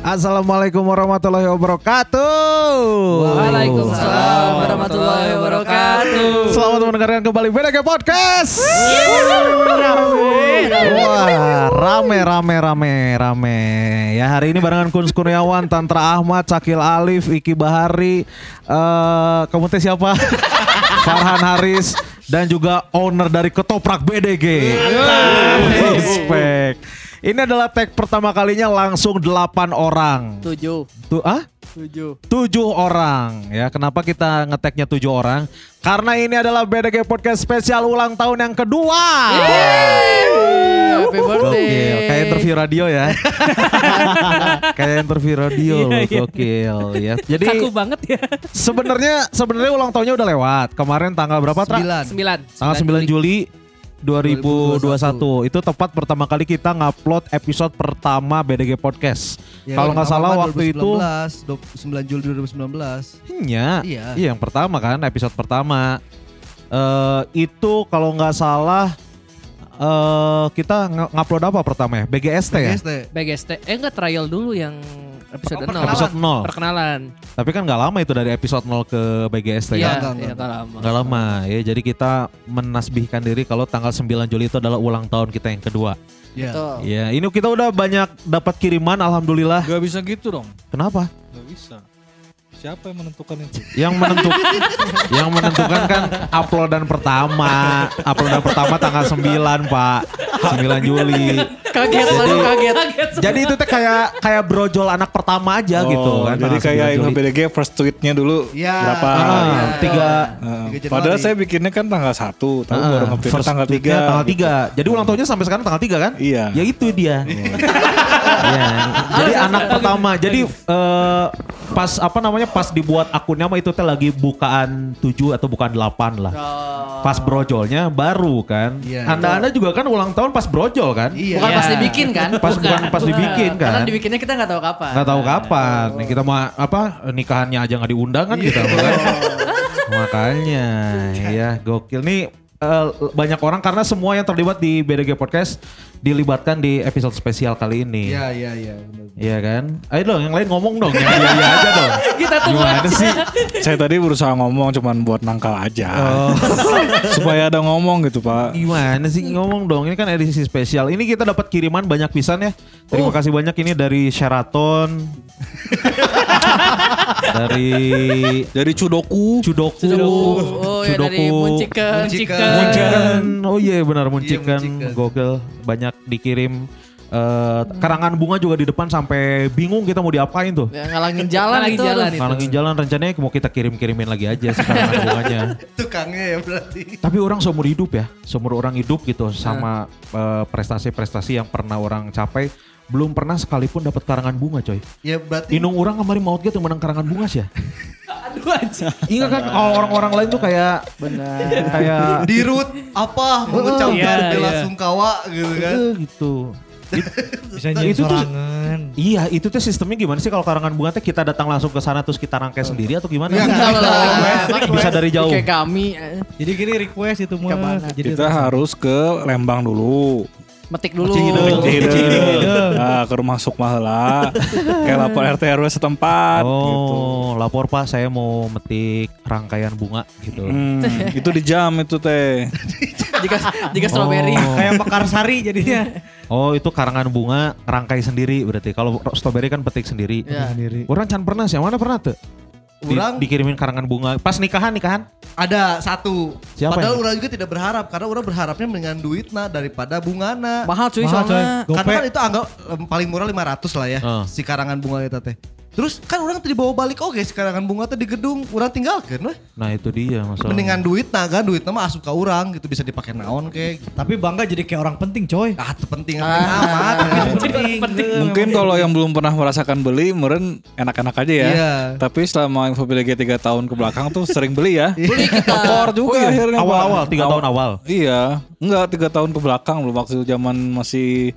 Assalamualaikum warahmatullahi wabarakatuh. Waalaikumsalam warahmatullahi wabarakatuh. Selamat mendengarkan kembali BDG Podcast. Wah, rame rame rame rame. Ya hari ini barengan Kun Kurniawan, Tantra Ahmad, Cakil Alif, Iki Bahari, eh kamu teh siapa? Farhan Haris dan juga owner dari Ketoprak BDG. Respect. Ini adalah tag pertama kalinya langsung 8 orang. Tujuh. Tuh ah? Tujuh. tujuh orang ya kenapa kita ngeteknya tujuh orang karena ini adalah BDG Podcast spesial ulang tahun yang kedua Happy birthday. Gokil, kayak interview radio ya kayak interview radio Iya, loh iya. gokil ya jadi Kaku banget ya. sebenarnya sebenarnya ulang tahunnya udah lewat kemarin tanggal berapa Tra? Sembilan. tanggal 9 Juli 2021 itu tepat pertama kali kita ngupload episode pertama BDG Podcast. Ya, Kalau nggak salah waktu itu 2019, 9 Juli 2019. Iya, Iya. iya yang pertama kan episode pertama. eh itu kalau nggak salah eh kita ngupload apa pertama ya? BGST ya? BGST. BGST. Eh enggak trial dulu yang episode Perkenalan. 0. Episode 0. Perkenalan. Tapi kan nggak lama itu dari episode 0 ke BGST Iya, enggak, iya enggak. tak lama. Nggak lama ya. Jadi kita menasbihkan diri kalau tanggal 9 Juli itu adalah ulang tahun kita yang kedua. Ya. Betul. Ya, ini kita udah banyak dapat kiriman alhamdulillah. Gak bisa gitu dong. Kenapa? Gak bisa. Siapa yang menentukan itu? Yang menentukan yang menentukan kan uploadan pertama. Uploadan pertama tanggal 9, Pak. 9 Juli. Kaget Jadi- lalu kaget. Jadi itu teh kayak kayak brojol anak pertama aja gitu kan. Oh, Jadi tanggal kayak 9 Juli. Info BDG first tweetnya dulu Ya. berapa? Ah, Iya. tiga Tiga Januari. padahal saya bikinnya kan tanggal 1, tapi Ah, baru nge first tanggal 3. tweetnya tanggal 3. Jadi ulang tahunnya sampai sekarang tanggal 3 kan? Iya. Ya itu dia. Iya. Jadi anak pertama. Jadi eh, pas apa namanya pas dibuat akunnya mah itu teh lagi bukaan 7 atau bukaan 8 lah. Pas brojolnya baru kan. Iya. Anda-anda juga kan ulang tahun pas brojol kan? Iya. Bukan Iya. pas dibikin kan? Pas bukan pas dibikin kan. Karena dibikinnya kita nggak tahu kapan. Nggak tahu kapan. Nih kita mau apa nikahannya aja nggak diundang kan kita mah kan. Makanya ya gokil nih eh, banyak orang karena semua yang terlibat di BDG Podcast dilibatkan di episode spesial kali ini. Iya, iya, iya. benar. Iya kan? Ayo dong yang lain ngomong dong. Iya iya aja dong. Kita tunggu Gimana aja. sih? Saya tadi berusaha ngomong cuman buat nangkal aja. Oh, Supaya ada ngomong gitu, Pak. gimana sih ngomong dong? Ini kan edisi spesial. Ini kita dapat kiriman banyak pisan ya. Terima kasih banyak ini dari Sheraton. dari Dari Cudoku. Cudoku. Oh ya dari Munciken. Munciken. Muncikan. Oh iya benar Muncikan. Munciken. Gokil. Banyak dikirim. Eh, karangan bunga juga di depan sampai bingung kita mau diapain tuh. Ya, ngalangin jalan Ngalangin itu. jalan itu. Ngalangin jalan rencananya mau kita kirim-kirimin lagi aja sih karangan bunganya. Tukangnya ya berarti. Tapi orang seumur hidup ya, seumur orang hidup gitu sama eh, prestasi-prestasi yang pernah orang capai, belum pernah sekalipun dapat karangan bunga coy. Ya berarti Inung orang kemarin maut gitu menang karangan bunga sih ya. Aduh aja. Ingat kan kalau orang-orang lain tuh kayak Benar. kayak di root apa mengucapkan Iya, bela iya. sungkawa gitu kan. eh, gitu. Bisa nyanyi Itu tuh- sorangan. Iya, itu tuh sistemnya gimana sih kalau karangan bunga teh kita datang langsung ke sana terus kita rangkai sendiri atau gimana? Ya, Enggak lah. Bisa dari jauh. Kayak kami eh, Jadi gini request itu mah. Jadi Kita harus ke Lembang dulu. Metik dulu. Cihideung. Cihideung. Nah, ke rumah Sukma heula. Kayak lapor RT RW setempat gitu. Oh, lapor Pak, saya mau metik rangkaian bunga gitu. Hmm, itu di jam itu teh. jika jika strawberry. Oh. kayak mekar sari jadinya. Oh itu karangan bunga rangkai sendiri berarti. Kalau strawberry kan petik sendiri. Ya. Sendiri. Orang can pernah sih, mana pernah tuh? Di- Orang dikirimin karangan bunga. Pas nikahan nikahan. ada satu. Siapa Padahal orang juga tidak berharap karena orang berharapnya dengan duitna daripada bungana. Mahal cuy Mahal, soalnya. coy. Karena kan itu anggap paling murah 500 lah ya Ah. si karangan bunga kita teh. Terus kan orang tadi bawa balik oke si karangan bunga teh di gedung, orang tinggalkan weh. Nah itu dia masalah. Mendingan duit naga, duit nama asup ke orang gitu bisa dipakai naon kayak gitu. Tapi bangga jadi kayak orang penting coy. Ah, itu penting penting amat. penting. Mungkin kalau yang belum pernah merasakan beli, meren enak-enak aja ya. Iya. Tapi selama info BDG 3 tahun ke belakang tuh sering beli ya. Beli kita. Juga akhirnya. Pak. Awal-awal, tiga Awal- tahun awal. Iya, enggak tiga tahun ke belakang belum waktu zaman masih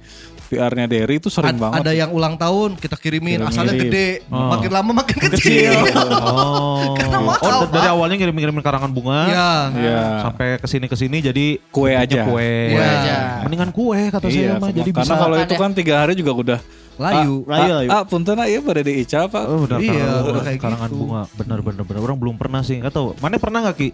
VR-nya Derry itu sering Ad- banget. ada yang ulang tahun kita kirimin Kirim asalnya gede Oh. makin lama makin kecil. Oh. Karena mahal, oh, dari Pak. awalnya ngirim-ngirimin karangan bunga. Iya. Iya. Sampai ke sini ke sini jadi Kue aja. Kue. Kue aja. Mendingan kue kata saya Iya, mah. cuma- Jadi karena kalau itu ya. kan tiga hari juga udah Layu. Ah, ah, ah, punten iya pada di Ica pak. Oh, benar Iya, karangan udah kayak karangan gitu. bunga. Bener bener bener. Orang belum pernah sih. Gak tahu. Mana pernah gak Ki?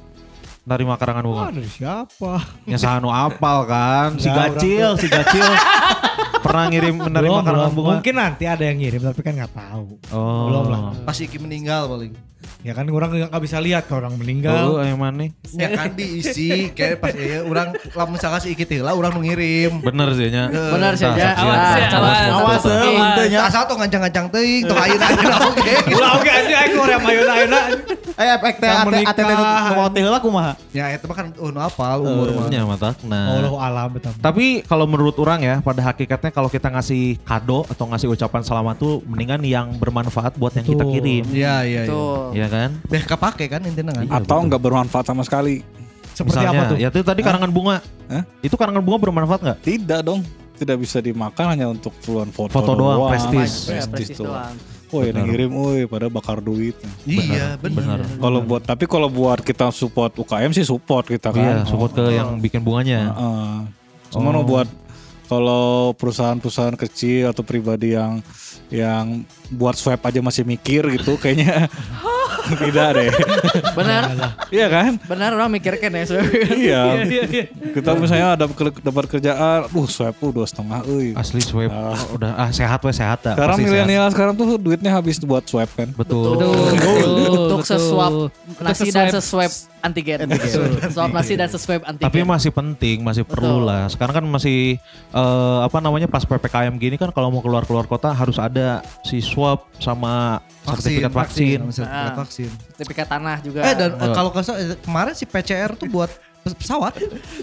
Nerima karangan bunga. Ah, dari siapa? Ya sanu apal kan. Si Gacil, si Gacil. pernah ngirim menerima Belum, karangan bunga. Mungkin nanti ada yang ngirim tapi kan nggak tahu. Oh. Belum lah. Pas Iki meninggal paling. Ya kan orang nggak bisa lihat kalau orang Oh, meninggal. yang mana? Ya kan diisi kayak pas ya orang lamun misalkan si Iki tila orang nu ngirim. Bener sih nya. Benar sih saksian. Awas, Awas, awas, awas, awas. awas. Ya asal tuh ngancang-ngancang teuing, tuh ayeuna-ayeuna oge. Ulah oke aja aku orang mayona ayeuna. Eh efek teh Yang ate menikah. ate teh nu mau teh kumaha? Ya itu mah kan nu apal umur mah. Nya matakna. Allah alam betul. Tapi kalau menurut orang ya, pada hakikatnya kalau kita ngasih kado atau ngasih ucapan selamat tuh mendingan yang bermanfaat buat yang kita kirim. Iya iya iya. Iya kan? Beh kepake kan intinya kan. Atau nggak bermanfaat sama sekali. Seperti Misalnya, apa tuh? Ya itu tadi karangan bunga. Hah? Itu karangan bunga bermanfaat nggak? Tidak dong. Tidak bisa dimakan hanya untuk keperluan foto, Foto doang, prestis. Ya, Prestis prestis doang. doang. Woi, yang ngirim, woi, pada bakar duit. Iya benar. Kalau buat, tapi kalau buat kita support UKM sih support kita Iya, kan. support ke yang bikin bunganya. Heeh. Cuman Oh. buat kalau perusahaan-perusahaan kecil atau pribadi yang yang buat swab aja masih mikir gitu, kayaknya tidak deh. Benar. Iya kan? Benar orang mikir kan ya. Iya. Kita misalnya ada dapat kerjaan, uh swab uh dua setengah, euy. Asli swab. Ah. Oh, udah ah sehat we sehat dah. Sekarang milenial sekarang tuh duitnya habis buat swab kan. Betul. Untuk sesuap nasi dan sesuap. antigen. Sesuap nasi dan sesuap antigen. Tapi masih penting, masih perlu lah. Sekarang kan masih eh, apa namanya pas PPKM gini kan kalau mau keluar-keluar kota harus ada si swab sama sertifikat vaksin. sama sertifikat Ah. vaksin. sertifikat tanah juga. Eh dan Enggak. kalau eh, kemarin si PCR tuh buat pes- pesawat.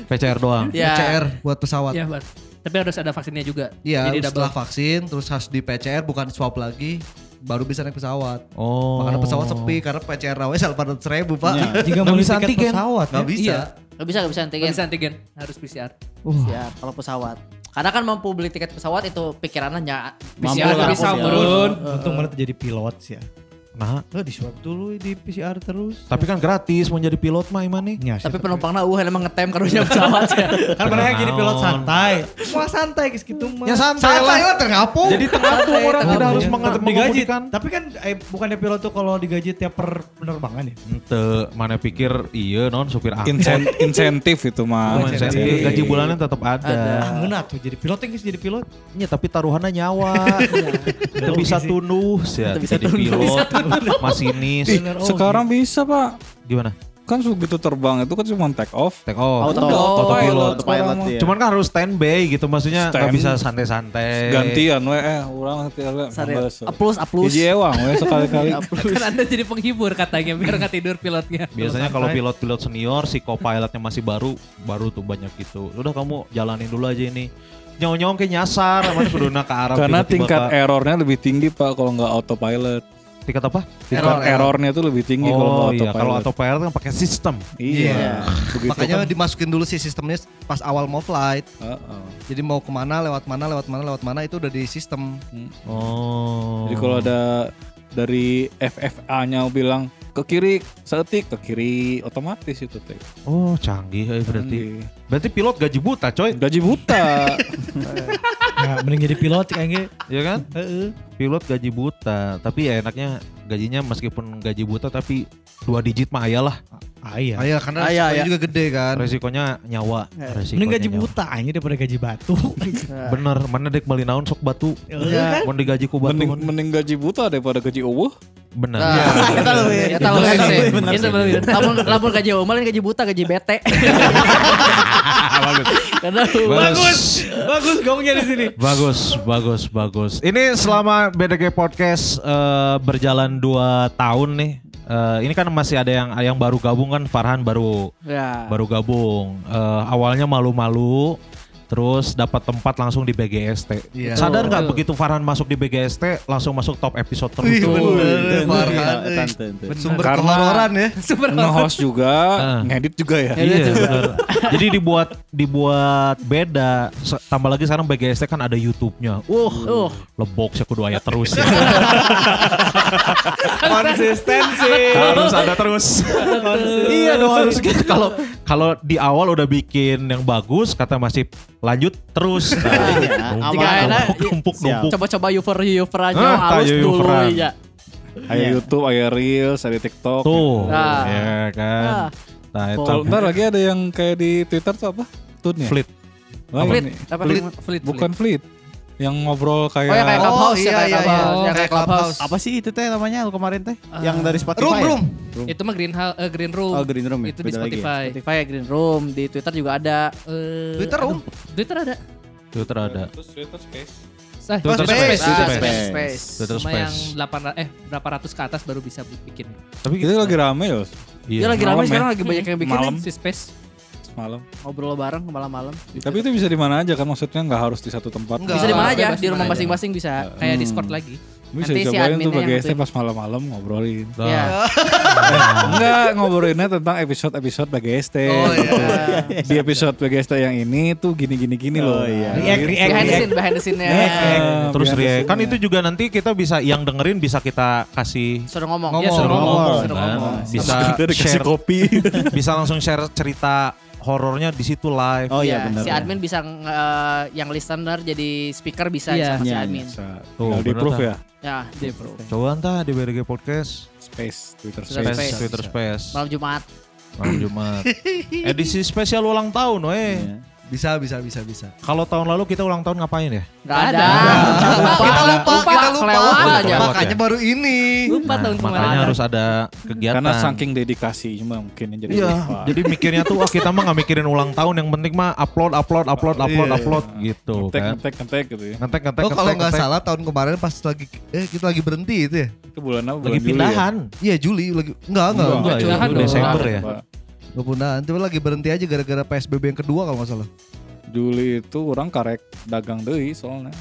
PCR doang. Ya. PCR buat pesawat. Iya, Bar. Tapi harus ada vaksinnya juga. Iya, Jadi setelah double. vaksin terus harus di PCR bukan swab lagi baru bisa naik pesawat. Oh. Makanya pesawat sepi karena PCR rawe salpan ribu pak. Jika Nggak mau bisa antigen. pesawat Gak ya. bisa. Iya. Gak bisa, gak bisa antigen. Nggak bisa antigen, harus PCR. Siap, kalau pesawat. Karena kan mampu beli tiket pesawat itu pikirannya bisa Iya. turun. Untung mana terjadi pilot sih ya. Nah, Lo di swab dulu di PCR terus. tapi kan gratis mau jadi pilot mah iman nih. Ya, Tapi penumpangnya uh emang ngetem karunya pesawat ya. kan mereka jadi pilot santai. Wah santai guys gitu mah. Ya santai Santai lah. lah terngapung. Jadi orang tengah tidak harus tuh. menga- tetap digaji. mengemudikan. Tapi kan eh, bukannya pilot tuh kalau digaji tiap per penerbangan ya? Ente, mana pikir iya non supir angkot. Insen- insentif itu mah. Oh, insentif. Gaji bulanan tetap ada. Ah, ngeunah tuh jadi pilot yang jadi pilot. Ya, tapi taruhannya nyawa. Itu bisa tunduh ya. bisa Jadi pilot, masinis. Ih, oh, sekarang bisa pak. Gimana? Kan begitu terbang itu kan cuma take off. Take off. Auto- autopilot. Autopilot, iya. Cuman kan harus standby gitu maksudnya Stand. bisa santai-santai. Gantian we eh orang nanti Aplus, aplus. Hiji ewang we sekali-kali. Kan Anda jadi penghibur katanya biar nggak tidur pilotnya. Biasanya kalau pilot-pilot senior si co-pilotnya masih baru, baru tuh banyak gitu. Udah kamu jalanin dulu aja ini. Nyong-nyong kayak nyasar, mana kuduna ke arah Karena tingkat errornya lebih tinggi pak kalau nggak autopilot. Tingkat apa? Tingkat Error, error. errornya tuh lebih tinggi kalau Oh iya, kalau autopilot. autopilot kan pakai sistem. Iya. Begitu Makanya kan. dimasukin dulu sih sistemnya pas awal mau flight. Heeh. Jadi mau ke mana, lewat mana, lewat mana, lewat mana itu udah di sistem. Oh. Jadi kalau ada dari FFA-nya bilang ke kiri seetik ke kiri otomatis itu teh. Oh canggih eh, berarti. Canggih. Berarti pilot gaji buta coy. Gaji buta. Ya, mending jadi pilot kayaknya. Iya kan? Heeh. Pilot gaji buta. Tapi ya enaknya gajinya meskipun gaji buta tapi dua digit mah ayah lah. Ah iya. Ayah karena Ah, iya, resikonya iya. juga gede kan. Resikonya nyawa. Resikonya Mending gaji buta aja daripada gaji batu. Bener, mana dek beli naon sok batu. Iya. Mau digaji ku batu. mending mending gaji buta daripada gaji eueuh. Bener. Nah. Ya tahu kan sih. Bener Itu bener. Lamun lamun gaji umal gaji buta, gaji bete. bagus. Karena Bagus. Bagus gongnya di sini. Bagus, bagus, bagus. Ini selama BDG Podcast eh, berjalan 2 tahun nih. Eh, ini kan masih ada yang yang baru gabung kan Farhan baru ya. baru gabung. Eh, awalnya malu-malu, Terus dapat tempat langsung di BGST. Iya. Sadar nggak begitu Farhan masuk di BGST langsung masuk top episode terus. Wih, bener, Farhan. Iya. Sumber Karena- kehororan ya. Nge-host juga, Ah. ngedit juga ya. Iya benar. Jadi dibuat dibuat beda. Tambah lagi sekarang BGST kan ada YouTube-nya. Uh, lebok saya kudu aya terus ya. Konsistensi. harus ada terus. iya dong harus gitu. Kalau kalau di awal udah bikin yang bagus, kata masih lanjut terus. Nah, Jika enak, numpuk Siap. numpuk. Coba-coba user user aja Ah, halus tayo dulu ya. Ada YouTube, ada Reels, ada TikTok. Tuh, Nah. ya kan. Ah. Nah, itu ntar lagi ada yang kayak di Twitter tuh apa? Tunnya? Fleet. Wah, Fleet, ini. apa Fleet, namanya? fleet, Bukan Fleet. Yang ngobrol kayak... Oh ya kayak Oh, Clubhouse ya iya, kayak iya, Clubhouse, iya. ya kayak Kayak Clubhouse. Apa sih itu teh namanya lu kemarin teh? Yang dari Spotify. Room, ya? room. Itu mah Green, Hall- eh, Green Room. Oh, Green Room ya? Itu di Beda lagi ya? Spotify. Spotify ya, Green Room, di Twitter juga ada. Eh, Twitter, aduh, Om. Twitter ada. Twitter ada. Terus Twitter Space. Eh, Twitter Space. Space. Twitter Space. Space. Space. Twitter Cuma yang Space. 8 ra- eh berapa ratus ke atas baru bisa bikin. Tapi Itu lagi rame ya Dia Iya. lagi Malam ramai ya. sekarang lagi banyak yang bikin Malam. Si Space. Malam. ngobrol bareng malam-malam. Tapi itu bisa di mana aja kan maksudnya nggak harus di satu tempat. Enggak. Bisa di mana aja, bebas di rumah masing-masing bisa. Kayak Discord lagi. Bisa Nanti si dicobain tuh bagi ST pas malam-malam ngobrolin. Nah, Ya. Enggak ngobrolinnya tentang episode-episode BGST. Oh, iya. gitu. Di episode BGST yang ini tuh gini-gini gini loh. Oh, iya. Nah, gitu. Behind the scene, behind the scene-nya. Eh, Terus react. Kan itu juga nanti kita bisa yang dengerin bisa kita kasih Suruh ngomong. Ngomong. Iya, suruh ngomong. Ngomong. Suruh ngomong. bisa share kopi. bisa langsung share cerita horornya di situ live. Oh iya Iya, benar. Si admin bisa eh, yang listener jadi speaker bisa Iya. sama si Iya, admin. Bisa. Tuh, di proof ya. Ya, di bro. Coba entah di BRG Podcast, Space, Twitter Twitter Space. Space. Twitter Space, Malam Jumat. malam Jumat. Edisi spesial ulang tahun, weh. Iya. Bisa, bisa, bisa, bisa. Kalau tahun lalu kita ulang tahun ngapain ya? Gak ada. ada. Kita lupa, kita lupa. kelewat Lupa, aja. kelewat. Makanya ya? baru ini. Lupa Nah, tahun kemarin. makanya harus ada kegiatan. Karena saking dedikasi cuma mungkin yang jadi Iya, lupa. jadi mikirnya tuh wah kita mah nggak mikirin ulang tahun, yang penting mah upload, upload, upload, upload, Iya. upload gitu ngetek kan. ngetek ngetek gitu ya. Ngetek, ngetek, Oh kalau nggak ngetek. salah tahun kemarin pas lagi eh kita lagi berhenti itu ya? Itu bulan apa? lagi Bulan ya? pindahan. Iya Juli lagi enggak enggak. Enggak, ya. Desember ya. Pindahan, cuma lagi berhenti aja gara-gara PSBB yang kedua kalau nggak salah. Juli itu orang karek dagang deui soalnya.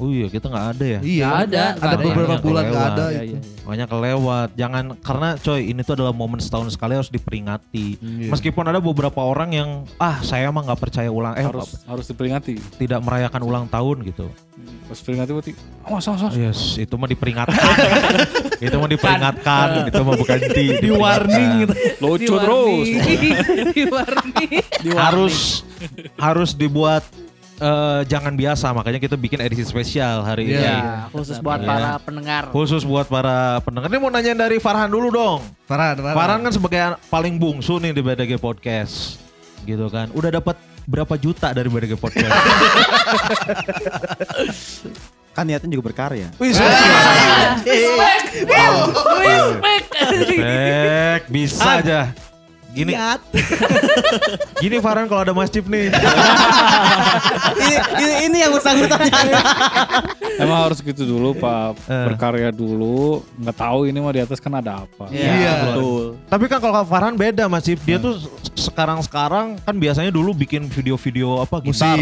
Oh iya, kita nggak ada ya. Iya. Nggak ada. Ada beberapa bulan nggak ada Iya, itu. iya, iya. Makanya kelewat. Jangan karena coy ini tuh adalah momen setahun sekali harus diperingati. Iya. Meskipun ada beberapa orang yang ah saya mah nggak percaya ulang eh harus harus diperingati. tidak merayakan ulang tahun gitu. Pas peringati berarti awas awas awas. Yes, itu mah diperingatkan. itu mah diperingatkan, itu mah bukan di, Di warning gitu. Lucu terus. Di warning. Harus harus dibuat eh, jangan biasa, makanya kita bikin edisi spesial hari Iya. ini. Ya, khusus buat Iya. para pendengar. Khusus buat para pendengar. Ini mau nanyain dari Farhan dulu dong. Farhan, Farhan. Farhan kan sebagai paling bungsu nih di BDG Podcast. Gitu kan. Udah dapat berapa juta dari BDG Podcast? Kan niatnya juga berkarya. Wih, Respect. Respect, bisa aja. Gini, gini Farhan kalau ada masjid nih. ini, ini, ini yang bersangkutan. Emang harus gitu dulu Pak. Eh. Berkarya dulu. Nggak tahu ini mah di atas kan ada apa. Iya. Betul. Tapi kan kalau Farhan beda Mas. Dia tuh sekarang-sekarang kan biasanya dulu bikin video-video apa gitar,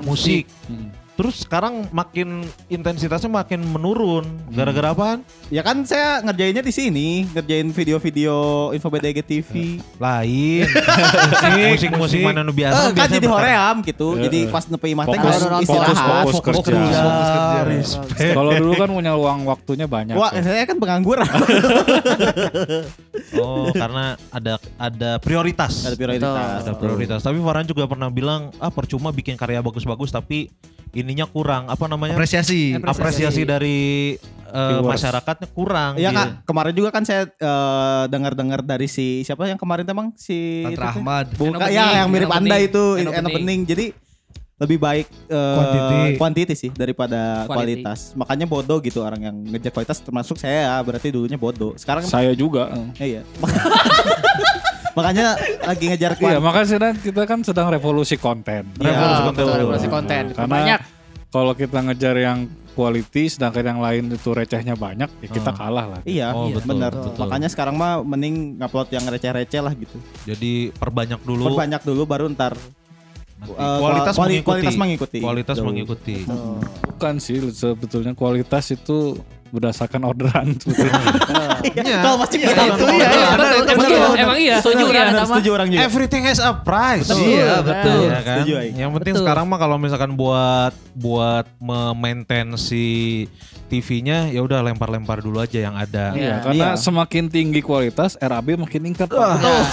Musik. musik. Hmm. Terus sekarang makin intensitasnya makin menurun. Gara-gara apaan? Ya kan saya ngerjainnya di sini, ngerjain video-video Info BDG TV. Lain. Musik-musik mana nu biasa. Eh, kan jadi hoream gitu. Iya, Jadi iya. pas nepi mah teh Fokus, harus fokus, istirahat. fokus kerja. fokus kerja. Kalau dulu kan punya luang waktunya banyak. Wah, saya kan pengangguran. Oh, karena ada ada prioritas. Ada prioritas. Ada prioritas. Tapi Farhan juga pernah bilang, ah percuma bikin karya bagus-bagus tapi ininya kurang. Apa namanya? Apresiasi. Apresiasi dari eh, Viewers. masyarakatnya kurang. Iya gitu. kak, kemarin juga kan saya eh, dengar-dengar dari si siapa yang kemarin emang si Tantra teh? Ahmad. Bukan, ya Bening, yang mirip Eno anda Bening, itu Eno Bening. Jadi lebih baik eh, Quantity. quantity sih daripada Quality. kualitas. Makanya bodoh gitu orang yang ngejar kualitas termasuk saya berarti dulunya bodoh. Sekarang Saya juga. eh, eh. iya. Makanya lagi ngejar Iya, kualitas. makanya sedang, kita kan sedang revolusi konten. Iya, Revolusi konten. Betul, revolusi konten. Karena Banyak. kalau kita ngejar yang quality sedangkan yang lain itu recehnya banyak, ya kita Ah. kalah lah. Iya, Oh, betul, benar. betul. Makanya sekarang mah mending ngupload yang receh-receh lah gitu. Jadi perbanyak dulu. Perbanyak dulu baru ntar Eh, kualitas kuali- mengikuti. kualitas mengikuti. Kualitas mengikuti. Bukan sih sebetulnya kualitas itu berdasarkan orderan sebetulnya. Iya. Kalau masih Iya, itu orang- iya, iya, Betul, benar, emang, iya. Setuju sama? Setuju orang juga. Everything has a price. Iya, betul. Iya kan? Setuju. Yang penting sekarang mah kalau misalkan buat buat memaintain si TV-nya ya udah lempar-lempar dulu aja yang ada. Iya, karena Iya. semakin tinggi kualitas RAB makin meningkat.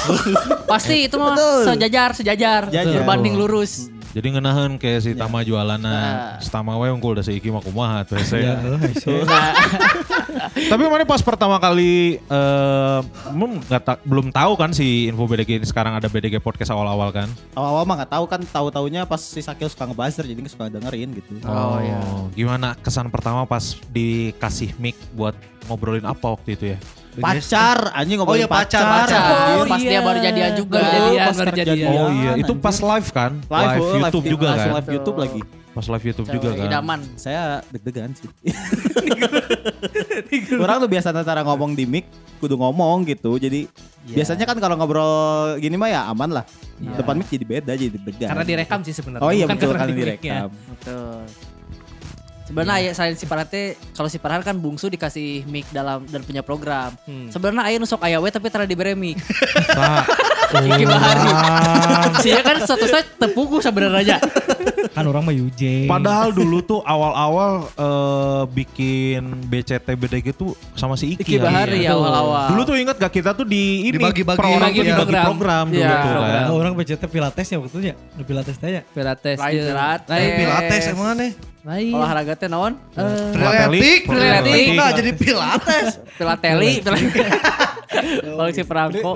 Pasti itu mah sejajar, sejajar, Sejajar. berbanding lurus. Jadi ngenahan kayak si Tama jualana, Nah. Stama we unggul udah seiki mah kumaha tuh saya. Tapi mana pas pertama kali eh belum nggak ta- belum tahu kan si info BDG ini sekarang ada BDG podcast awal-awal kan? Awal-awal mah gak tahu kan tahu-taunya pas si Sakil suka ngebuzzer jadi suka dengerin gitu. Oh, iya. Gimana kesan pertama pas dikasih mic buat ngobrolin apa waktu itu ya? Pacar, anjing Oh ngomongin iya, pacar, pacar. pacar. Oh, pas dia baru jadian juga. Baru jadian, Pas baru jadian. dia. Oh iya, itu pas live kan? live, oh, YouTube juga kan? live YouTube lagi. Pas live YouTube juga Cewek kan? Idaman. Saya deg-degan sih. Orang tuh biasa antara ngomong di mic, kudu ngomong gitu. Jadi Iya. biasanya kan kalau ngobrol gini mah ya aman lah. Depan mic jadi beda, jadi deg-degan. Karena direkam sih sebenarnya. Oh iya Bukan betul karena karena direkam. Betul. Sebenarnya ya selain si Parate, kalau si Farhan kan bungsu dikasih mic dalam dan punya program. Sebenarnya aya nusok aya we tapi tara dibere mic. Nah, Iki bahari. Sia kan statusnya tepuku sebenarnya. Kan orang mah UJ. Padahal dulu tuh awal-awal eh, bikin BCT BDG tuh sama si Iki, Iki ya. Bahari Iya. ya awal-awal. Dulu tuh inget gak kita tuh di ini Dibagi-bagi. tuh Dibagi dibagi program. program, dulu Iya, tuh kan. program. Oh, orang BCT Pilates ya waktu itu ya. Udah Pilates tanya. Pilates. Lain iya. Pilates. Lain Pilates emang aneh. Lain. Olahraga teh naon? Eh, Frenetik, Frenetik. Nah, jadi pilates. Pilateli, Kalau si Perangko.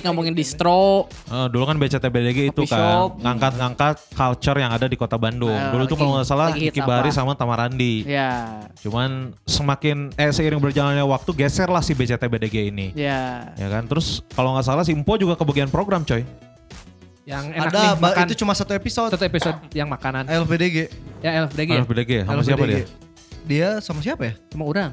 Ngomongin distro. Eh, dulu kan BCT BDG itu kan ngangkat-ngangkat culture yang ada di kota Bandung. Nah, dulu tuh kalau nggak salah Iki apa? sama Tamarandi. Ya, Cuman semakin eh seiring berjalannya waktu geser lah si BCT BDG ini. ya. Ya kan, terus kalau nggak salah si Empo juga kebagian program coy. Yang enak Ada, nih makan. itu cuma satu episode. Satu episode yang makanan. LPDG. Ya LFDG ya. Kalau BDG sama siapa LPDG. dia? Dia sama siapa ya? Sama orang.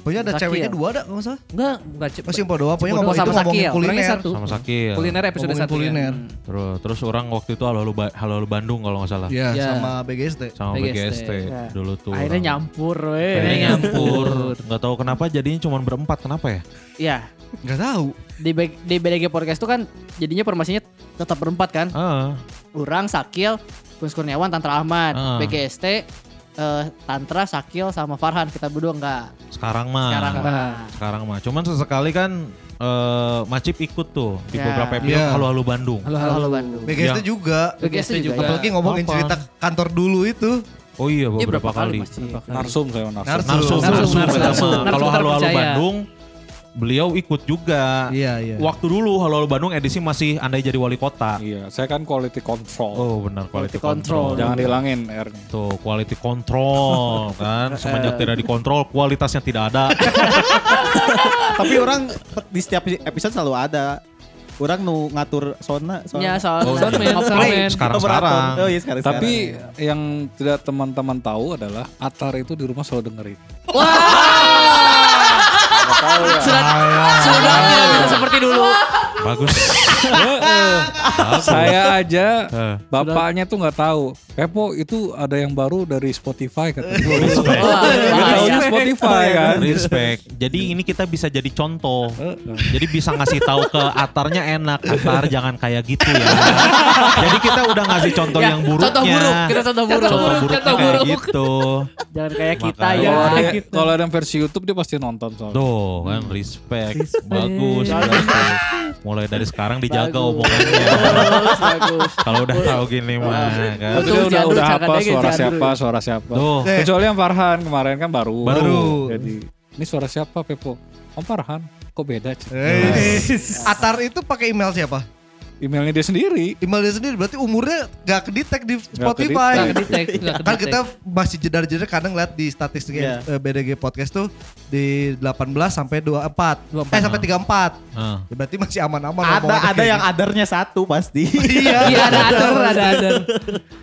Pokoknya ada Sakil. ceweknya dua ada nggak salah. Enggak, enggak Oh. Simpo doang, pokoknya ngomong itu sama ngomongin Sakil. Orangnya kuliner. satu. Sama Sakil. Kuliner episode Ngomongin satu. kuliner. Ya. Terus terus orang waktu itu halo halo, halo, Halo Bandung kalau nggak salah. Iya, Ya. sama BGST. Sama BGST. BGST Ya. dulu tuh. Akhirnya orang. nyampur, Akhirnya we. nyampur. Nggak tahu kenapa jadinya cuma berempat. Kenapa ya? Iya. Gak tahu. Di, B- di BDG Podcast tuh kan jadinya formasinya tetap berempat kan. Ah, Urang, Sakil, Kunz Kurniawan, Tantra Ahmad, Ah. BGST, eh, Tantra, Sakil, sama Farhan. Kita berdua enggak. sekarang mah. Sekarang enggak. Sekarang mah. Cuman sesekali kan eh Macip ikut tuh di Ya. beberapa episode Ya. Halo Halo Bandung. Halo Halo, halo. Bandung. BGST Yang- juga. BGST juga. Apalagi ngomongin Apaan? cerita kantor dulu itu. Oh iya Iya, beberapa, kali. masih. Narsum saya narsum. Narsum. Narsum, Narsum, Narsum, Narsum, sama- Narsum. Kalau Narsum Halo Halo terpercaya. Bandung beliau ikut juga. Iya, iya. Waktu dulu Halo Halo Bandung edisi masih andai jadi wali kota. Iya, saya kan quality control. Oh benar quality, Quality control. control. Jangan dihilangin R-nya. Tuh quality control kan semenjak tidak dikontrol kualitasnya tidak ada. Tapi orang di setiap episode selalu ada. Orang nu ngatur sona. Ya, soal Oh, soal iya. operate. Sekarang sekarang. Oh iya sekarang. Tapi yang tidak teman-teman tahu adalah Atar itu di rumah selalu dengerin. Sudah, sudah tidak seperti dulu. Bagus. Saya aja bapaknya tuh nggak tahu. Pepo itu ada yang baru dari Spotify kata gue. Respect. Tahunya Spotify kan. Respect. Jadi ini kita bisa jadi contoh. Jadi bisa ngasih tahu ke Atarnya enak. Atar jangan kayak gitu ya. Jadi kita udah ngasih contoh Ya, yang buruknya. contoh buruk. Kita contoh buruk. Contoh buruk, kayak buruk. gitu. Jangan kayak kita Makanya. ya. Kalau ada, gitu. kalau ada yang versi YouTube dia pasti nonton soalnya. Tuh kan respect. Bagus. berarti. Mulai dari sekarang dijaga Bagus. omongannya. Bagus, bagus. Kalau udah tahu gini mah kan. Itu dia udah jadul, udah apa aja suara jadul. siapa, suara siapa. Tuh. Kecuali yang Farhan kemarin kan baru. Baru. Jadi ini suara siapa Pepo? Om Farhan. Kok beda? Eh, Atar itu pakai email siapa? Emailnya dia sendiri. Email dia sendiri berarti umurnya gak kedetek di Spotify. Nggak kedetek, Kan kita masih jeda-jeda kadang lihat di statistiknya Iya. eh, BDG podcast tuh di 18 sampai 24. 24. Eh sampai 34. Ah. Ya, berarti masih aman-aman. ada ada yang adarnya satu pasti. Iya. Iya ada ada ada ada.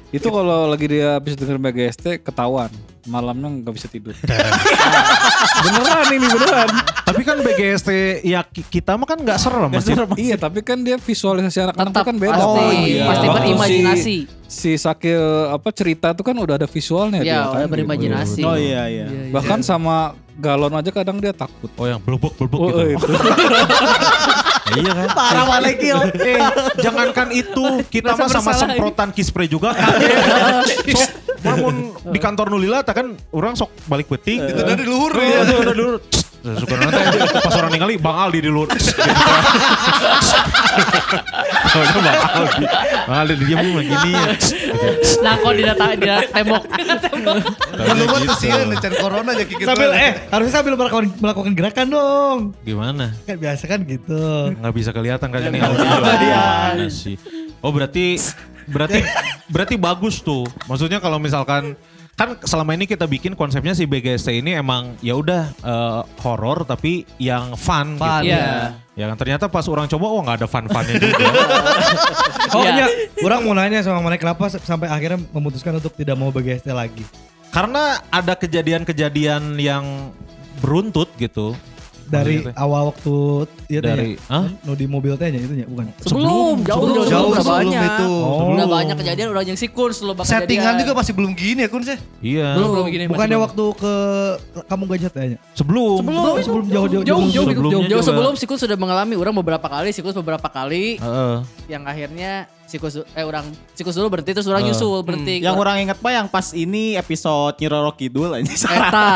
Itu kalau lagi dia habis denger BGST ketahuan. Malamnya nggak bisa tidur. beneran ini beneran. Tapi kan BGST ya ki- kita mah kan nggak serem Mas. Iya, tapi kan dia visualisasi anak-anak kan beda. pasti, Oh, iya. pasti berimajinasi. Si, si Sakil apa cerita itu kan udah ada visualnya dia Ya, kan, udah gitu. berimajinasi. Oh iya iya. Bahkan sama galon aja kadang dia takut. Oh yang belubuk-belubuk Oh, gitu. itu. iya kan? Parah balik kill. Eh, jangankan itu, kita mah sama semprotan kispray juga kaget. sok, namun di kantor nulila, tak kan orang sok balik peting. Itu dari luhur Iya, ya. itu udah dulu. Suka nanti pas orang ningali Bang Aldi di luar. Gitu. Soalnya Bang Aldi. Bang Aldi dia mau gini ya. Nah, kok di data di tembok. Lu mah tuh sih ngecan corona aja kikit. Sambil eh harusnya sambil melakukan, melakukan gerakan dong. Gimana? Kan biasa kan gitu. Nggak bisa kelihatan kan ini sih? Oh berarti berarti berarti bagus tuh. Maksudnya kalau misalkan kan selama ini kita bikin konsepnya si BGST ini emang ya udah eh, horor tapi yang fun, Fun, gitu. Iya. Ya kan ternyata pas orang coba oh nggak ada fun-funnya juga. Oh Iya. iya, orang mau nanya sama Mane kenapa sampai akhirnya memutuskan untuk tidak mau BGST lagi. Karena ada kejadian-kejadian yang beruntut gitu. Dari Maksudnya awal waktu iya teh Dari- ya? Hah? Nu di mobil teh nya itu nya bukan. Sebelum, jauh, sebelum, jauh, jauh udah sebelum banyak. itu. Oh. Udah banyak kejadian, udah yang sikurs dulu bakal Settingan juga masih belum gini ya kun sih. Iya. Belum belum gini. masih Bukannya belum. waktu ke kamu gajah teh nya. Sebelum. Sebelum sebelum jauh jauh Jauh, jauh, jauh. Jauh sebelum siklus sudah mengalami, orang beberapa kali, siklus beberapa kali, Heeh. yang akhirnya siklus eh orang siklus dulu berhenti terus orang Eh. nyusul berhenti. Yang orang ingat pak yang pas ini episode Nyiroro Kidul aja. Eta,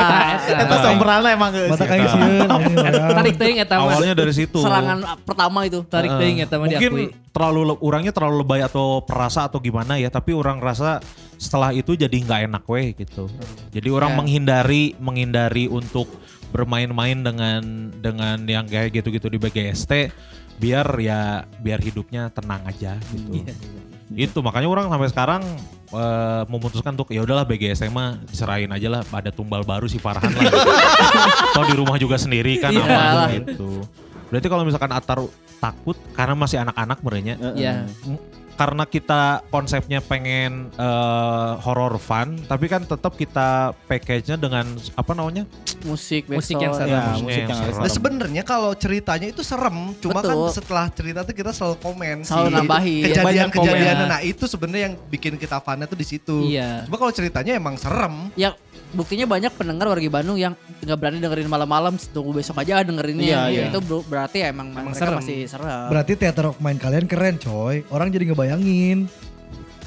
Eta sombrana emang geus. Mata kayak sieun. Tarik teuing eta mah. Awalnya dari situ. serangan pertama itu. Tarik teuing eta mah Mungkin diakui. terlalu le- orangnya terlalu lebay atau perasa atau gimana ya, tapi orang rasa setelah itu jadi nggak enak weh gitu. Jadi orang Ya. menghindari menghindari untuk bermain-main dengan dengan yang kayak gitu-gitu di BGST biar ya biar hidupnya tenang aja gitu. Itu makanya orang sampai sekarang eh, memutuskan untuk ya udahlah BGST mah diserahin aja lah ada tumbal baru si Farhan lah. gitu. Atau di rumah juga sendiri kan Iya aman gitu. Berarti kalau misalkan Atar takut karena masih anak-anak merenya Iya. Karena kita konsepnya pengen eh, horror fun, tapi kan tetap kita package-nya dengan apa namanya? Musik, Musik yang seru. Ya, Musik yang yang serem. Nah sebenarnya kalau ceritanya itu serem, cuma Betul. kan setelah cerita tuh kita selalu komen Selalu sih. nambahin. Kejadian-kejadian. Nah itu sebenarnya yang bikin kita funnya tuh di situ. Iya. Cuma kalau ceritanya emang serem. Ya buktinya banyak pendengar wargi Bandung yang nggak berani dengerin malam-malam, tunggu besok aja dengerinnya. Iya, iya. Itu bro- berarti emang, Emang mereka serem. masih serem. Berarti theater of mind kalian keren coy. Orang jadi ngebayangin.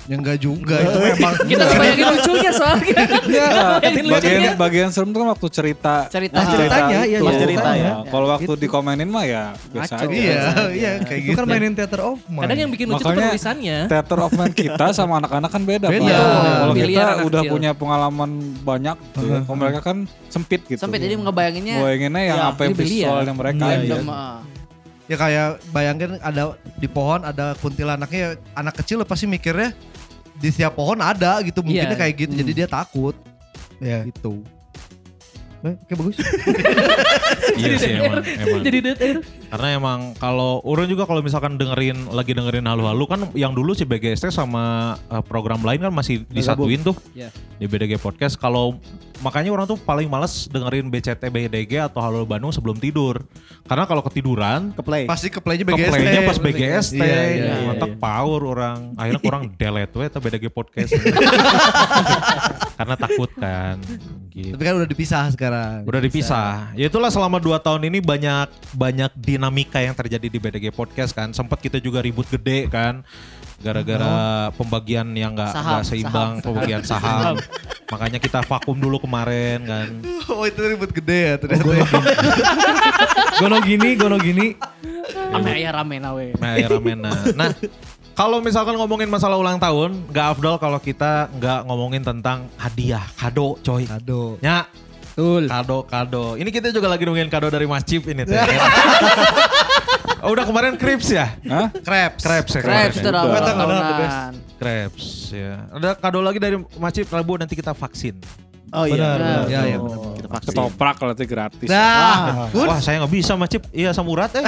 Ya enggak juga itu memang. Kita bayangin lucunya soalnya. bagian bagian serem itu kan waktu cerita. Cerita. Nah, ceritanya, iya, Pas iya. cerita ya. Ya, Kalau waktu dikomenin mah ya biasa aja. Iya, iya kayak Itu gitu. kan mainin theater of mind. Kadang yang bikin lucu tuh penulisannya. Theater of mind kita sama anak-anak kan beda. Beda. Kalau kita udah kecil. punya pengalaman banyak, gitu ya. kalau mereka kan sempit gitu. Sampai jadi ngebayanginnya Bayanginnya yang Ya, apa yang ini biliar. visualnya mereka. Iya, gitu. Ya kayak bayangin ada di pohon ada kuntilanaknya anak kecil pasti mikirnya di setiap pohon ada gitu mungkinnya Iya. kayak gitu jadi dia takut Ya. gitu. Eh, Oke bagus. Iya sih emang. emang. Jadi dead air. Karena emang kalau orang juga kalau misalkan dengerin lagi dengerin halu-halu kan yang dulu si BGST sama eh, program lain kan masih disatuin tuh Iya. di BDG podcast. Kalau makanya orang tuh paling males dengerin BCT BDG atau Halo Bandung sebelum tidur. Karena kalau ketiduran Ke play. Pasti ke playnya ke BGST. playnya pas BGST, Iya, iya, mantap power orang. Akhirnya kurang delete we atau BDG podcast. Karena takut kan. Gitu. Tapi kan udah dipisah sekarang. Udah dipisah. Ya itulah selama 2 tahun ini banyak banyak dinamika yang terjadi di BDG Podcast kan. Sempat kita juga ribut gede kan. Gara-gara pembagian yang nggak seimbang, saham. pembagian saham. Makanya kita vakum dulu kemarin kan. Oh itu ribut gede ya ternyata. Gono gini, gono gini. Ame aya rame nawe. Nah, ya ramena. Nah, kalau misalkan ngomongin masalah ulang tahun, nggak afdol kalau kita nggak ngomongin tentang hadiah, kado, coy. Aduh. Ya, Betul. kado, kado. Ini kita juga lagi nungguin kado dari Mas Cip ini teh. oh, udah kemarin Crips ya? Hah? Krebs. Krebs ya Krebs kemarin. itu udah tahunan. Krebs ya. Ada kado lagi dari Mas Cip, Rabu nanti kita vaksin. Oh iya. Benar, benar. Iya, iya, Oh, Kita vaksin. Ketoprak kalau itu gratis. Nah, Kun, Wah, saya nggak bisa Mas Cip. Iya sama Urat eh.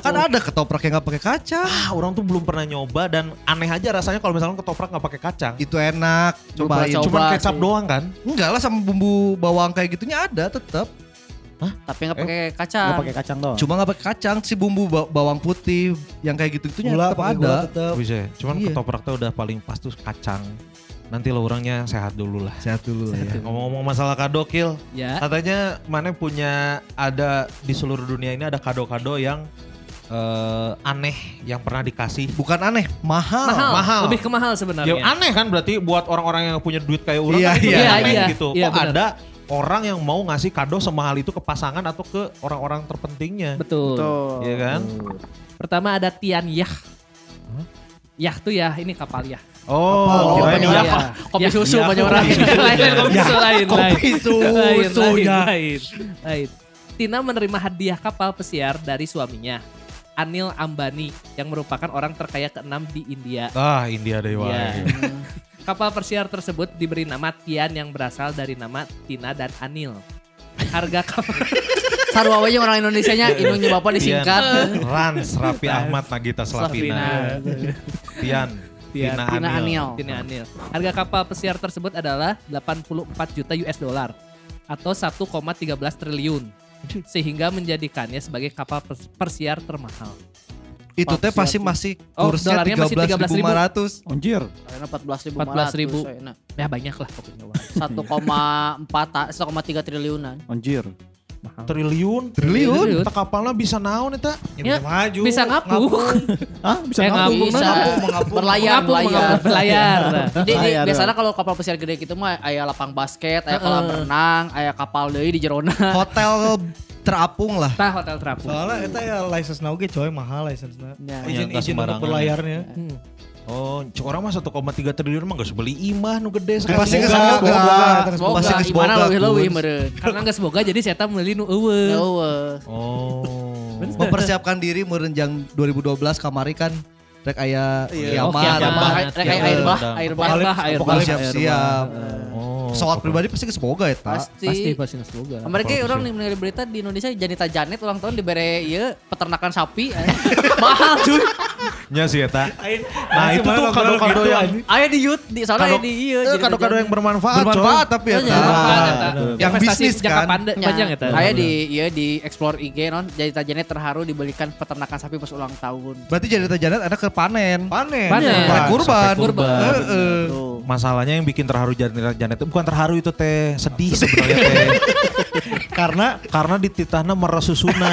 Kan ada ketoprak yang nggak pakai kacang. ah, orang tuh belum pernah nyoba dan aneh aja rasanya kalau misalkan ketoprak nggak pakai kacang. Itu enak. Cuman coba kecap sih. doang kan? Enggak lah sama bumbu bawang kayak gitunya ada tetap. Tapi nggak Eh, pakai Nggak kacang. pakai kacang doang. Cuma nggak pakai kacang si bumbu ba- bawang putih yang kayak gitu itunya Gula, tetap ada. tetap. Bisa. Cuman Iya. ketoprak tuh udah paling pas tuh kacang. Nanti lo orangnya sehat dulu lah. Sehat dulu lah ya. Ngomong-ngomong masalah kado Kil, Ya. katanya mana punya ada di seluruh dunia ini ada kado-kado yang eh, aneh yang pernah dikasih. Bukan aneh, mahal. Mahal. mahal. Lebih ke mahal sebenarnya. Ya aneh kan berarti buat orang-orang yang punya duit kayak orang Iya, kan itu iya. Iya, aneh iya. gitu. Iya, Kok benar. ada orang yang mau ngasih kado semahal itu ke pasangan atau ke orang-orang terpentingnya? Betul. Tuh. Iya kan? Pertama ada Tian Yah. Yah tuh ya, ini kapal Yah. Oh, kirain iya. ya. Kopi Ya, susu ya, banyak kopi orang. susu. lain, kopi susu lain, Kopi lain. Lain, lain, lain, lain. Tina menerima hadiah kapal pesiar dari suaminya, Anil Ambani, yang merupakan orang terkaya keenam di India. Ah, India Dewa. Iya. Kapal persiar tersebut diberi nama Tian yang berasal dari nama Tina dan Anil. Harga kapal Sarwa we orang Indonesia nya inungnya bapak disingkat. Rans, Raffi Ahmad, Nagita Slavina. Tian, Tian. Tina Tina Anil. Anil. Tina Anil. Harga kapal pesiar tersebut adalah 84 juta US dollar atau 1,13 triliun sehingga menjadikannya sebagai kapal pers- persiar termahal. Itu teh pasti masih Oh, kursnya dolarnya masih 13.500. Anjir. Karena 14 ribu 14 ribu. Nah, Ya banyak lah pokoknya. Wak. 1,4 1,3 triliunan. Anjir. Mahal. Triliun. Triliun. Kita kapalnya bisa naon eta? Ya, bisa maju. bisa ngapung. Hah? Bisa Eh, ngapung? ngapung. Bisa berlayar, Mengapung, berlayar. berlayar. Nah. Jadi biasanya kalau kapal pesiar gede gitu mah aya lapang basket, aya kolam renang, aya kapal deui di jerona. Hotel terapung lah. Tah hotel terapung. Soalnya itu ya license now ge coy mahal license na. Ya. Iya, nggak Izin-izin sembarangan untuk berlayarnya. Oh, cek orang mah 1,3 triliun mah gak beli imah nu gede sekali. Pasti semoga, Semoga Pasti gimana kesemoga. leuwih-leuwih Kun. meureun. Karena nggak semoga jadi saya meuli nu eueuh. Eueuh. Oh. Mempersiapkan diri merenjang 2012 kamari kan rek aya Iya. Oh, kiamat. Rek aya air bah, air bah. Air bah, air bah. Pokoknya siap-siap. Oh. Pesawat pribadi pasti kesemoga ya, tak? Pasti. Pasti pasti semoga. Mereka orang nih mendengar berita di Indonesia Janita Janet ulang tahun dibere ieu peternakan sapi. eh. Mahal cuy. Nya sih eta. Nah, itu tuh kado-kado gitu, yang. Aya di Yut, di soalnya Kado- di ieu. eh, Janita kado-kado yang bermanfaat, Bermanfaat coy. tapi ya, tak? iya. Bermanfaat, eta. Yang Investasi bisnis jangka kan. panjang eta. Aya di iya di explore IG non Janita Janet terharu dibelikan peternakan sapi pas ulang tahun. Berarti jadi janet ada ke panen. Panen. Panen. Kurban. Kurban. Masalahnya yang bikin terharu Janet Janet itu bukan terharu itu teh, sedih sebenarnya teh. karena karena di titahna meresusuna,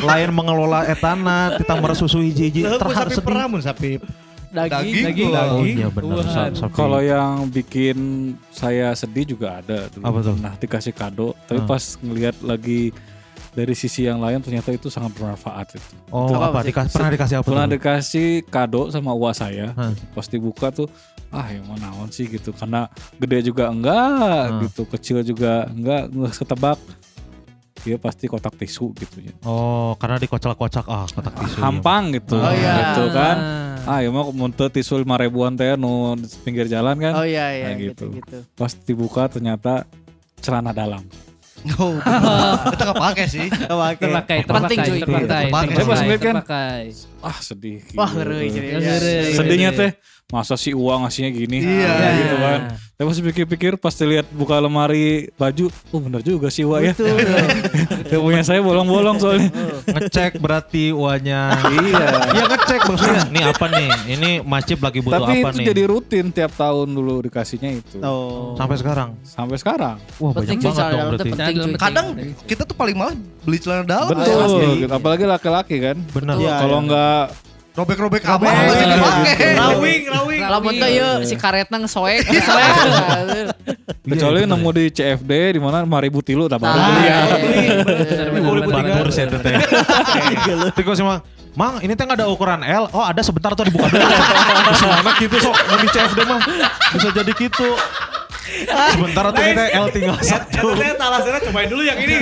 lain mengelola etana, titah meresusu hiji-hiji terharu sapi sedih. peramun sapi. Daging. Daging. Oh iya benar. Tuhan. sa- sapi. Kalau yang bikin saya sedih juga ada dulu. Apa tuh? Nah dikasih kado, tapi Hmm. pas ngelihat lagi dari sisi yang lain ternyata itu sangat bermanfaat itu. Oh Apa apa? Dikas- pernah dikasih apa? Pernah dikasih kado sama uang saya, Hmm. pas dibuka tuh, ah yang mana naon sih gitu, karena gede juga enggak, Hmm. gitu, kecil juga enggak, nggak ketebak. Dia pasti kotak tisu gitu ya. Oh karena dikocak-kocak ah kotak tisu. Hampang gitu, Oh, iya. gitu kan. Ah ya mau muntah tisu lima ribuan teh nu di pinggir jalan kan. Oh iya iya Nah, gitu gitu. gitu. Pas dibuka ternyata celana dalam. Oh, kita nggak pakai sih. Terpakai, Penting, terpakai, cuy. terpakai, Terpakai. Ngeliat kan, terpakai. ah sedih. Wah, ngeri. Ya. Sedihnya teh, masa sih uang ngasihnya gini? Iya. Ya, gitu kan. Tapi pas pikir-pikir, pas dilihat buka lemari baju, oh bener juga sih uang ya. Yang punya saya bolong-bolong soalnya. ngecek berarti uangnya. iya. Iya ngecek maksudnya. Nih apa nih? Ini Macip lagi butuh Tapi apa itu nih? jadi rutin tiap tahun dulu dikasihnya itu. Oh. Sampai sekarang. Sampai sekarang. Wah Penting banyak banget dong berarti. penting. Kadang kita tuh paling malas beli celana dalam. Betul. Gitu. Apalagi laki-laki kan. Bener. Iya, Kalau iya. nggak Robek-robek apa Iya, dipakai. gitu. Rawing, rawing. Lamun teh ieu si karetna ngesoek, soek. kecuali nemu di CFD di mana 5000 tilu tak baru Tah, beli ya. iya, bener. Batur saya teh. Tiko sih mang, mang ini teh nggak ada ukuran L. Oh ada sebentar tuh dibuka dulu. Mana gitu sok mau di CFD mah bisa jadi gitu. Sebentar tuh ini teh L tinggal satu. Eta teh talasana cobain dulu yang ini.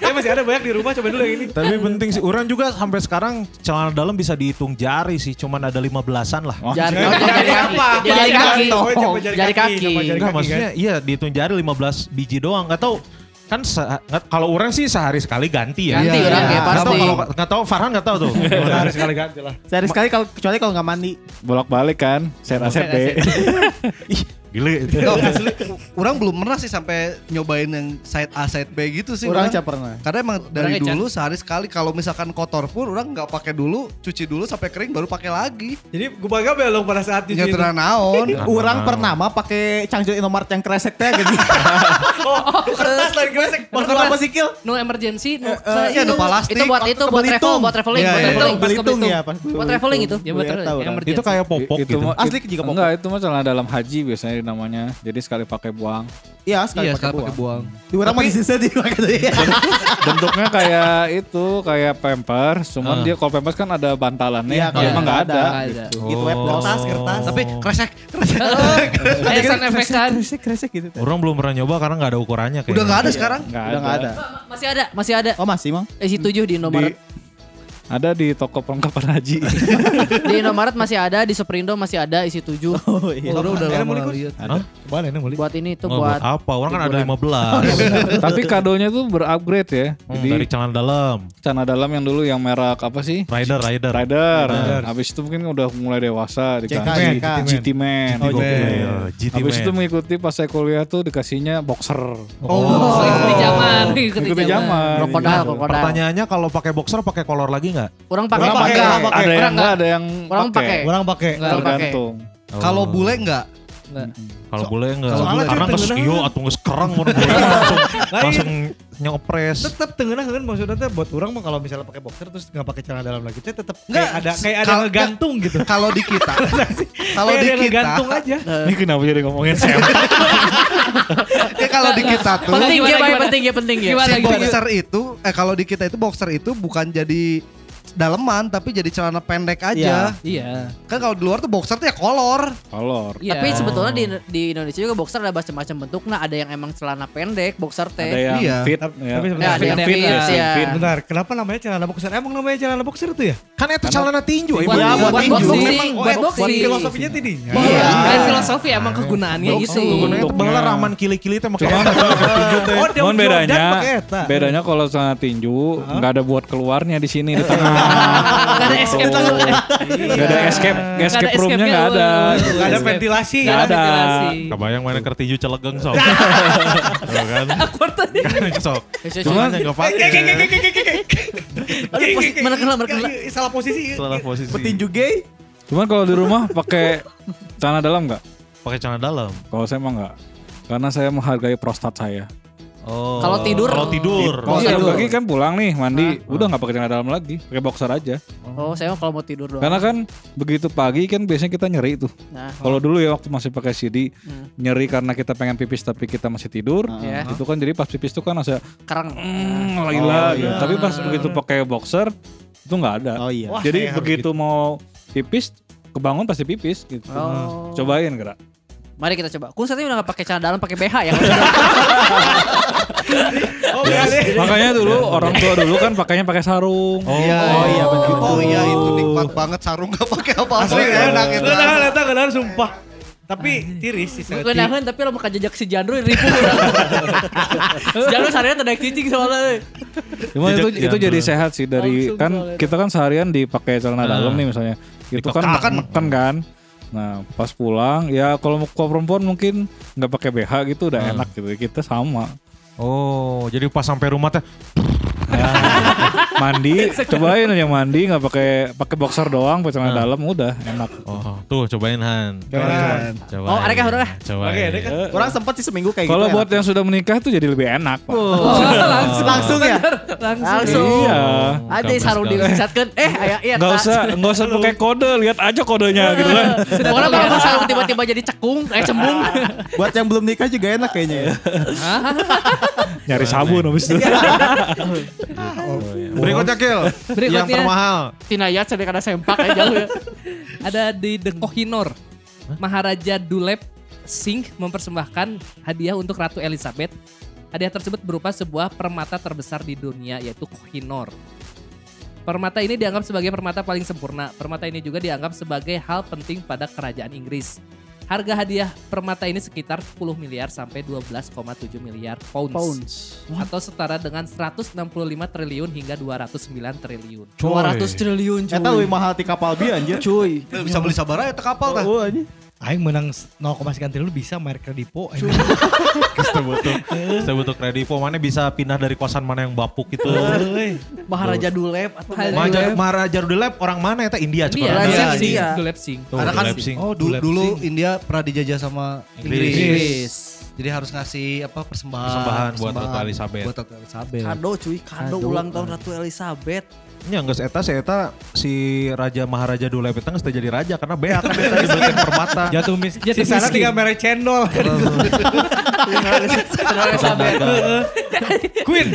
Ya masih ada banyak di rumah cobain dulu yang ini. Tapi penting sih, orang juga sampai sekarang celana dalam bisa dihitung jari sih, cuman ada lima belasan lah. Jari, Jari oh, jari apa? kaki. Jari kaki. Oh, Oh, Jari kaki, Enggak kaki, maksudnya iya dihitung jari 15 biji doang. Gak tahu kan kalau orang sih sehari sekali ganti ya. Ganti Iya, orang iya. ya Nggak tahu pasti. kalau nggak tahu Farhan nggak tahu tuh. Harus sekali ganti lah. Sehari sekali kalau kecuali kalau nggak mandi. Bolak-balik kan, set ACP. Oh, asli, orang belum pernah sih sampai nyobain yang side A side B gitu sih. Orang orang. cap pernah. Karena emang dari Ecan. dulu sehari sekali kalau misalkan kotor pun orang nggak pakai dulu, cuci dulu sampai kering baru pakai lagi. Jadi gue bangga belum pada saat itu. tenang naon. Orang pernah mah pakai Cangjo Indomaret yang kresek teh gitu. Oh, kertas lagi kresek. Makan apa sih Kil? No emergency, no. Eh, Iya, ada plastik. Itu buat itu buat travel, buat traveling, Iya, buat iya. traveling. Belitung Belitung. ya pas. Buat traveling itu. Ya orang. Itu kayak popok itu gitu. Asli juga popok. Enggak, itu mah celana dalam haji biasanya namanya. Jadi sekali pakai buang. Iya, sekali Iya, pakai sekali pakai buang. buang. Di orang mah Tapi- di sisa di pakai tuh ya. Bentuknya kayak itu, kayak pampers. Cuman Ah. dia kalau pampers kan ada bantalannya. Iya, kalau emang nggak ada. Ada. Gitu web kertas, kertas. Tapi kresek, kresek. Eh, sound effect kan. Kresek, kresek gitu. Orang belum pernah nyoba karena nggak ada ukurannya kayaknya. Udah nggak ada sekarang. Nggak Udah nggak ada. Masih ada, masih ada. Oh masih mang? Isi 7 di Indomaret. Ada di toko perlengkapan haji. Di Indomaret masih ada, di Superindo masih ada isi 7. Oh iya. Orang udah lama lihat. Hah? Coba enak mulai. Buat ini tuh Oh, buat buat apa? Orang kan ada hiburan. 15. Tapi kadonya tuh berupgrade ya. Hmm, Jadi dari celana dalam. celana dalam yang dulu yang merek apa sih? Rider, rider. Rider. Rider. Habis itu mungkin udah mulai dewasa dikasih. GT Man. Oh, Gokil. iya. GT Habis itu Man. mengikuti pas saya kuliah tuh dikasihnya boxer. Oh, ikuti zaman, ikuti zaman. krokodil, krokodil. Pertanyaannya kalau pakai boxer pakai kolor lagi nggak? Orang pakai Orang pakai, pakai. orang pakai. Ada yang enggak, ada yang Orang pakai. Orang pakai. Nggak. Orang pakai. tergantung. Kalau bule enggak? Kalau boleh enggak? kalau bule Karena kan nggak tengenah. iyo atau nggak sekarang mau langsung langsung nyopres. Tetap tengah kan maksudnya teh buat orang mah kalau misalnya pakai boxer terus nggak pakai celana dalam lagi teh tetap Nggak, kayak ada kayak ada ngegantung gitu. Kalau di kita, kalau di kita, ngegantung aja. Ini kenapa jadi ngomongin Sam? ya kalau di kita tuh Penting ya, penting ya, penting ya. Si boxer itu, eh kalau di kita itu boxer itu bukan jadi daleman tapi jadi celana pendek aja. Iya. Kan kalau di luar tuh boxer tuh ya kolor. Kolor. Iya. Tapi sebetulnya di, di Indonesia juga boxer ada macam-macam bentuk. Nah, ada yang emang celana pendek, boxer teh. Ada yang Iya. fit. Tapi- ya. tapi Ya, sebenarnya ada yang fit, fit, ya, ya. fit. Bentar, kenapa namanya celana boxer? Emang namanya celana boxer itu ya? Kan itu celana tinju. Buat. Ya, buat, buat tinju. boxing, Memang- buat buat boxing. Filosofinya tidinya. Iya. Dan filosofi emang kegunaannya itu. Itu bener aman kili-kili teh maksudnya. Oh, bedanya, bedanya kalau celana tinju nggak ada buat keluarnya di sini di tengah. Gak ada escape tuh. Nggak ada escape, escape roomnya nggak ada. Nggak ada ventilasi. Nggak ada. ventilasi. Kebayang mana ker tinju celegeng sok. Tuh kan. Sok. Cuman- Cuman nggak pakai. Aduh, pos- mana kena, mana kena. Salah posisi. Salah posisi. Petinju gay? Cuman kalau di rumah pakai celana dalam nggak? Pakai celana dalam. Kalau saya mah nggak. Karena saya menghargai prostat saya. Oh. Kalau tidur? Kalau tidur. Kalau Iya, saya tidur. pagi kan pulang nih mandi, udah nggak pakai celana dalam lagi, pakai boxer aja. Oh, saya mah kalau mau tidur doang. Karena kan begitu pagi kan biasanya kita nyeri tuh. Nah, Kalau dulu ya waktu masih pakai CD, Hmm. nyeri karena kita pengen pipis tapi kita masih tidur. Ya. Itu kan jadi pas pipis tuh kan ada kerang. mm, gila gitu. Tapi pas begitu pakai boxer itu nggak ada. Oh iya. Wah, jadi saya begitu mau pipis kebangun pasti pipis gitu. Oh. Cobain gerak. Mari kita coba. Kun saat ini udah gak pakai celana dalam, pakai BH ya. Oh, berarti. Makanya dulu orang tua dulu kan pakainya pakai sarung. Oh, Iya. Oh iya benar. Oh iya itu nikmat banget sarung gak pakai apa-apa. Asli enak itu. Kenalan eta kenalan sumpah. Tapi tiris sih. Gue nahan tapi lo mau jejak si Jandro ribu. si Jandro seharian terdek cicing soalnya. Cuma itu itu jadi sehat sih dari Langsung kan kita kan seharian dipakai celana Nah. dalam nih misalnya. Itu kan neken kan. Nah, pas pulang ya kalau mau perempuan mungkin nggak pakai BH gitu udah enak gitu. Kita sama. Oh, jadi pas sampai rumah teh mandi, cobain aja mandi nggak pakai pakai boxer doang, pakai celana dalam udah enak. Oh, tuh cobain Han. Cobain. Cobain. Oh, ada kah, udah? Cobain. Oke, kah? Orang sempat sih seminggu kayak Kalau gitu. buat yang sudah menikah tuh jadi lebih enak, Pak. langsung langsung ya. Langsung. Iya. Ada sarung diwisatkan. Eh, ayah iya. Nggak usah nggak usah pakai kode, lihat aja kodenya gitu kan. Orang kalau sarung tiba-tiba jadi cekung, eh cembung. Buat yang belum nikah juga enak kayaknya ya. Nyari sabun habis itu. Berikutnya Kil. Berikutnya. Yang termahal. Tinayat sedek ada sempak aja jauh ya. Ada di The Kohinoor. Maharaja Dulep Singh mempersembahkan hadiah untuk Ratu Elizabeth. Hadiah tersebut berupa sebuah permata terbesar di dunia yaitu Kohinoor. Permata ini dianggap sebagai permata paling sempurna. Permata ini juga dianggap sebagai hal penting pada kerajaan Inggris. Harga hadiah permata ini sekitar 10 miliar sampai 12,7 miliar pounds. Pounds. Atau setara dengan 165 triliun hingga 209 triliun. 200 triliun cuy. Eta lebih mahal di kapal bi anjir. Cuy. Bisa beli sabar aja kapal tah. Oh anjir. Aing menang 0, sekian triliun bisa merek kredipo. Kita butuh, kita butuh kredivo. Mana bisa pindah dari kosan mana yang bapuk itu. Euy. Maharaja Dulep atau Maharaja, Maharaja Dulep orang mana ya? India. India. India, India. Dulep Sing. Karena kan oh du- dulu India pernah dijajah sama Inggris. Inggris. Jadi harus ngasih apa persembahan. Persembahan buat Ratu Elizabeth. Buat Ratu Elizabeth. Kado cuy, kado, Kado. ulang tahun Ratu Elizabeth. Ya nggak eta si eta si Raja Maharaja Dulep itu nggak jadi raja karena beak kan eta dibelikan permata. Jatuh mis. Jatuh Di sana miskin. tinggal merek cendol. Queen.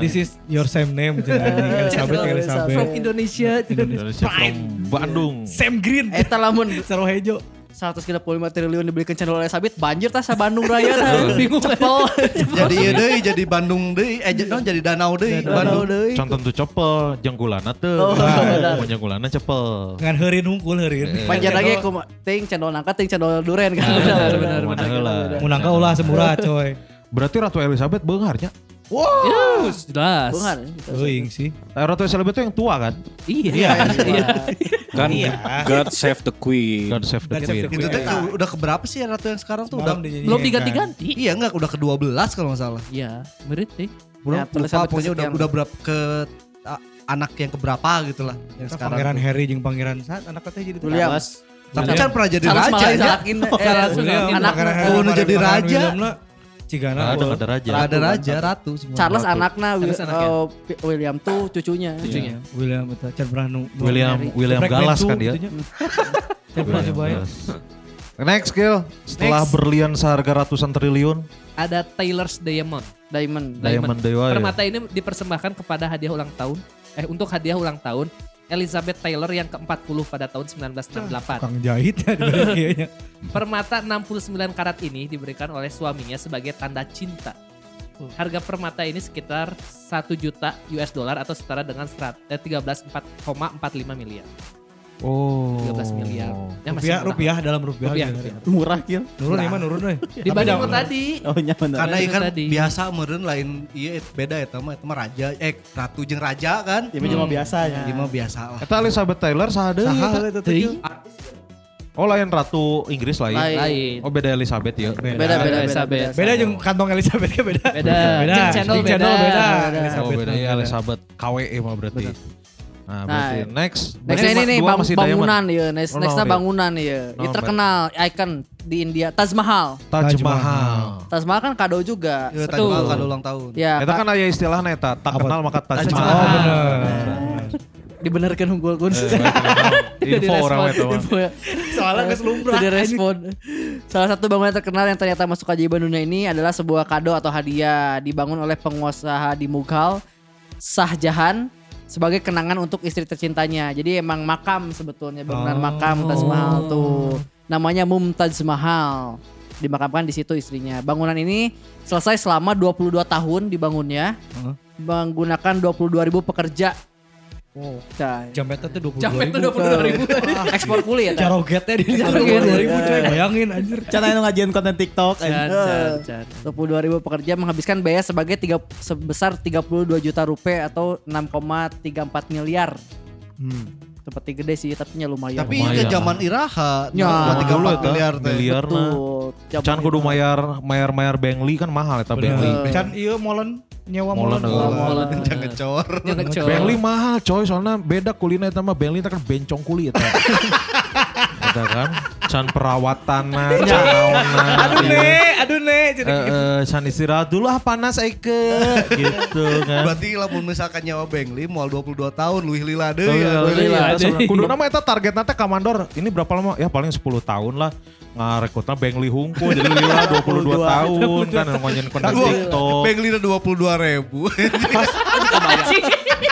This is your same name. anjing. Elizabeth Elizabeth. From Indonesia. Indonesia from Bandung. Sam Green. Eta lamun Saro Hejo. 135 triliun dibelikan channel Elizabeth, banjir tas Bandung Raya tah. Bingung cepel. jadi ieu deui jadi Bandung deui eh non, jadi danau deui Bandung deui. Contoh tuh cepel, jenggulana tuh. Oh, benar. Mau jenggulana cepel. Ngan heureun hungkul heureun. Panjang lagi aku ting cendol nangka ting cendol duren kan. Benar, benar, Mana benar. heula. Munang ka ulah semurah coy. Berarti Ratu Elizabeth beungarnya. Ya, jelas. Bungar. Euing sih. Nah, Ratu Elizabeth itu yang tua kan? Iya. Iya. Kan God save the Queen. God save the God save the Queen. Itu teh ke- udah keberapa sih ya ratu yang sekarang tuh udah Semalam dinyanyikan. Belum diganti-ganti. Iya enggak udah ke-12 kalau nggak salah. Iya, merit deh. Udah Ratu lupa pokoknya udah udah berapa ke anak yang keberapa gitu lah yang sekarang. Pangeran tuh. Harry jeung Pangeran Saat anak katanya jadi William. Tapi kan pernah jadi raja ya. eh, anak udah jadi raja. Cigana. Ada ada raja. Ada raja, ratu semua. Charles Ratu. anaknya Wi- Charles anaknya. Pi- William tuh cucunya. Cucunya. William itu Can pernah nu. nu- William William Galas kan dia. William cobain. Galas. Next skill. Setelah Next. berlian seharga ratusan triliun, Ada Taylor's Diamond. Diamond. Diamond Dewa ya. Permata ini dipersembahkan kepada hadiah ulang tahun. Eh untuk hadiah ulang tahun Elizabeth Taylor yang ke-40 pada tahun 1968. Kang jahit ya. Permata 69 karat ini diberikan oleh suaminya sebagai tanda cinta. Harga permata ini sekitar 1 juta US dollar atau setara dengan serat- eh, 13,45 miliar. Oh. 13 miliar. Ya, masih Rupiah, murah. rupiah dalam rupiah. Rupiah, gitu. rupiah. Murah kieu. Nurun ya mah nurun we. Dibanding yang tadi. Oh nya bener. Karena ikan tadi. biasa meureun lain iya beda eta mah eta mah raja eh ratu jeung raja kan. Ya cuma biasa ya. Ieu mah biasa lah. Eta Elizabeth Taylor saha deui Saha eta? teh? Oh lain ratu Inggris lain. Lain. Oh beda Elizabeth ya. Beda beda beda. Elizabeth. Beda jeung kantong Elizabeth ke beda. Beda. Beda. Jeung channel beda. beda. Beda. Oh Elizabeth beda mah ya Elizabeth KWE mah berarti. Nah, berarti Nah, next. Next ini nih bang- bangunan ya, next Oh, nextnya no, bangunan ya. Ini No, terkenal icon di India Taj Mahal. Taj Taj Mahal. Taj Mahal kan kado juga. Iya, Betul. Taj Mahal kado ulang tahun. Ya, Eta kan aya istilahnya eta, tak Apa? kenal maka Taj Taj Mahal. Oh bener. dibenerkan unggul kun. Info orang. Info ya. Soalnya geus lumrah. Tidak respon. Salah satu bangunan terkenal yang ternyata masuk keajaiban dunia ini adalah sebuah kado atau hadiah dibangun oleh pengusaha di Mughal Shah Jahan sebagai kenangan untuk istri tercintanya. Jadi emang makam sebetulnya bangunan Oh. makam Taj Mahal tuh. Namanya Mumtaz Mahal. Dimakamkan di situ istrinya. Bangunan ini selesai selama 22 tahun dibangunnya. Menggunakan 22 ribu pekerja. Wow. Jampetnya tuh 22 Jamet tuh ribu. 22 ribu. Ekspor kulit ya. Carogetnya di. 22 ribu coy. Bayangin anjir. Can anu ngajian konten TikTok. Can, can. 22 ribu pekerja menghabiskan biaya sebagai tiga, sebesar 32 juta rupiah atau 6,34 miliar. Seperti gede sih tapi nya lumayan. Tapi Lumayan. ke zaman Iraha, Ya. tiga empat miliar teh. miliar nah. Can kudu mayar mayar mayar Bengli kan mahal eta Bengli. Bener. Can iya molen nyewa Molen, molen. Molen. Jangan ngecor. Bengli mahal coy soalnya beda kulina eta mah Bengli eta kan bencong kuli eta. eta kan can perawatan naonna. Aduh ne, aduh ne. Jadi Eh, eh, can istirahat dulu ah panas Eike gitu kan. Berarti lamun misalkan nyawa Bengli moal 22 tahun luwih lila deui. Iya, ya. iya, iya. aja. Kudu nama eta target nanti kamandor ini berapa lama? Ya paling 10 tahun lah. Ngarekrutna Bengli Hungkul jadi lila 22 tahun kan ngomongin konten TikTok. Bengli udah 22 ribu.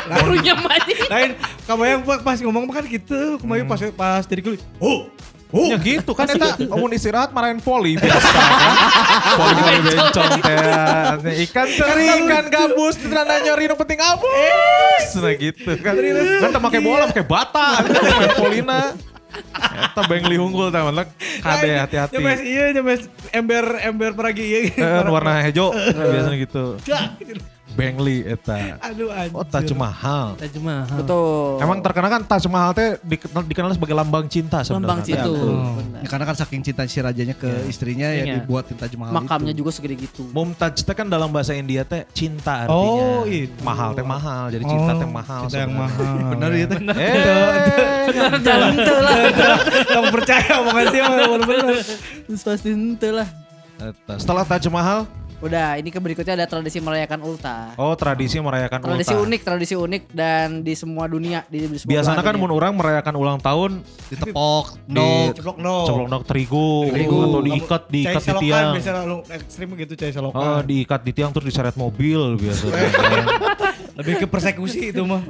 Barunya mati. lain kabayang pas- pas ngomong kan gitu, kemarin pas pas dari kulit. Oh. Oh, Ya gitu kan eta mau istirahat marahin poli biasa kan. Poli poli bencong teh. Ikan teri, ikan gabus, terana nyari nu penting abus. Nah gitu kan. Kan teu make bola, make bata. Main polina. Eta Bengli unggul teh mah kade hati-hati. Nyemes iya nyemes ember ember peragi iya. Eh, warna hijau biasanya gitu. Bengli eta. Aduh anjir. Oh Taj Mahal. Taj Mahal. Betul. Emang terkenal kan Taj Mahal teh dikenal, dikenal sebagai lambang cinta lambang sebenarnya. cinta. Betul. Benar. Ya, karena kan saking cinta si rajanya ke istrinya ya Iya. dibuat Taj Mahal Makamnya itu. juga segede gitu. Mumtaz teh kan dalam bahasa India teh cinta artinya. Oh, itu. Mahal teh mahal. Jadi cinta Oh, teh mahal. Cinta yang sebenarnya. mahal. Bener ya teh. Eh, Tentu lah. Kamu percaya omongan sih mah bener-bener. Pasti tentu lah. Setelah Taj Mahal, Udah, ini ke berikutnya ada tradisi merayakan ulta. oh tradisi merayakan Tradisi ultah. unik, tradisi unik dan di semua dunia di, di semua Biasanya kan mun orang merayakan ulang tahun Ditepok, di no. Ceplok no. ceplok nok terigu, Terigu. atau diikat diikat di tiang. biasa lu ekstrim gitu cai selokan. Oh, diikat di tiang terus diseret mobil biasanya. Lebih ke persekusi itu mah.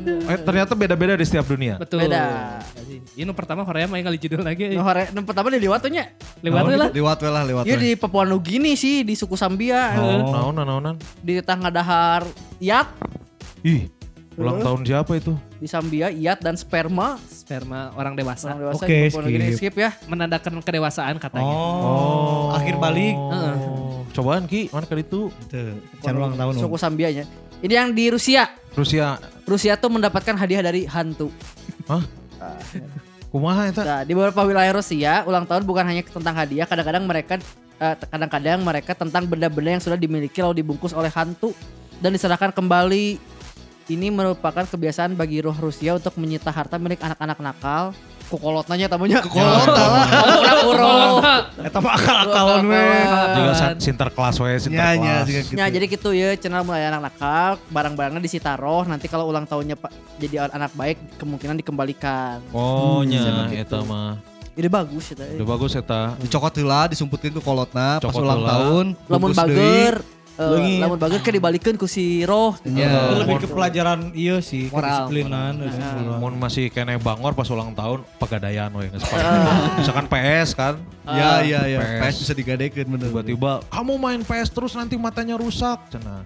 eh, ternyata beda-beda di setiap dunia. Betul. Beda. Ini pertama Korea main kali judul lagi. Nah, hore, nah, pertama di liwat tuh nya. Lewat lah. Lewat we lah, lewat Iya di Papua Nugini sih, di suku Sambia. Oh, naon naonan. Di tengah dahar Iat Ih, ulang tahun siapa itu? di Sambia, Iat dan sperma. Sperma orang dewasa. Orang dewasa Oke, Nugini skip. skip ya. Menandakan kedewasaan katanya. Oh. Akhir balik. Oh, cobaan Ki, mana kali itu? Tuh, can ulang tahun. Suku Sambianya. Ini yang di Rusia. Rusia. Rusia tuh mendapatkan hadiah dari hantu. Hah? Kumaha eta? Nah, di beberapa wilayah Rusia, ulang tahun bukan hanya tentang hadiah, kadang-kadang mereka eh, kadang-kadang mereka tentang benda-benda yang sudah dimiliki lalu dibungkus oleh hantu dan diserahkan kembali. Ini merupakan kebiasaan bagi roh Rusia untuk menyita harta milik anak-anak nakal. Kukolot nanya tamunya. Kukolot lah. Eta mah akal-akalan we. Juga sa- sinterklas we, nya, sinterklas. juga gitu. Ya jadi gitu ya channel mulai anak nakal barang-barangnya disita roh nanti kalau ulang tahunnya pak jadi anak baik kemungkinan dikembalikan Oh, nya gitu. eta mah. Ini bagus ya Udah bagus eta. Dicokot heula, disumputin ke kolotna pas ulang tahun. lamun bager Leungit. lamun bager ke dibalikeun ku si roh Ya. Itu lebih ke pelajaran iya sih, Moral. kedisiplinan. kedisiplinan. Mun masih kene bangor pas ulang tahun pegadaian we geus pake. Misalkan PS kan. Ya, ya, ya. PS. PS bisa digadekeun bener. tiba-tiba kamu main PS terus nanti matanya rusak cenah.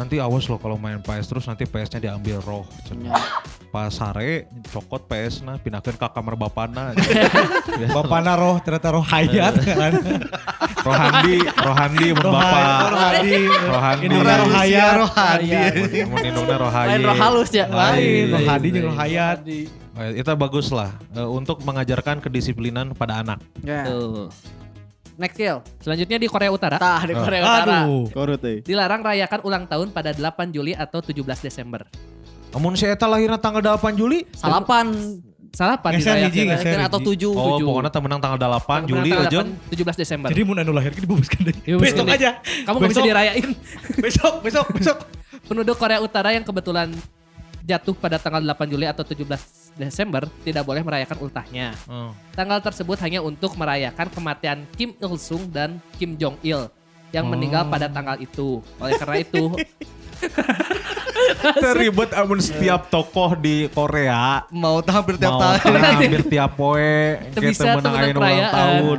Nanti awas loh kalau main PS terus nanti PS-nya diambil roh cenah. Pas sare cokot PS nah pindahkeun ke kamar bapana. Bapak naroh ternyata roh hayat kan. Rohandi, Rohandi mun Roh bapak. roh. Rohandi. Indungna roh hayat. Rohadi. Mun indungna rohaye. lain roh halus ya Lain, roh Lain. hadi jeung roh hayat. Eh, Itu bagus lah eh, untuk mengajarkan kedisiplinan pada anak. Ya. Tuh. Next kill Selanjutnya di Korea Utara. tah di Korea Utara Aduh. Korut eh. Dilarang rayakan ulang tahun pada 8 Juli atau 17 Desember. Namun si Eta lahirnya tanggal 8 Juli. salapan Salah apa Geser hiji, dirayakan? geser. atau hiji. tujuh Oh, tujuh. pokoknya temenang tanggal 8 Juli Tanggal aja. 8, 17 Desember. Jadi mun anu lahir dibubuskan deh. Iya, Besok aja. Kamu gak bisa Besok. dirayain. Besok, besok, besok. Penduduk Korea Utara yang kebetulan jatuh pada tanggal 8 Juli atau 17 Desember tidak boleh merayakan ultahnya. Oh. Tanggal tersebut hanya untuk merayakan kematian Kim Il Sung dan Kim Jong Il yang meninggal pada tanggal itu. Oleh karena itu, Teribet amun setiap tokoh di Korea Mau tuh hampir tiap mau tahun. hampir tiap poe kita menangain ulang tahun.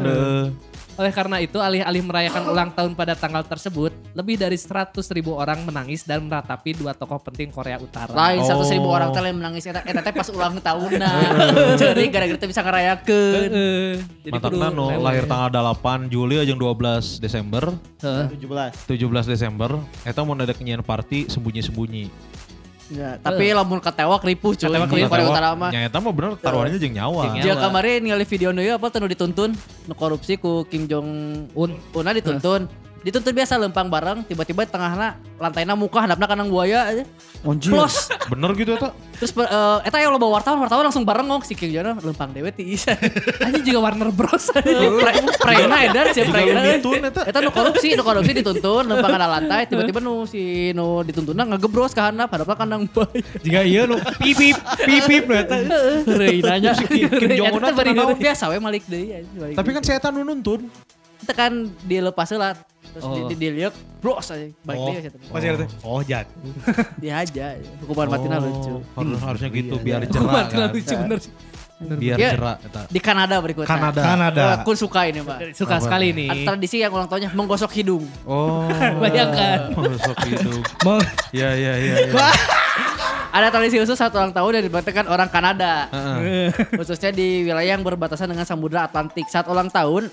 Eh. oleh karena itu alih-alih merayakan ulang tahun pada tanggal tersebut, lebih dari 100 ribu orang menangis dan meratapi dua tokoh penting Korea Utara. lain satu ribu Oh. orang teh lain menangis eta eta teh pas ulang tahunna jadi gara-gara bisa ngerayakeun Heeh. Jadi nu rewel. lahir tanggal 8 Juli aja 12 Desember, Heeh. 17. 17 Desember, eta mau ada kenyian party sembunyi-sembunyi. Ya, tapi lamun ketewak ripuh cuy Ketewak di ripuh. Korea Utara mah Nya eta mah bener taruhannya jeung nyawa. Jeung kemarin ningali video nu ieu apa teu dituntun nu korupsi ku Kim Jong Un. Una dituntun. Dituntun biasa lempang bareng, tiba-tiba di tengahna lantainya muka hadapna kana buaya aja. Plus. Bener gitu eta? Terus eh eta yang loba wartawan, wartawan langsung bareng ngong si Kim Jong Un lempang dewe ti isa. Anjing juga Warner Bros. Pre- Prena edar si Juga Prena. eta. Eta nu korupsi, nu korupsi dituntun lempang kana lantai, tiba-tiba nu si nu dituntuna ngagebros ka handap, hadapna kandang buaya. Jika iya nu pipip, pipip nu eta. Reunanya si Kim Jong Un biasa we malik deui. balik Tapi kan si eta nu nuntun. Itu kan dilepas lah terus Oh. di, di, dilihat bros aja balik Oh, dia ada teh. Oh, jatuh. dia aja hukuman matinya lucu Harus, harusnya gitu Iya, biar iya. jerah Mati kan. lucu bener sih. Biar jerah eta. di Kanada berikutnya Kanada. Kanada. Kun suka ini pak Suka sekali nih. Ada tradisi yang ulang tahunnya menggosok hidung Oh. Bayangkan. Masuk hidup. Meng- Ya ya ya. ya. ada tradisi khusus saat ulang tahun yang dibatalkan orang Kanada Heeh. khususnya di wilayah yang berbatasan dengan Samudra Atlantik saat ulang tahun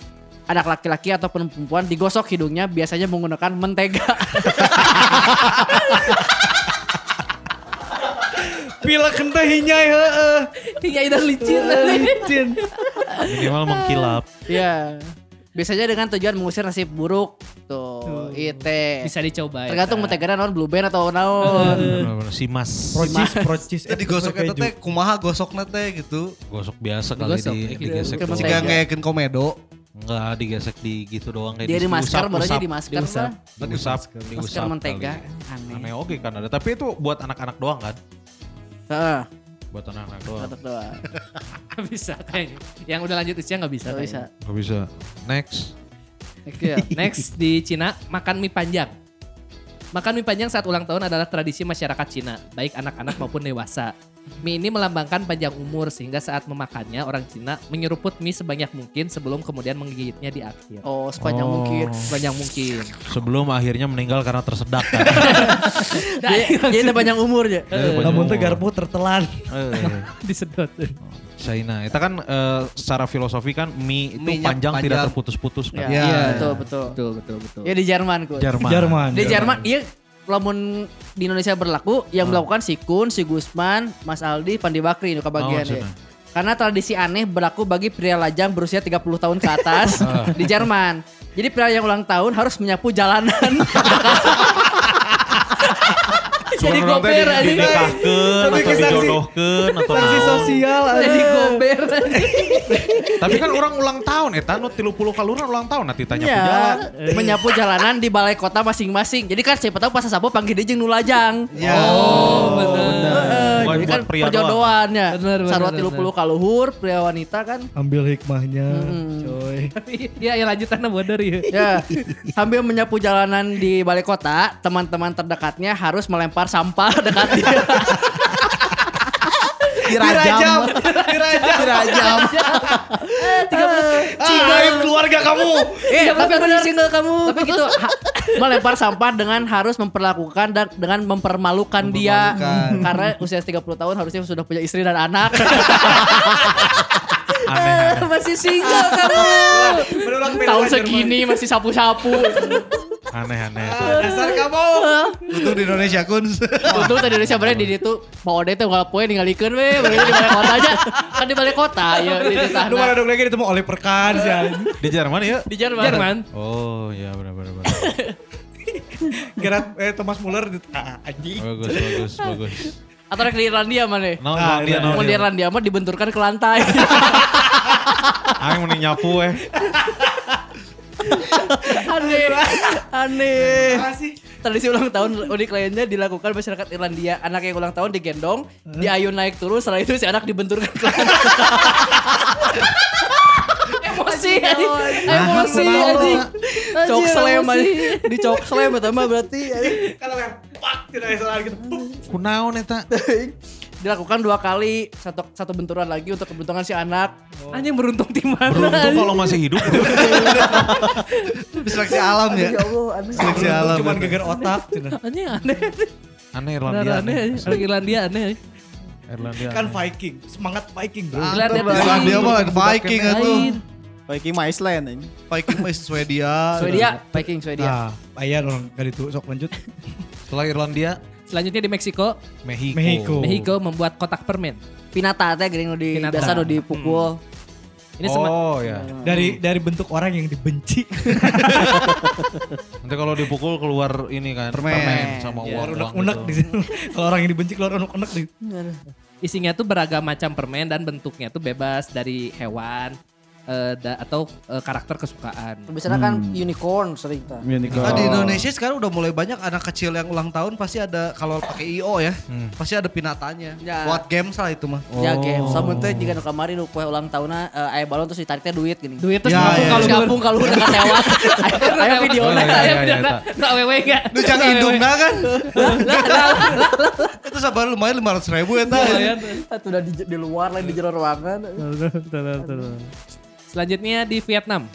anak laki-laki ataupun perempuan digosok hidungnya biasanya menggunakan mentega. Pila kenteh hinyai heeh. Iya dan licin. Licin. Minimal mengkilap. ya. Biasanya dengan tujuan mengusir nasib buruk. Tuh, ite. Bisa dicoba ya. Tergantung mentegana naon blue band atau naon. Simas. Procis, procis. Ya digosok eta teh kumaha gosokna teh gitu. Gosok biasa kali Digosok, di, digesek. Jika Mentega. ngayakeun komedo. Enggak digesek di gitu doang kayak Dia di masker baru aja diusap. di masker Diusap. mah. Diusap, Masker diusap mentega. kali. Aneh. Aneh oke kan ada. Tapi itu buat anak-anak doang kan? Heeh. Buat anak-anak doang. tetep doang. Bisa kayaknya. Yang udah lanjut usia nggak bisa. Nggak bisa. kayaknya. Gak bisa. Next. Next ya. Next di Cina makan mie panjang. Makan mie panjang saat ulang tahun adalah tradisi masyarakat Cina, baik anak-anak maupun dewasa. Mie ini melambangkan panjang umur sehingga saat memakannya orang Cina menyeruput mie sebanyak mungkin sebelum kemudian menggigitnya di akhir. Oh, sepanjang Oh. mungkin. Sebanyak mungkin. Sebelum akhirnya meninggal karena tersedak kan. Jadi jadi panjang umurnya. Namun teh garpu tertelan. Eh, Disedot. China. Itu kan eh, secara filosofi kan mie itu Mie-nya panjang, tidak panjang. terputus-putus kan. Ya, Iya. betul betul. Betul, betul, betul. Ya di Jerman kok. Jerman. Jerman. Di Jerman, iya lamun di Indonesia berlaku yang melakukan si Kun, si Gusman, Mas Aldi, Pandi Bakri itu kebagian Oh, ya. Karena tradisi aneh berlaku bagi pria lajang berusia 30 tahun ke atas di Jerman. Jadi pria yang ulang tahun harus menyapu jalanan. Jadi gober di- aja. Dinikahkeun Tapi atau dijodohkeun atau Sanksi sosial Jadi aja. gober aja. Tapi kan orang ulang tahun eta nu 30 kaluran ulang tahun nanti tanya ya, jalan. menyapu jalanan di balai kota masing-masing. Jadi kan siapa tahu pas sapu panggil dia jeung nu lajang. Ya. Oh, Bukan jadi kan perjodohan ya. Sarwa bener, 30 kaluhur, pria wanita kan. Ambil hikmahnya, coy. Iya, ya lanjutannya bodoh ya. Ya, sambil menyapu jalanan di balai kota, teman-teman terdekatnya harus melempar sampah dekat dia. Dirajam. Dirajam. Dirajam. Aib keluarga kamu. eh, tapi benar single kamu. Tapi gitu ha- melempar sampah dengan harus memperlakukan dan dengan mempermalukan, dia Mempermalukan. karena usia 30 tahun harusnya sudah punya istri dan anak. Aneh. Masih single kamu. Tahun segini masih sapu-sapu. Aneh aneh. Dasar kamu. Untuk di Indonesia kun. Untung tadi Indonesia bener di itu Pak Ode tuh nggak poin ninggalikeun we, bener di balai kota aja. Kan di balai kota ya di Lu Titahna. mana dong lagi ditemu oleh perkan sih. Di Jerman ya? Di Jerman. Jerman. Oh iya benar benar benar. Gerard eh Thomas Muller di ah, anjing. Bagus bagus bagus. Atau rek di Irlandia mana? Naon Ah, dia naon Mau di dia. Irlandia mah dibenturkan ke lantai. Aing mending nyapu eh. aneh. Aneh. Tradisi ulang tahun unik lainnya dilakukan masyarakat Irlandia. Anak yang ulang tahun digendong, diayun naik turun, setelah itu si anak dibenturkan ke lantai. Emosi. Emosi anjing. Cok slam. Di cok slam eta mah berarti. Kalau yang pak tidak bisa lagi gitu. Kunaon eta? dilakukan dua kali satu satu benturan lagi untuk keberuntungan si anak Anjing beruntung di mana? Beruntung kalau masih hidup. Seleksi alam ya. Seleksi alam. Cuman geger otak. cenah. Anjing aneh. Aneh Irlandia. aneh. Aneh. Irlandia aneh. Irlandia. Kan. Viking, semangat Viking bro. Irlandia Irlandia mah Viking atuh. Viking mah Iceland ini. Viking mah Swedia. Swedia Viking Swedia Nah, ayan orang kali itu sok lanjut. Setelah Irlandia, Selanjutnya di Meksiko, Mexico. Mexico. Mexico membuat kotak permen. pinata teh gering di Pinata. biasa nu dipukul Ini sema- Oh ya. Dari dari bentuk orang yang dibenci. Nanti kalau dipukul keluar ini kan Permen. sama Ya. uang Unek di gitu. situ. Kalau orang yang dibenci keluar unek-unek di. isinya tuh beragam macam permen dan bentuknya tuh bebas dari hewan eh, da- atau eh, karakter kesukaan. biasanya kan unicorn sering ta Nah, di Indonesia sekarang udah mulai banyak anak kecil yang ulang tahun pasti ada kalau pakai IO ya, pasti ada pinatanya. Ya. Buat game salah itu mah. ya game sama teh jika nu kamari nu ulang tahunna eh, aya balon terus ditarik teh duit gini. Duit terus Ya, ngapung ya. kalau Terus gabung kalau udah ketewat aya video Oh, iya, iya, iya, iya, Nggak wewe nggak? Lu jangan indungna kan. itu sabar lumayan 500 ribu ya Lumayan. Itu udah di, di luar lain di jero ruangan Selanjutnya di Vietnam.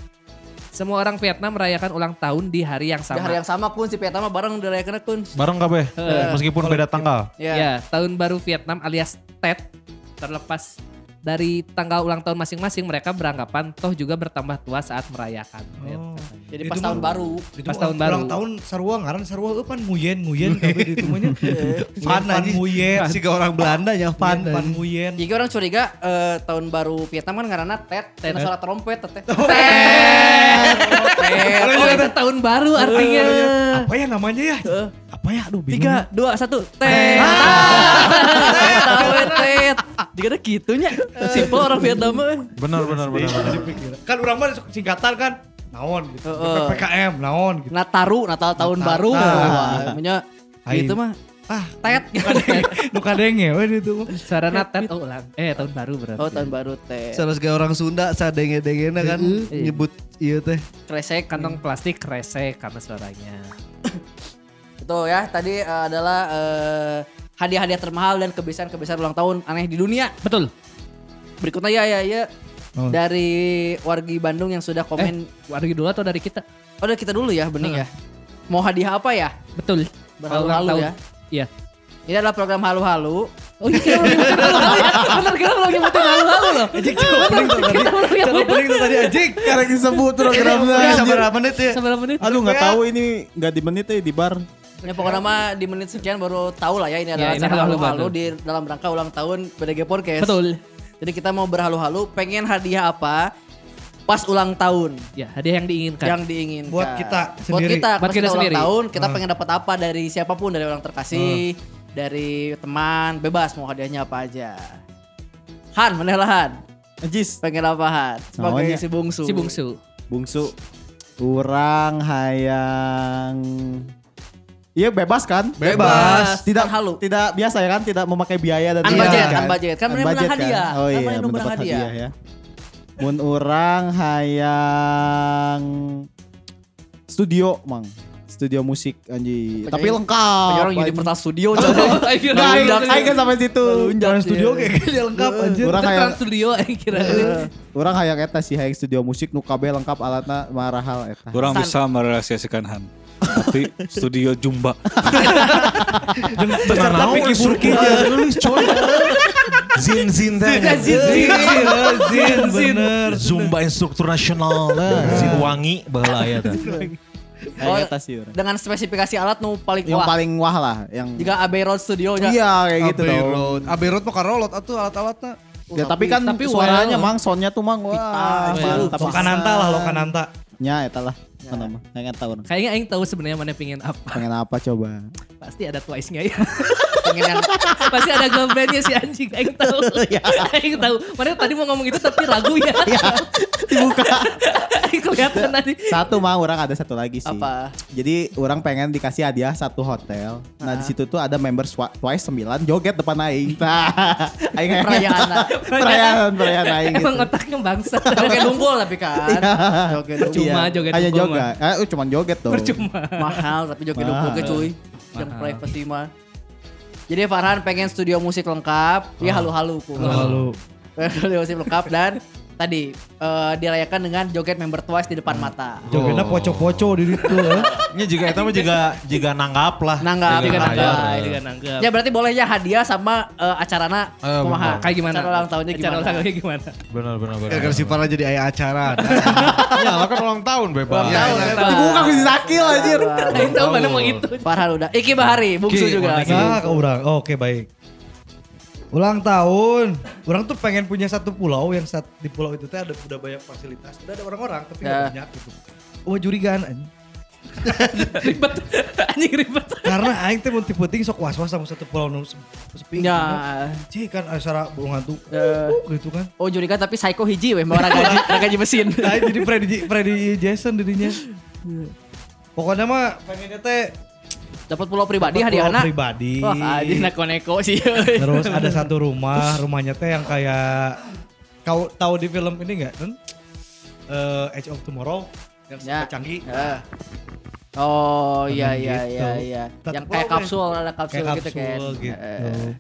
Semua orang Vietnam merayakan ulang tahun di hari yang di sama. hari yang sama kun si Vietnam bareng dirayakeun kun Bareng kabeh. Meskipun beda tanggal. ya Ya, tahun baru Vietnam alias Tet terlepas dari tanggal ulang tahun masing-masing mereka beranggapan toh juga bertambah tua saat merayakan. Oh. Jadi pas mah- tahun baru. Pas mah tahun baru. Ulang tahun sarua ngaran sarua eueuh pan muyen muyen kabeh di tumunya. Fan Fan muyen. Si ke orang Belanda ya fan. Fan muyen. Jadi orang curiga eh, tahun baru Vietnam kan karena tet, tet suara trompet, tet. Tet. Oh itu tahun baru artinya. Apa ya namanya ya? Apa ya? Aduh bingung. Tiga, dua, satu, tet. Tet. Jika ada gitunya, simple orang Vietnam mah. Benar benar benar. benar. Kan orang mah singkatan kan naon gitu. Heeh. PPKM naon gitu. Nataru, Natal tahun baru. Namanya Aing. gitu mah. Ah, Tet. nu kadenge we itu. Sarana tet oh ulang. Eh tahun baru berarti. Oh tahun baru tet. Salah kayak orang Sunda sadenge-dengena kan nyebut iya teh. Kresek Kantong plastik kresek karena suaranya. Itu ya, tadi eh, adalah eh, hadiah-hadiah termahal dan kebiasaan-kebiasaan ulang tahun aneh di dunia. Betul. Berikutnya ya ya ya Oh. dari wargi Bandung yang sudah komen. Wargi dulu atau dari kita? Oh, dari kita dulu ya, bening ya. Mau hadiah apa ya? Betul. Berhalu-halu ya. Iya. Ini adalah program halu-halu. Oh iya kita belum nyebutin halu-halu ya. Bener kita belum nyebutin halu-halu loh. Anjing coba opening tuh tadi. Coba opening tuh tadi anjing. Karena disebut programnya. Ini sama berapa menit ya? Seberapa menit? Aduh nggak tahu ini nggak di menit ya di bar. Ya pokoknya mah di menit sekian baru tahu lah ya ini adalah Ya, ini acara halu-halu di dalam rangka ulang tahun BDG Podcast. Betul. Jadi kita mau berhalu-halu pengen hadiah apa pas ulang tahun Ya hadiah yang diinginkan. yang diinginkan. Buat kita Buat sendiri. kita, Buat pas kita kita ulang sendiri. tahun kita pengen dapat apa dari siapa pun dari orang terkasih, dari teman, bebas mau hadiahnya apa aja. Han, mana lah Han? Ajis. Pengen apa Han? Sebagai si bungsu. Si bungsu. Bungsu. Urang hayang Iya bebas kan? Bebas. Tidak Kan halu. Tidak biasa ya kan? Tidak memakai biaya dan An tidak- budget, an budget. Kan bener menang budget hadiah. Oh Kan iya, menang mendapat hadiah. hadiah ya. Mun urang hayang studio, Mang. Studio musik anji. Tapi lengkap. Orang. Universal Studio. Ayo, kan sampai situ. Jalan studio kayak gini lengkap anjir. Urang Kita hayang Trans Studio aing kira. Urang hayang eta sih hayang studio musik nu kabeh lengkap alatna marahal eta. Kurang San- bisa merealisasikan Han. Tapi studio Jumba. Beserta Piki Burki tulis coy. Zin zin teh. Zin, zin, bener. Zumba instruktur nasional lah. Zin wangi baheula aya teh. Oh, dengan spesifikasi alat nu paling Yang wah. paling wah lah, yang Jika Abbey Road Studio nya. Iya kayak gitu Abbey dong. Road. Abbey Road mah karolot atuh alat-alatnya. Ya tapi kan Tapi suaranya well. mang, soundnya tuh mang wah. Pitan, mantap Lokananta lah, pisan. Lokananta. Nya eta lah. Mana mah? Pengen tahu. Kayaknya aing tahu sebenarnya mana pengen apa. Pengen apa coba? Pasti ada Twice-nya ya. Pengen yang Pasti ada girl band-nya si anjing. Aing tahu. Aing tahu. Mana tadi mau ngomong itu tapi ragu ya. Dibuka. Aing kelihatan tadi. Satu mah orang ada satu lagi sih. Apa? Jadi orang pengen dikasih hadiah satu hotel. Nah di situ tuh ada member Twice 9 joget depan aing. Nah, aing Perayaan. perayaan perayaan aing gitu. Emang otaknya bangsa. Joget dungkul tapi kan. Joget Iya, joget Hanya dungkul joget. Eh, cuman joget dong. Percuma. Mahal tapi joget dungkul ke cuy. Yang privasi mah. Jadi Farhan pengen studio musik lengkap. Ya halu-halu. ku. Lalu. Studio musik lengkap dan tadi eh, dirayakan dengan joget member Twice di depan mata. Jogetnya poco-poco di situ. eh. Ini juga eta mah juga juga nanggap lah. Nanggap, Juga nanggap. nanggap. Juga nanggap. Ya berarti boleh ya hadiah sama eh, acarana Eh, kumaha. Kayak gimana? Acara ulang tahunnya Acara gimana? ulang tahunnya gimana? Benar benar benar. Gara-gara si Farah jadi ayah acara. Ya lah kan ulang tahun bebas. Ya, Tahun, ya. bebas. Dibuka ku si Sakil anjir. Aing tahu mana mau itu. Farhan udah. Iki Bahari, bungsu juga. Nah, ke orang. Oh, Oke, baik. Ulang tahun. Orang tuh pengen punya satu pulau yang saat di pulau itu teh ada udah banyak fasilitas. Udah ada orang-orang tapi Ya. banyak gitu. Wah jurigan anjing. Ribet. Anjing ribet. Karena aing teh mun tipe sok was-was sama satu pulau nu se- sepi. Ya. Cih kan acara burung hantu. Eh. Uh, gitu kan. Oh jurikan tapi psycho hiji weh, mau gaji, gaji mesin. Nah, jadi Freddy Freddy Jason dirinya. Pokoknya mah pengennya teh Dapat pulau pribadi pulau hadiah anak. pribadi. Wah, aja neko-neko sih. Terus ada satu rumah, rumahnya teh yang kayak kau tahu di film ini enggak, kan? Eh, Edge of Tomorrow yang Ya. canggih. Ya. Oh iya Gitu. iya iya iya. Satu Yang kayak pulau, kapsul ada kapsul, Kayak gitu kan. kapsul gitu. Eh,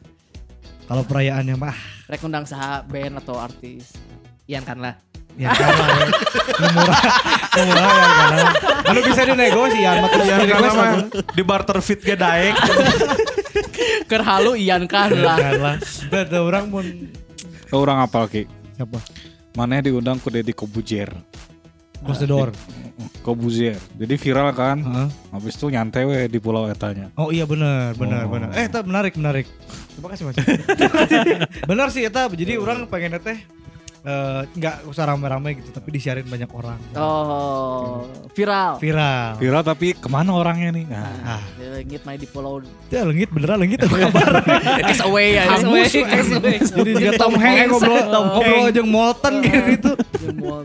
Kalau perayaannya mah Rek undang saha band atau artis. Ian kan lah. Ya kan ya. Nu murah, murah ya kan. Anu bisa dinegosian, mah terus Ya di karena request mah langsung. di barter fit ge daek. Ker halu Ian kan lah. Kan lah. Da da orang mun Oh, orang apal Ki. Siapa? Mana diundang ke Deddy Kobuzier. Prosedur. Kobuzier. Jadi viral kan. Heeh. Habis itu nyantai we di pulau etanya. Oh iya benar, benar, Oh. benar. Eh, itu menarik, menarik. Terima kasih Mas. benar sih eta, jadi orang pengen teh eh, nggak usah rame-rame gitu, tapi disiarin banyak orang. Oh, viral. Viral. Viral tapi ke mana orangnya nih? Nah, Ah, Di Langit main di pulau itu lengit beneran lengit apa kabar? Cast away ya. Hangus, Hangus. hangus. Jadi dia Tom Hanks ngobrol, ngobrol jeung Molten gitu.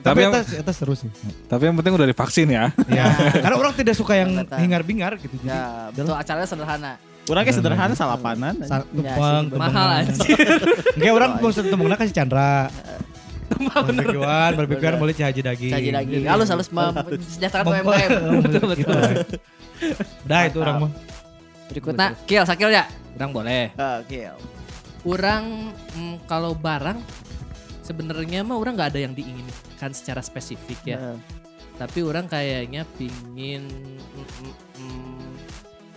Tapi eta seru sih. tapi yang penting udah divaksin ya. Ya, karena orang tidak suka yang hingar-bingar gitu. Ya, betul acaranya sederhana. Orangnya sederhana salapanan. sa- Ya. Mahal aja. Enggak orang mau tembungna kasih Chandra. Barbekuan, barbekuan boleh cahaji daging. Caji lagi. Halus halus mensejahterakan UMKM. betul betul. Udah itu orang mah. Berikutnya, kill, sakil ya. Orang boleh. Oh, kill. Orang mm, kalau barang sebenarnya mah orang nggak ada yang diinginkan secara spesifik ya. Heeh. Tapi orang kayaknya pingin mm, mm, mm,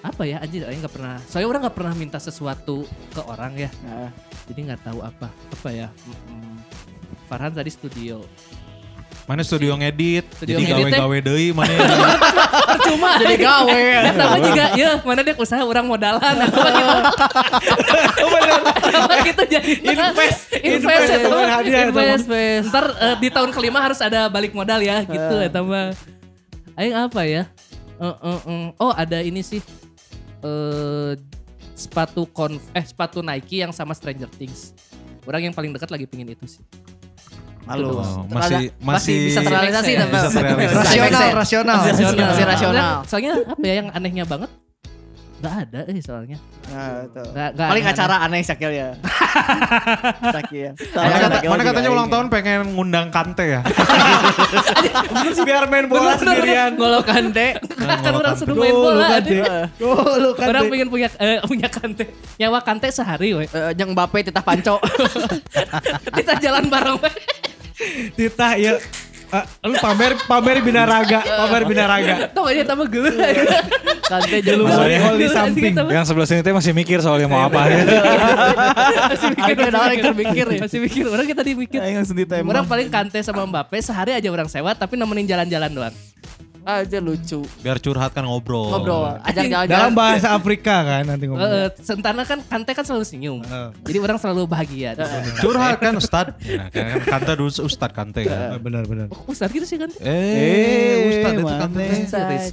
apa ya anjir saya nggak pernah. Soalnya orang nggak pernah minta sesuatu ke orang ya. Heeh. Jadi nggak tahu apa apa ya. Mm, mm. Farhan tadi studio. Mana studio ngedit, Studio jadi gawe-gawe deui mana Percuma. Jadi gawe. Pertama juga ya mana dia usaha orang modalan apa gitu. Apa gitu jadi Invest, invest invest, ya teman hadiah, invest, invest. Ntar eh, di tahun kelima harus ada balik modal ya gitu ya tambah. Aing apa ya? Eh, eh, eh. Oh ada ini sih eh sepatu konf eh sepatu Nike yang sama Stranger Things. Orang yang paling dekat lagi pingin itu sih. Halus. Oh, masih masih- masih bisa terrealisasi Bisa tapi terrealisasi. Rasional, rasional. Rasional. Masih rasional. Soalnya apa ya yang anehnya banget? Gak ada eh soalnya. Nah, itu. Gak, gak Paling aneh-aneh. acara aneh sakil ya. Sakil. Mana, kata- mana katanya ulang tahun pengen ngundang Kante ya? Biar main bola sendirian. Ngolo kante. kan orang sudah main bola. Kante. Gol, Kante. Orang pengen punya eh, punya kante. Nyawa kante sehari we. Eh, Jeung Mbappe titah panco. Kita jalan bareng we. Titah ya. Ah, lu pamer pamer binaraga, pamer binaraga. Tau aja tambah geuleuh. Kante Lu jeung balik Mbappe. hol di samping. Yang sebelah sini teh masih mikir soalnya mau apa. Masih mikir, ada orang yang mikir ya. Masih mikir. Orang kita dimikir. Aing sendiri teh Orang paling kante sama Mbappe sehari aja orang sewa tapi nemenin jalan-jalan doang. Aja lucu. Biar curhat kan ngobrol. Ngobrol, ajak Dalam jalan-jalan. bahasa Afrika kan nanti ngomong. Eh, sentana kan kante kan selalu senyum. Heeh. Jadi orang selalu bahagia. Curhat kan Ustad. Ya, kan Kante dulu Ustad Kante kan. Benar benar. Oh, Ustaz gitu sih kan? Eh, Ustad itu? Kante.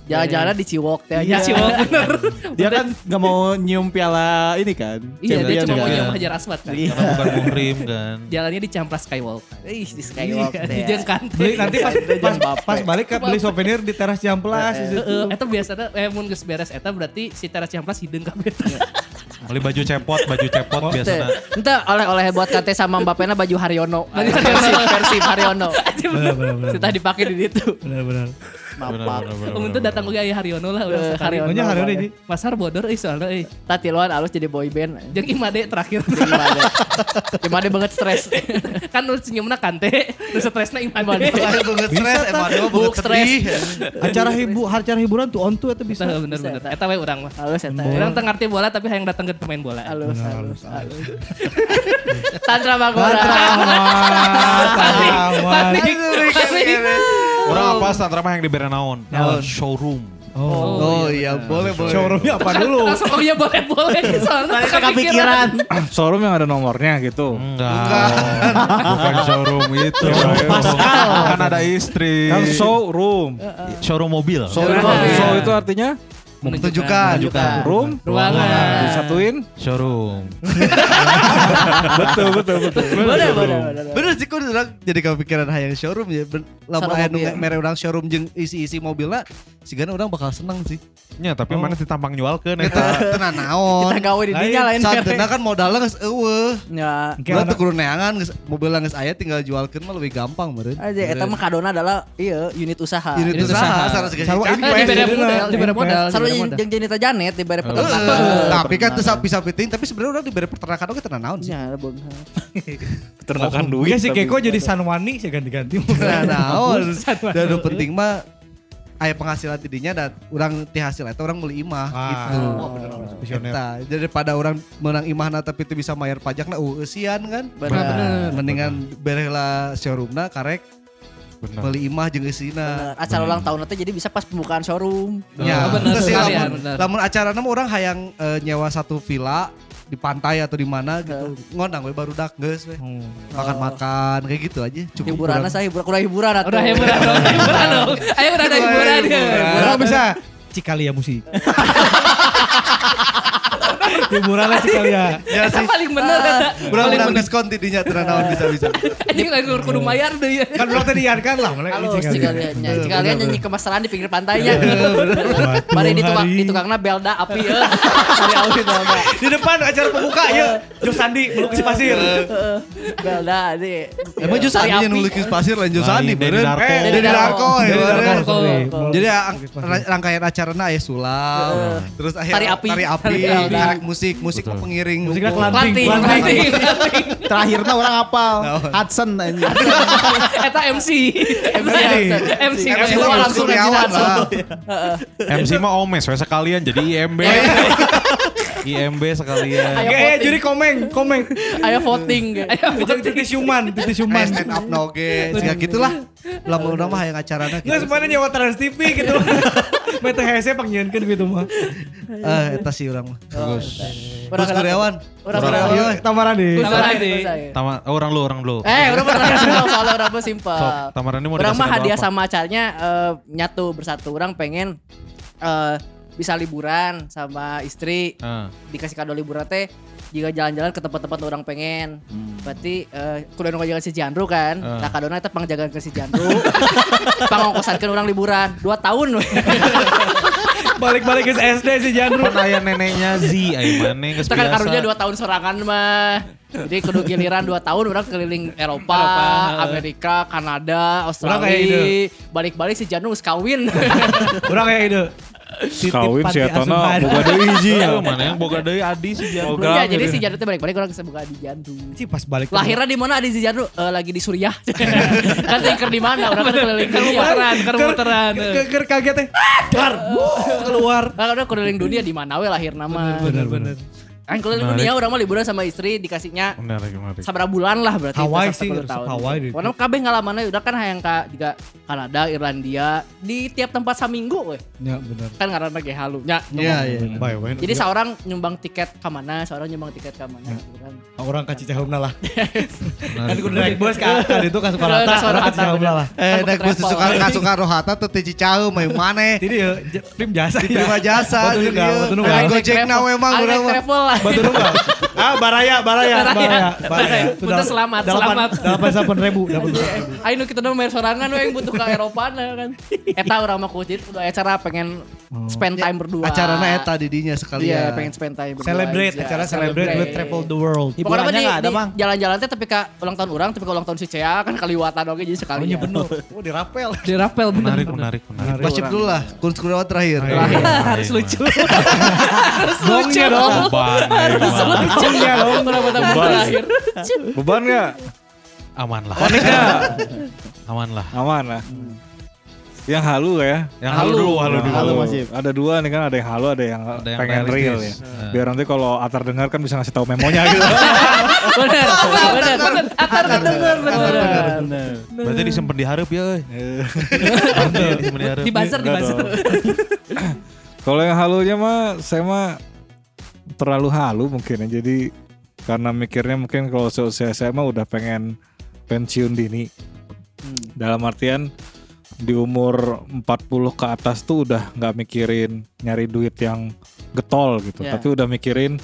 Jalan-jalan di Ciwok teh Iya aja. sih bener. Dia kan nggak mau nyium piala ini kan. Iya dia cuma mau nyium Hajar Aswad kan. Iya. Bukan muhrim kan. Jalannya di Campras Skywalk. Ih, di Skywalk Iya, teh. di jeung kante. Beli nanti pas pas balik kan beli souvenir di teras Ciamplas di situ. Heeh, eta biasanya eh mun geus beres eta berarti si Teras Camplas hideung kabeh. Beli baju cepot, baju cepot Teh, biasanya. Ente oleh-oleh buat Kante sama Mbappe na baju Haryono. Versi versi Haryono. Benar benar benar. Kita dipakai di situ. Benar benar. Mapak. Oh, itu datang ke Aya Haryono lah Eh, urang sekali. Haryono. Hari ini Ji. Masar bodor euy soalnya euy. Tati luan alus jadi boy band. Jeung Imade terakhir. Gimana? Gimana banget stres. kan nu senyumna Kante, nu stresna Imade. Banget stres, Buk banget stres. acara hibu acara hiburan tuh on tuh itu bisa. Bener bener. Eta we urang mah. Halus eta. Urang teu ngarti bola tapi hayang datang ke pemain bola. Halus, halus, halus. Tantra Bagora. Orang apa tantra mah yang di Berenaon? Showroom. Oh iya, boleh boleh. Showroomnya apa dulu? Langsung oh iya boleh boleh. Soalnya Tadi teu kepikiran. Showroom yang ada nomornya gitu. Enggak. Bukan showroom itu. Kan ada istri. Kan showroom. Showroom mobil. Show, Iya. show itu artinya Menunjukkan. room, Ruangan. disatuin. Showroom. betul betul betul. Boleh, boleh, boleh. Bener sih kok orang jadi kepikiran hayang showroom ya. Ben- Lamun Showroom aya nu mobil. mere urang showroom jeung isi-isi mobilnya sigana orang bakal seneng sih. Ya, tapi mana ditampang jualkeun Eta eta. tenan naon. Kita gawe di dinya lain. Sadena kan modalnya geus eueuh. Ya. Anak- tuh kudu neangan geus mobilnya geus aya tinggal jualkeun mah lebih gampang meureun. Aja eta mah kadona adalah iya unit usaha. Unit Unit usaha sarua segala Sarua dibere Invest, modal, invest. dibere modal, Sarua jeung Jenita Janet dibere peternakan. Heeh, Tapi kan tuh sapi sapi ting, tapi sebenarnya orang diberi peternakan oke tenan naon sih. Ya. Peternakan Iya duit. si tapi- Keko jadi Sanwani sih ganti-ganti. Tenan naon. Dan penting mah aya penghasilan tidinya dan orang ti hasil eta orang beli imah Ah, gitu. oh, bener, bener. Visioner. Eta, daripada orang menang imahna tapi itu bisa bayar pajak nah uh, eusian kan. Bener. Mendingan berehlah showroomna karek Bener. beli imah jeung eusina. Bener. Acara ulang tahun nanti jadi bisa pas pembukaan showroom. Ya, Oh, bener, terus lamun, bener. lamun acara mah orang hayang eh, nyewa satu villa di pantai atau di mana gitu. Ngondang we baru dak geus we. Makan-makan kayak gitu aja. Cukup Hiburan kurang. saya hiburan kurang hiburan atuh. Udah hiburan dong, hiburan dong. Ayo udah ada hiburan ya. Orang bisa Cikalia musik. Hiburan lah Cikalia. Ya Itu sih. paling bener kata. Urang urang diskon tidinya teu naon bisa-bisa. Anjing lagi kudu bayar deh ya. Kan belum tadi kan lah. mulai Halo Cikalia. Cikalia nya. Cikalia nyanyi kemesraan di pinggir pantainya. Mari di tukang di tukangna belda api ya. Dari awi belda. Di depan acara pembuka ya. Jo Sandi melukis pasir. Belda di. Emang Jus Tari Andi yang api. ngelukis pasir lain Jus Lain Andi Dedi beureun. Darko. Eh, Dedi Darko ya. Beureun. Darko. Jadi ya, Melukis rangkaian acarana aya sulap, terus aya Tari api. tari api, Tari api. tarik musik, musik mah pengiring. Musiknya kelanting. Kelanting, kelanting. kelanting. Terakhirnya orang apal. Hudson. Eta MC. MC. MC. MC langsung lah. MC mah Omes, we sekalian jadi IMB. IMB sekalian. Ayo Eh, voting. jadi komeng, komeng. Ayo voting. Jadi titis human, titis human. Aya stand up noge, ya gitulah. Lamun urang mah hayang acarana Nggak gitu. semuanya nyewa Trans TV gitu. Meta hese panggieunkeun gitu mah. Eh, eta sih urang mah. Orang Gus Kuryawan. Orang Gus Kuryawan. Ayo, tamaran deh. Tamaran deh. Tama, oh, orang lu, orang lu. Eh, udah pernah simpel soalnya udah mah simpel. Sok, tamaran ini mau Orang dikasih mah hadiah apa? sama acaranya eh, nyatu bersatu. Orang pengen eh, bisa liburan sama istri Ah. dikasih kado liburan teh jika jalan-jalan ke tempat-tempat orang pengen. Berarti eh kudu nu jaga si Jandro kan. Ah. Nah kadona eta pangjagaan ke si Jandro. Pangongkosankeun orang liburan 2 tahun we. Balik-balik ke SD si Jandro. Kan aya neneknya Z, ayo mana Kita kan biasa. karunya 2 tahun sorangan mah. Jadi kudu giliran 2 tahun orang keliling Eropa, Eropa. Amerika, Kanada, Orang kayak Australia. Balik-balik si Jandro geus kawin. Orang kayak ide. Kawin si Etona asuhan. boga deui hiji ya. Mana yang boga deui Adi si Jan. Boga. ya, jadi si Jandro teh balik-balik orang geus buka di Jandro. Ci pas balik. Lahirnya di mana di si Jandro? Eh, lagi di Suriah. kan tingker di mana? Orang kan keliling dunia. Kemuteran, kemuteran. Ke, ke, kaget teh. Dar. Keluar. Kan udah keliling dunia di mana we lahir nama. Bener bener. Kan keliling dunia orang mah liburan sama istri dikasihnya Benar, benar. sabara bulan lah berarti Hawaii sih, tahun. Hawaii. Karena kabeh ngalamannya udah kan hayang ka juga Kanada, Irlandia di tiap tempat saminggu we. Ya bener. Kan ngaranna ge halu. Nya, Iya, iya. Jadi seorang nyumbang tiket ke mana, seorang nyumbang tiket ke mana gitu kan. orang ka Cicaheumna lah. kan kudu naik bus ka kan itu ka Ka Sukarata, orang ka Cicaheumna lah. Eh, Kan Gus travel. suka kasuka rohata teu teu Cicaheum mah maneh. Jadi ya j- tim jasa. Diterima jasa Naik Gojek na memang Ah, urang naik travel lah. Batu nunggal. Ah, baraya, baraya, baraya. Baraya. Punten selamat, selamat. Delapan delapan ribu, delapan Ayo nu kita dong main sorangan yang butuh ke Eropa nah kan. Eta urang mah kucit udah acara pengen spend time berdua. Acarana eta didinya Iya, sekalian. pengen spend time berdua. Celebrate, aja. acara celebrate with travel the world. Pokoknya di, ada, Bang. jalan-jalan teh tapi ka ulang tahun orang, tapi ka ulang tahun si Cea kan kaliwatan oke jadi sekali. Oh, iya bener. Oh, dirapel. Di rapel bener. Menarik, menarik, menarik. Gosip dulu lah, Kun Kuryawan terakhir. Harus lucu. Harus lucu. Dong. Kenapa tamu Beban. terakhir? Beban nggak? Aman lah. Panik nggak? Aman lah. Aman lah. Yang halu ya. Yang halu dulu, halu dulu. Halu masih. Ada dua nih kan, ada yang halu, ada yang, Ada yang pengen real ya. realistis. Nah. Biar nanti kalau Atar dengar kan bisa ngasih tahu memonya gitu. Bener, bener. Atar kedenger bener. Berarti disimpan di hareup ya euy. Disimpan di buzzer, di buzzer. Kalau yang halunya mah saya mah terlalu halu mungkin ya. Jadi karena mikirnya mungkin kalau seusia saya mah udah pengen pensiun dini. Dalam artian di umur 40 ke atas tuh udah nggak mikirin nyari duit yang getol gitu, Ya. tapi udah mikirin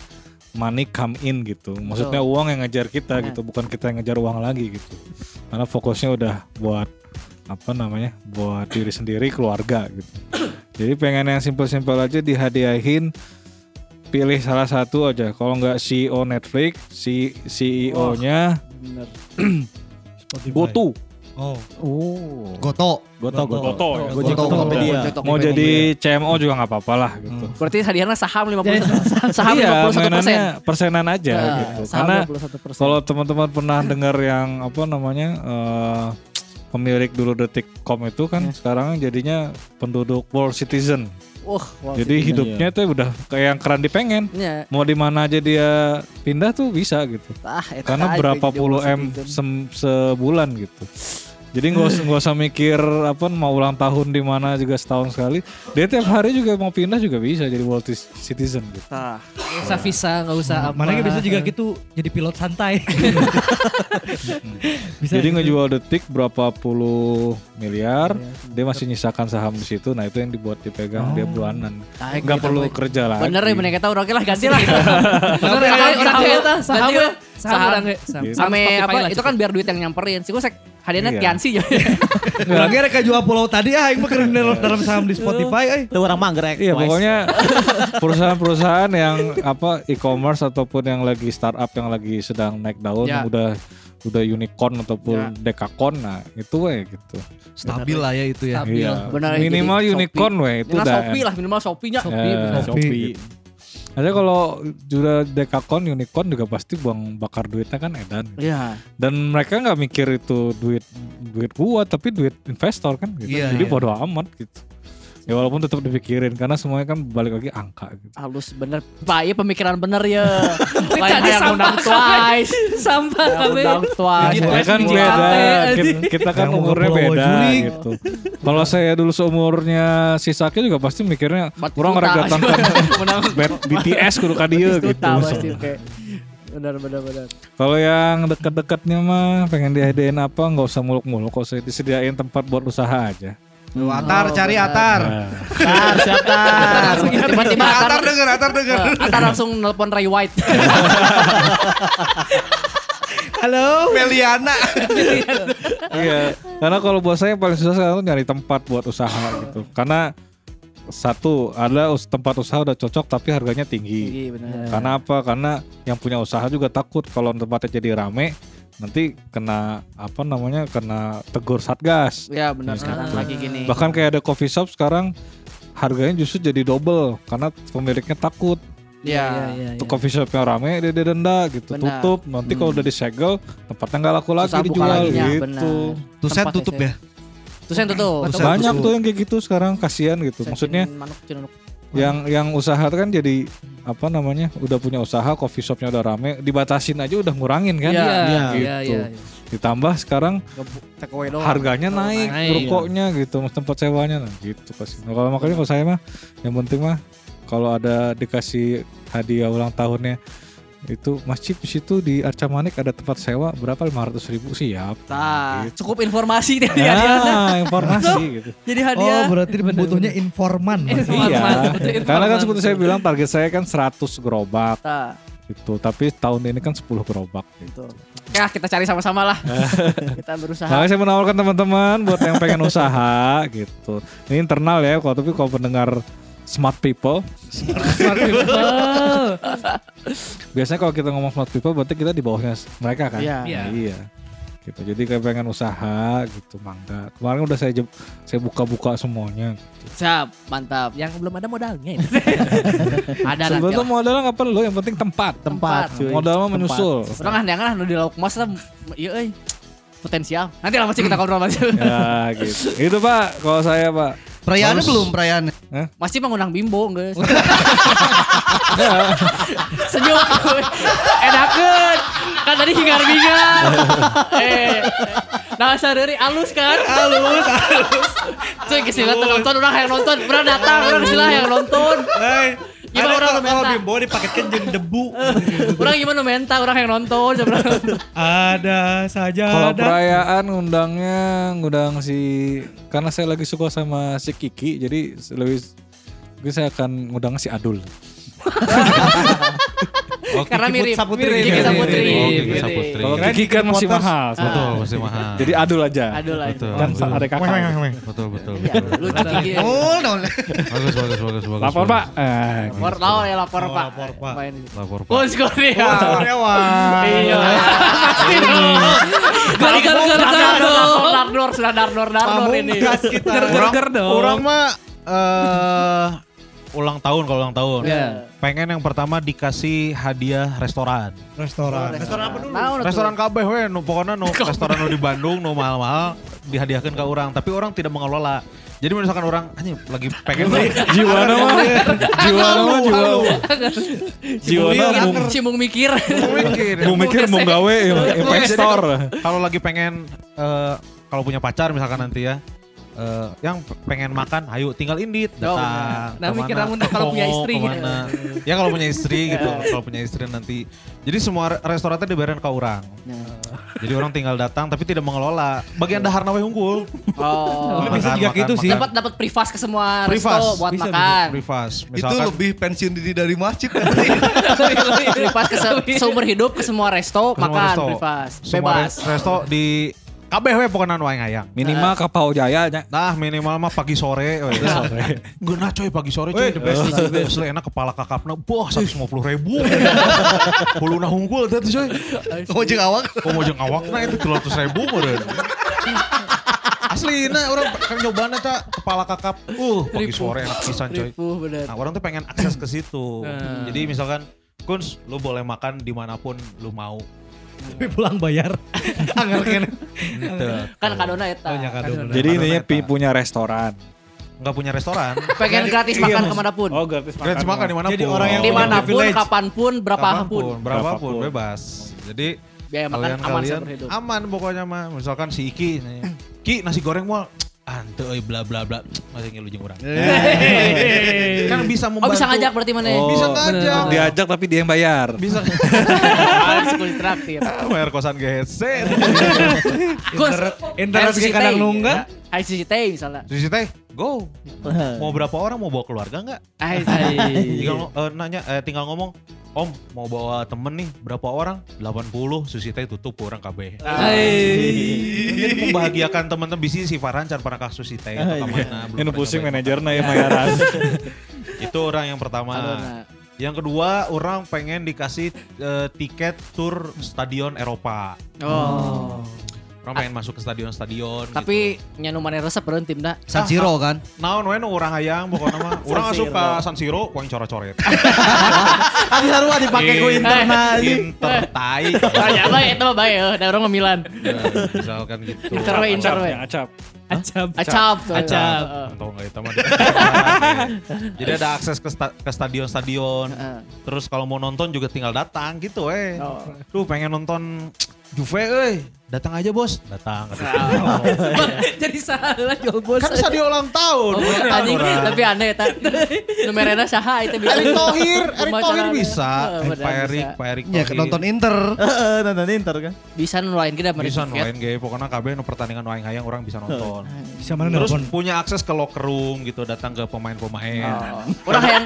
money come in gitu. Maksudnya uang yang ngejar kita Ya. gitu, bukan kita yang ngejar uang lagi gitu. Karena fokusnya udah buat apa namanya? buat diri sendiri, keluarga gitu. Jadi pengen yang simpel-simpel aja dihadiahin pilih salah satu aja. Kalau nggak CEO Netflix, si CEO-nya GoTo. Oh. Goto. Goto, goto. Goto ya. Gojek Goto. Tokopedia. Mau jadi CMO juga nggak apa-apa lah gitu. Berarti hadiahnya saham 50 saham iya, 51 persen. persenan aja gitu. Saham Karena 51 persen. kalau teman-teman pernah dengar yang apa namanya eh pemilik dulu detikcom itu kan sekarang jadinya penduduk world citizen. Wah, wow, Jadi hidupnya tuh udah kayak yang keren dipengen. Ya, Mau di mana aja dia pindah tuh bisa gitu. ah, Karena berapa puluh m sem- sebulan gitu. Jadi nggak usah nggak usah mikir apa mau ulang tahun di mana juga setahun sekali. Dia tiap hari juga mau pindah juga bisa jadi world citizen gitu. Tah. Nggak usah visa, nggak usah apa. Mana bisa juga gitu jadi pilot santai. bisa Jadi gitu. ngejual detik berapa puluh miliar, dia masih nyisakan saham di situ. Nah itu yang dibuat dipegang dia bulanan. Ah, Nggak gitu, perlu boy. kerja lagi. Bener ya bener kita orang lah ganti lah. Bener ya, ya orang gitu. kita saham Ganti, we. saham orang we. Saham. Gitu. Saham Ame Spotify apa lah itu cukup. kan biar duit yang nyamperin. Sih gue sek hadiahnya Iya. kiansi ya. Orangnya reka jual pulau tadi ah aing mah keren dalam saham di Spotify euy. Itu orang manggrek. Iya pokoknya perusahaan-perusahaan yang apa e-commerce ataupun yang lagi startup yang lagi sedang naik daun Ya. yang udah udah unicorn ataupun Ya. dekakon nah itu weh gitu. Stabil lah ya itu ya. Stabil. Iya. Benar, Minimal jadi unicorn weh itu Minimal udah. Shopee lah minimal Shopee-nya. Shopee, Ya, benar. Shopee. Ada kalau sudah dekakon unicorn juga pasti buang bakar duitnya kan edan. Iya. Dan mereka nggak mikir itu duit duit gua tapi duit investor kan gitu. Iya, Jadi iya. bodo amat gitu. Ya walaupun tetap dipikirin karena semuanya kan balik lagi angka gitu. Halus bener. Pak, iya pemikiran bener ya. Lain yang sampah undang twice. Sampah kami. Undang twice. Gitu. Ya kan beda, kate, kita, kita kan umurnya ke beda gitu. Kalau saya dulu seumurnya si Saki juga pasti mikirnya kurang juta. ngeregatan Menang. BTS kudu ka dieu Itu gitu. kayak. Benar benar benar. Kalau yang deket-deketnya mah pengen dihadiahin apa nggak usah muluk-muluk, kok saya disediain tempat buat usaha aja. Tuh, Atar Oh, cari benar. Atar. Nah, Tar, siap tar. Tiba-tiba Atar Atar denger, Atar denger. Atar langsung nelpon Ray White. Halo. Meliana. iya, karena kalau buat saya yang paling susah sekarang tuh nyari tempat buat usaha gitu. Karena satu ada us- tempat usaha udah cocok tapi harganya tinggi. Iya benar. Karena apa? Karena yang punya usaha juga takut kalau tempatnya jadi rame nanti kena apa namanya kena tegur satgas. Ya benar sekarang Ah. lagi gini. Bahkan kayak ada coffee shop sekarang harganya justru jadi double karena pemiliknya takut Ya. iya, tuh coffee shop yang rame dia denda gitu Benar. tutup nanti kalau udah disegel tempatnya nggak laku lagi Susah dijual laginya, gitu. Tempatnya tutup ya. Terus yang tutup. Banyak tuh yang kayak gitu sekarang kasihan gitu. Maksudnya Manuk. Yang yang usaha kan jadi apa namanya udah punya usaha coffee shopnya udah rame dibatasin aja udah ngurangin kan Iya, Iya, gitu. iya, iya. iya. ditambah sekarang doang. harganya naik naik. rokoknya gitu mas tempat sewanya nah gitu pasti nah, kalau makanya kalau saya mah yang penting mah kalau ada dikasih hadiah ulang tahunnya itu masjid di situ di Arca Manik ada tempat sewa berapa 500 ribu siap Tah, Gitu. cukup informasi hadiahnya. nah informasi gitu Jadi Oh hadiah. berarti butuhnya informan. Iya informan. karena kan seperti saya bilang target saya kan 100 gerobak Tah, gitu tapi tahun ini kan 10 gerobak gitu. gitu. Ya kita cari sama-sama lah. kita berusaha. Makanya saya menawarkan teman-teman buat yang pengen usaha gitu. Ini internal ya, kalau tapi kalau pendengar smart people, Smart people. biasanya kalau kita ngomong smart people berarti kita di bawahnya mereka kan? Iya. Iya. Iya. Gitu. Jadi kayak pengen usaha gitu, mangga. Kemarin udah saya saya buka-buka semuanya. Siap, mantap. Yang belum ada modalnya. Ada nanti. Sebetulnya lah. modalnya nggak perlu, yang penting tempat. Tempat, cuy. Modal mah menyusul. Orang jangan lah nu di lauk mas lah. Iya euy. Potensial. Nanti lah masih kita ngobrol masih. ya gitu. Itu Pak, kalau saya Pak. Perayaannya Harus- belum perayaannya. Masih mengundang bimbo guys. Senyum. Enakeun. Kan tadi hingar-bingar. eh. Nah, sadari halus kan? Halus, halus. Cuy, kesilat nonton, orang yang nonton, orang datang, orang kesilah yang nonton. Gimana ada orang kalau- bimbo dipaketkan jeung debu. Orang gimana minta, orang yang nonton, sebenarnya. ada saja Kalau perayaan ngundangnya ngundang si karena saya lagi suka sama si Kiki jadi lebih mungkin saya akan ngundang si Adul. Karena mirip. Saputri. mirip, Kiki Mirip. Saputri. Oh, Kiki Mirip. Saputri. Kalau Kiki kan masih mahal. Betul, masih mahal. Jadi Adul aja. Aduh lah. Betul. Kan betul. ada kakak. Betul, betul. Iya, betul. lucu Kiki. Oh, no. Bagus, bagus, bagus, bagus. Lapor. Pak. Eh, Lapor, lapor ya lapor Oh, pak. lapor, Pak. Lapor, Pak. Kus Korea. Karyawan. Iya. Pasti dong. Gar gar gar gar dong. Dardor sudah dardor dardor ini. Pamungkas kita. Gar gar gar dong. Orang mah eh ulang tahun kalau ulang tahun. Iya. Pengen yang pertama dikasih hadiah restoran. Restoran. Restoran apa dulu? Atuh? Restoran kabeh we nu pokoknya nu restoran nu di Bandung nu mahal-mahal dihadiahkan ke orang, tapi orang tidak mengelola. Jadi misalkan orang anjing lagi pengen Jiwa nama, jiwa nama, jiwa jiwa nama. Cimung mikir. mikir. Mau mikir mau gawe investor. Kalau lagi pengen eh, kalau punya pacar misalkan nanti ya eh, yang pengen makan, ayo tinggal indit Oh, datang. Nah, ke mana, mikir namun kalau punya istri. ke mana. ya kalau punya istri gitu, kalau punya istri nanti. Jadi semua re- restorannya dibayarin ke orang. Jadi orang tinggal datang tapi tidak mengelola. Bagian dahar nawe unggul. Oh. Bisa juga gitu sih. Dapat dapat privas ke semua Privas. resto buat Bisa, makan. Privas. Itu Misalkan lebih pensiun diri dari masjid kan. privas ke se- seumur hidup ke semua resto ke semua makan resto. privas. Semua Bebas. res- resto di kabeh we pokoknya nu aing hayang. Minimal ke Pau Jaya nya. Nah minimal mah pagi sore. we. sore. Guna coy pagi sore coy. the best. Asli enak kepala kakapna. Boh 150 ribu. Puluna hungkul tadi coy. Mau jeung awak. Kok mau jeng awakna itu 300 ribu meren. Asli nah orang kan nyobana tak kepala kakap. Uh pagi sore enak pisan coy. Nah orang tuh pengen akses ke situ. Jadi misalkan Kuns, lu boleh makan di mana pun lu mau. Tapi pulang bayar. Anggar kene. Gitu. Kan kadona eta. Oh, nya kado. Jadi intinya pi- punya restoran. Nggak punya restoran. Pengen gratis makan ke mana pun. Oh gratis makan. Gratis makan di mana pun. Jadi orang yang Di mana pun, kapan pun, berapapun. Kapan pun, berapapun, Berapapun. bebas. Jadi Biaya makan kalian aman kalian aman pokoknya mah. Misalkan si Iki, nih, Ki nasi goreng mau ante euy bla bla bla masih ngilu jeung urang. kan bisa Oh membantu. bisa ngajak berarti mana? Oh, Bisa ngajak. Diajak tapi dia yang bayar. Bisa Harus traktir. bayar kosan geser. Gus, Internet LCT. ke kadang nungga. ICT misalnya. Susi teh, go. Mau berapa orang mau bawa keluarga enggak? Tinggal eh, nanya eh, tinggal ngomong, Om mau bawa temen nih berapa orang? 80 Susi teh tutup orang KB. Jadi membahagiakan teman-teman bisnis si Farhan can pernah kasus Susi teh atau ke mana. Ini pusing manajernya ya bayaran. Itu orang yang pertama. Yang kedua, orang pengen dikasih eh, tiket tur stadion Eropa. Oh. Orang pengen masuk ke stadion-stadion. Tapi nyanu mana resep beren tim dah. San Siro kan. gitu. naon we nu urang hayang pokoknya mah. Urang asup ka San Siro poin coret-coret. Tadi sarua dipake ku interna anjing. Inter tai. Ah, ya itu mah baik ya. Da orang mah Milan. Ya, misalkan gitu. Inter we Inter we. Acap. Acap. Acap. Acap. Heeh. Tahu nggak itu mah. Jadi ada akses ke, sta- ke stadion-stadion. Heeh. Terus kalau mau nonton juga tinggal datang gitu eh. Oh. Duh pengen nonton Juve euy. Datang aja bos. Datang. Jadi salah jual bos. kan stadion ulang tahun. Oh, Datang anjing, tapi aneh eta. Numerena saha itu bisa. Erick Thohir, Erick Thohir aneh. bisa. Eh, Pak Erik, bisa. Pak Erik Ya nonton Inter. Heeh, nonton Inter kan. Bisa nulain kita bisa nolain gaya pokoknya KB nu pertandingan waing hayang orang bisa nonton. Bisa mana Terus punya akses ke locker room gitu datang ke pemain-pemain. Orang yang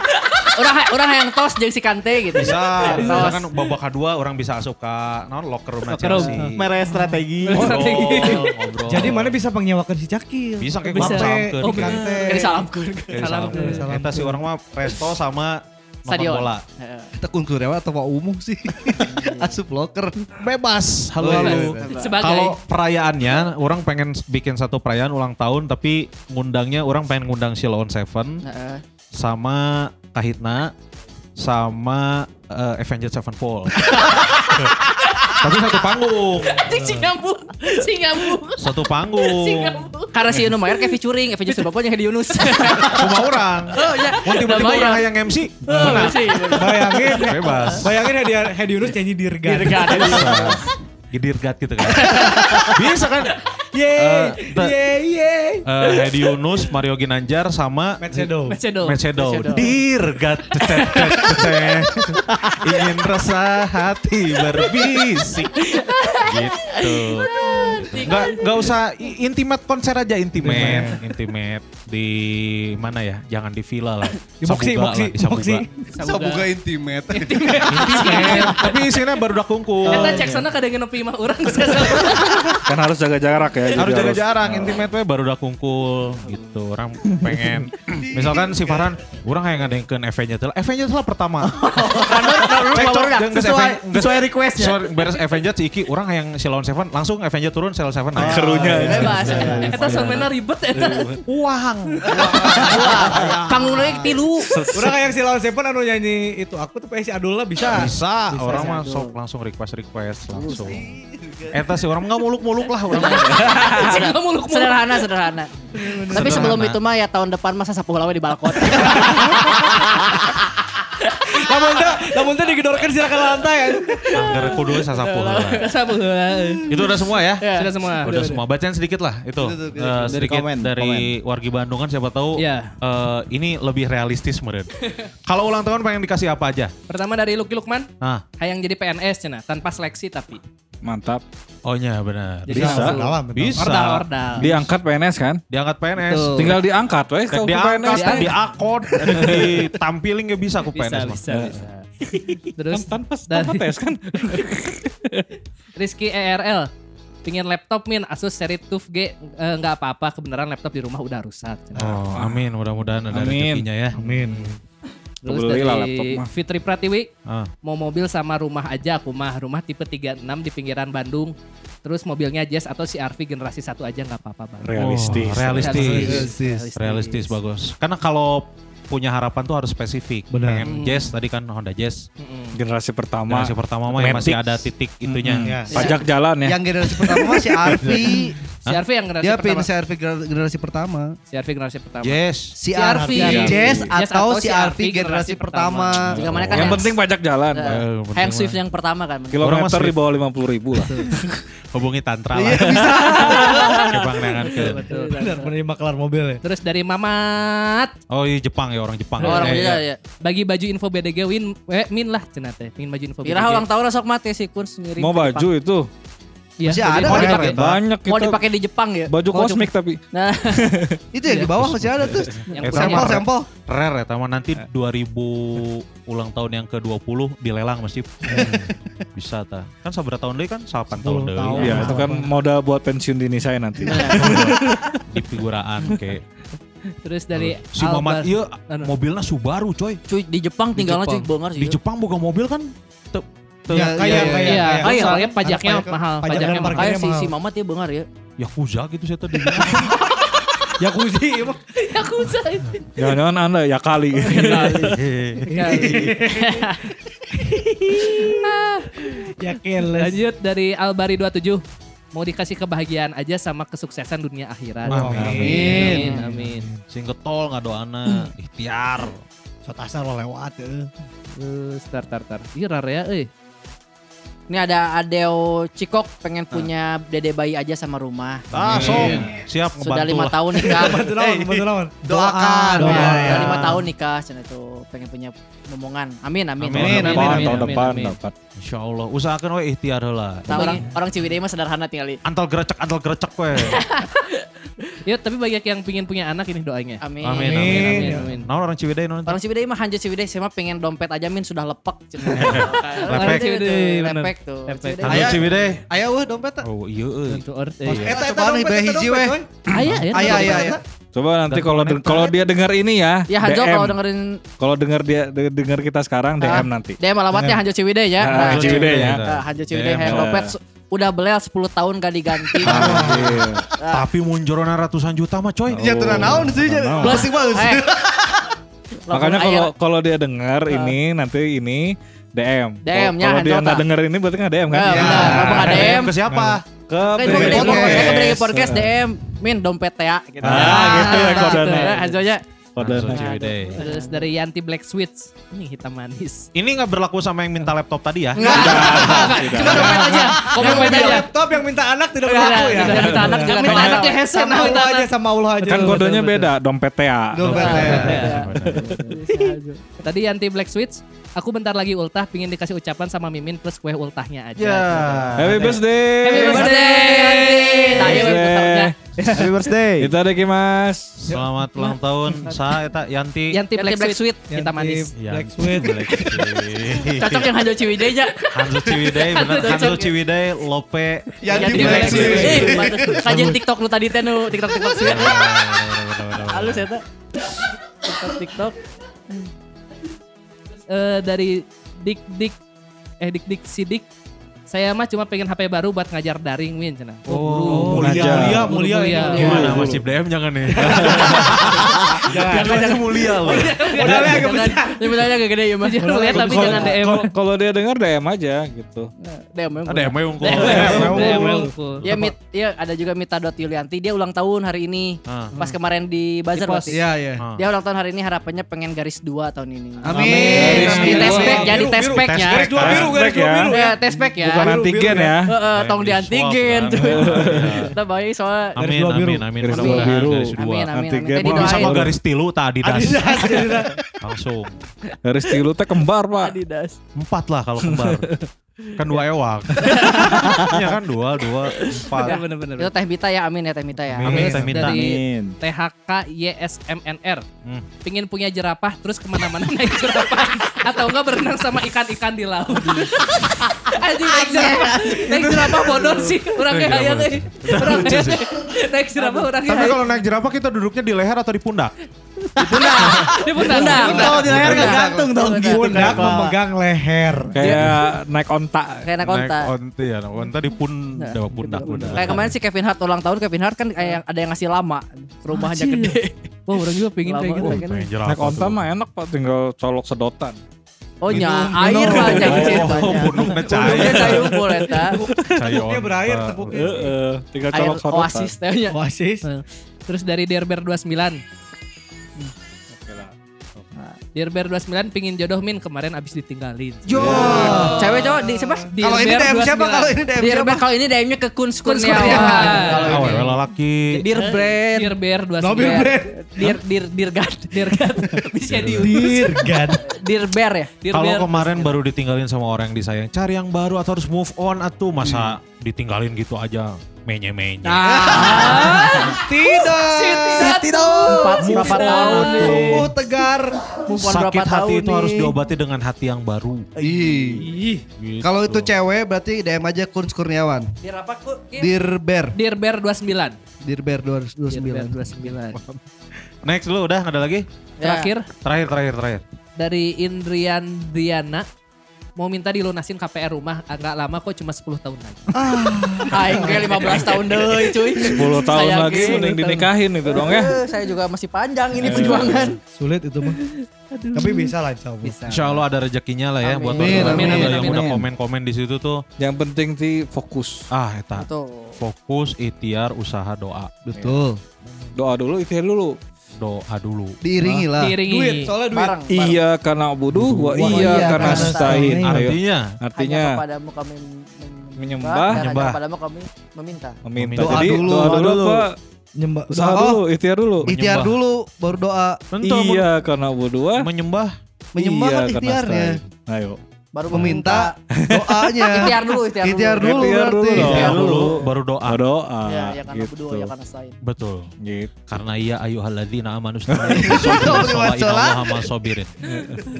orang orang yang tos jeung si Kante gitu. Bisa, Tos. misalkan babak kedua orang bisa asup ke non locker room Locker room. Chelsea. Mere strategi. Ngobrol. Jadi mana bisa pengnyewakan si Cakil. bisa kayak Bisa. bisa. Oh, Oh, bener. Jadi salamkeun. Salam. Kita si orang mah resto sama Stadion. bola. Heeh. Kita kunkur ya atau mau umum sih. Asup loker. Bebas. Halo halo. Sebagai Kalau perayaannya, orang pengen bikin satu perayaan ulang tahun, tapi ngundangnya orang pengen ngundang si Lawn Seven Heeh. sama Kahitna sama eh, Avengers Sevenfold. tapi satu panggung, Anjing si nyambung. Satu panggung. Si nyambung. Karena si Unu Mayer kayak featuring, Avengers bapaknya Hedi Yunus. Cuma orang. Oh iya. Mau tiba-tiba orang yang MC, Oh. Bayangin. Bebas. Bayangin Hedi Hedi Yunus nyanyi. Dirgan. Bisa. Gidirgat gitu kan. Bisa kan? Yeay, Eh, te- yeay, yeay. Eh, Hedi Yunus, Mario Ginanjar sama Shadow. Dirgat tetet, tetet, tetet. Ingin rasa hati berbisik. gitu. Nggak, nggak usah intimate konser aja intimate, intimate di mana ya? Jangan di villa lah. Di Sabuga Moxie, lah, di Sabuga. Intimate. Intimate, tapi isinya baru udah kungkul. Eta cek sana kadang nepi mah geus Kan harus jaga jarak ya. harus jaga jarak intimate we baru udah kungkul gitu orang pengen misalkan si Farhan orang kayak ngadengkeun Avengers lah Avengers lah pertama Cek, cok, jeung Sesuai sesuai requestnya. Sesuai beres Avengers si Iki orang yang si Lawn Seven langsung Avengers turun sel seven naik. Kerunya. Bebas. Eta sebenarnya ribet eta. Uang. Panggung lagi tilu. Udah kayak si lawan Seven anu nyanyi itu aku tuh si Adul lah bisa. Bisa, orang mah sok langsung request request langsung. Eta sih orang nggak muluk-muluk lah orang. Muluk-muluk. Sederhana, sederhana. Tapi sebelum itu mah ya tahun depan masa sapu lawe di balkon. Namun teh, namun teh digedorkan silakan lantai. Angger kudu sasapu lah. Sabu heula. Itu udah semua ya? Sudah semua. Udah semua. Bacain sedikit lah itu. Eh, sedikit komen, dari wargi Bandung kan siapa tahu Iya. eh, ini lebih realistis meren. Kalau ulang tahun pengen dikasih apa aja? Pertama dari Lucky Lukman, Nah, hayang jadi PNS cenah, tanpa seleksi tapi. Mantap. oh iya benar. Jadi Bisa. langsung. Bisa. Ordal, ordal. Diangkat PNS kan? Diangkat PNS. Betul. Tinggal diangkat weh diangkat, rek diakod, rek ditampilin gak bisa aku Bisa, PNS mah. bisa, bisa. Terus Tanpa dan tanpa tes kan? Rizky ERL pingin laptop min Asus seri TUF G eh, nggak apa-apa kebenaran laptop di rumah udah rusak. Oh, amin. Mudah-mudahan ada rezekinya ya. Amin. Terus Beli lah dari laptop mah. Fitri Pratiwi Ah. mau mobil sama rumah aja aku mah rumah tipe 36 di pinggiran Bandung. Terus mobilnya Jazz atau CRV generasi satu aja nggak apa-apa bang. Realistis. Oh, realistis. Realistis. Realistis bagus. Karena kalau punya harapan tuh harus spesifik. Benar. Pengen Jazz tadi kan Honda Jazz. Generasi pertama. Generasi pertama mah yang masih ada titik itunya. Ya. Pajak jalan ya. Yang generasi pertama mah si Arfi. CRV yang generasi Dia pin pertama. si Arfi gener- generasi pertama. CRV generasi pertama. Jazz. Si Si Arfi Arfi. Jazz atau atau si si Arfi Arfi generasi generasi pertama. Mana kan Yang yang, penting pajak jalan. Eh, uh, penting Hang mah. Swift yang pertama kan. Kilometer di bawah 50 ribu lah. Hubungi Tantra Iya lah. bisa. Ke Bang Nengan ke. Benar menerima kelar mobil ya. Terus dari Mamat Oh iya Jepang ya orang Jepang. Oh, orang Eh, iya. ya. bagi baju info BDG win eh, min lah cenah teh pingin baju info Kira BDG. ulang tahun sok mati si Kun sendiri. Mau baju itu. Iya, Masih ada kan? dipakai. Banyak Mau itu. dipakai di Jepang ya? Baju kosmik tapi. Nah, Itu yang di bawah masih ada tuh. Yang Eh. Sampel sampel. Rare ya, sama nanti 2000 ulang tahun yang ke-20 dilelang mesti. Bisa ta. Kan sabar tahun deui kan 8 tahun deui. Iya, itu kan modal buat pensiun dini saya nanti. Di figuraan kayak Terus dari si Mamat Albar- iya mobilnya Subaru coy. cuy di Jepang tinggalnya cuy bener sih. Di Jepang boga mobil kan te, te, Ya, kayak iya, kayak Iya, kayak. Kayak, soalnya pajaknya pajak- mahal, pajak pajaknya mahal. Kayak si si Mamat ya bener ya. Yakuza gitu saya tadi. Yakuzi emang. Usah itu. Jangan-jangan Anda ya kali. Yakin Lanjut dari Albari 27 mau dikasih kebahagiaan aja sama kesuksesan dunia akhirat. Amin. Amin. Amin. Sing getol ngadoana ikhtiar. Sot asal lo lewat ya. Terus tar tar tar. Ih rare ya euy. Ini ada Adeo Cikok pengen punya dede bayi aja sama rumah. Ah, sok. Siap Sudah ngebantu lima lah. tahun nikah. Bantu naon, bantu naon. Doakan. Doa, Iya, iya. Lima tahun nikah, cina itu pengen punya momongan. Amin, amin. Amin, Tahun amin, depan, amin, tahun amin, depan amin. dapat. Insya Allah. Usahakan we ikhtiar heula. Nah, orang orang Ciwidey mah sederhana tinggal. Antal gerecek, antal gerecek we. Ya tapi banyak yang pingin punya anak ini doanya. Amin. Amin, Amin, amin. amin, amin. Nah orang Ciwidey non. Orang Ciwidey mah hanja Ciwidey, saya mah pengen dompet aja min sudah lepek. Lepek. Ciwidey. Lepek tuh. Lepek. Ciwidey. Aya-. Aya weh dompet tak? Oh iya euy. Untuk ort. Eta Eta dompet hiji weh. Aya ya. Aya aya aya. Coba nanti kalau kalau dia dengar ini ya, Ya Hanjo kalau dengerin Kalau dengar dia de- dengar kita sekarang DM Ah, nanti. DM alamatnya Hanjo Ciwidey ya. Ah, Nah, Ciwidey ya. Hanjo Ciwidey dompet udah belel 10 tahun gak diganti. Iya. Tapi munjorona ratusan juta mah coy. Ya tuh naon sih. Naon. Plastik bagus. Eh. Makanya Lamun kalau kalau dia dengar ini nanti ini DM. DM -nya Kalau dia nggak denger ini berarti nggak DM kan? Kalau nggak DM, Ke siapa? Ke gede Podcast. gede podcast DM, min dompet ya. Gitu. Ah, gitu ya kodenya. Hanjo aja. Ciwidey. Terus dari Yanti Black Sweets. Ini hitam manis. Ini nggak berlaku sama yang minta laptop tadi ya? Enggak. Cuma dompet aja. Kok Yang minta aja. laptop yang minta anak tidak Tidak, berlaku ya. tidak minta anak juga. Minta dompet. anaknya hesen. Sama Allah aja sama Allah aja. kan kodenya beda, dompet TA. Dompet ya. Tadi Yanti Black Sweets. Aku bentar lagi ultah pingin dikasih ucapan sama Mimin plus kue ultahnya aja. Ya. Happy birthday. Happy birthday, Yanti. Iya, Birthday. Happy birthday. Itu ada Mas. Selamat ulang tahun. Saya eta Yanti. Yanti Black, Black Sweet. Sweet. Hitam manis. Black Yanti Sweet. Black Sweet. Cocok yang Hanjo Ciwidey aja. Hanzo Ciwidey bener Cocok. Hanzo Ciwidey Lope Yanti Yanti Black Sweet. Eh, kajian TikTok lu tadi teh nu TikTok TikTok sweet. Halus ya teh. TikTok TikTok. Eh, dari Dik Dik eh Dik Dik Sidik Saya mah cuma pengen HP baru buat ngajar daring Win cenah. Oh, mulia, ngajar. mulia, mulia. mulia. ini. Gimana masih DM jangan nih. Jangan. Jangan mulia loh. Modalnya agak besar. Agak gede ya mas. Jangan lihat tapi jangan DM. kalau- dia dengar DM aja gitu. DM yang Ada yang mau DM, DM, ngomong. unggul. Ya mit, ya ada juga Mita Dot Yulianti dia ulang tahun hari ini. Ah. Pas kemarin di bazar berarti. Iya, iya. Ah. Dia ulang tahun hari ini harapannya pengen garis dua tahun ini. Amin. Di tespek jadi Biru, biru. tespeknya. Garis dua biru, garis dua ya. biru. Ya tespek ya. Bukan Biru, antigen biru, ya. Heeh, tong di antigen tuh. Kita baik soalnya Amin, dua biru. amin, amin. Garis dua biru. garis. Amin amin amin. Antigen Tadi mah garis tilu. Adidas, Adidas. Langsung. Dari stilu teh kembar pak. Adidas. Empat lah kalau kembar. Kan dua ewak. Iya kan dua, dua, empat. Ya bener-bener. Itu Teh Mita ya, amin ya Teh Mita ya. Amin, Teh Mita. Dari Amin. THK YSMNR. Hmm. Pingin punya jerapah terus ke mana-mana naik jerapah. Atau enggak berenang sama ikan-ikan di laut. Anjing naik jerapah. Naik jerapah bodoh sih. Orangnya Naik hayang jerapah. euy. Orangnya naik jerapah orangnya Tapi hayang. kalau naik jerapah kita duduknya di leher atau di pundak? Di pundak. Kalau di leher gantung dong gitu. Pundak memegang leher. Kayak naik onta. Kayak anak konta. Naik onta ya, naik onta di pun, pundak. pundak. Kayak kemarin si Kevin Hart ulang tahun Kevin Hart kan kayak ada yang ngasih lama rumahnya gede. Wah orang juga pingin Lama kayak gitu. Pengen Naik onta mah enak pak, tinggal colok sedotan. Oh nya air minum. banyak Oh, ceritanya. Punduknya cair. cair boleh ta. Cair Tepuknya berair, onta. tepuknya. Heeh, tinggal colok sedotan. oasis. Oasis. Terus dari Derber 29. Derber 29 pingin jodoh min kemarin abis ditinggalin. Yo, cewek cowok di siapa? Kalau ini DM siapa? Kalau ini DM Di siapa? kalau ini DM-nya ke Kun Kurniawan. Kurniawan. Kalau ini. wewe laki. Dear Brand. Derber 29. Mobil brand. Dir dir dirgat. Dirgat. Bisa diurus. Dirgan. Dir Bear ya. Dirber. Kalau kemarin baru ditinggalin sama orang yang disayang, cari yang baru atau harus move on atuh masa ditinggalin gitu aja menye-menye. Ah, Tidak. empat berapa tahun nih? Sungguh tegar. On Sakit berapa hati tahun itu harus nih? diobati dengan hati yang baru. Ih. Gitu. Kalau itu cewek berarti DM aja Kun Kurniawan. Dir apa kok? Dirber. Dirber 29. Dirber Dirber 229. 29. Next dulu udah nggak ada lagi? Terakhir Terakhir terakhir terakhir. dari Indrian Diana mau minta dilunasin KPR rumah agak lama kok cuma 10 tahun lagi. Aing kayak 15 tahun deh cuy. 10 tahun Saya lagi mending dinikahin itu dong ya. Eh, Saya juga masih panjang ini perjuangan. Sulit itu mah. Tapi bisa lah insya Allah. Bisa. Insya Allah ada rezekinya lah ya Amin. buat Amin, amin, muda amin, yang udah amin. komen-komen di situ tuh. Yang penting sih fokus. Ah, eta. Tuh. Fokus, ikhtiar, usaha, doa. Betul. Doa dulu, ikhtiar dulu. Doa dulu. Diiringi lah. Diiringi. Duit, soalnya duit. Bareng. bareng. Iya karena budu, wa iya iya karena stain. Ayo. Artinya Artinya Hanya kepadamu kami men- Menyembah. Menyembah. kepadamu kami meminta. meminta. Doa Jadi dulu. doa dulu, dulu. Pak. Nyembah. Usaha Oh. dulu, ikhtiar dulu. Ikhtiar dulu baru doa. Tentu, Iya karena berdua. menyembah. Menyembah iya, kan karena ikhtiarnya. Ayo. Baru Meminta doanya. Ikhtiar dulu, ikhtiar dulu. Ikhtiar dulu Ikhtiar dulu. Ikhtiar dulu. dulu, baru doa. Doa. Ya, ya karena gitu. berdua, ya karena sain. Betul. Gitu. Karena iya ayuhalladzina amanu Innallaha ma'as-sabirin.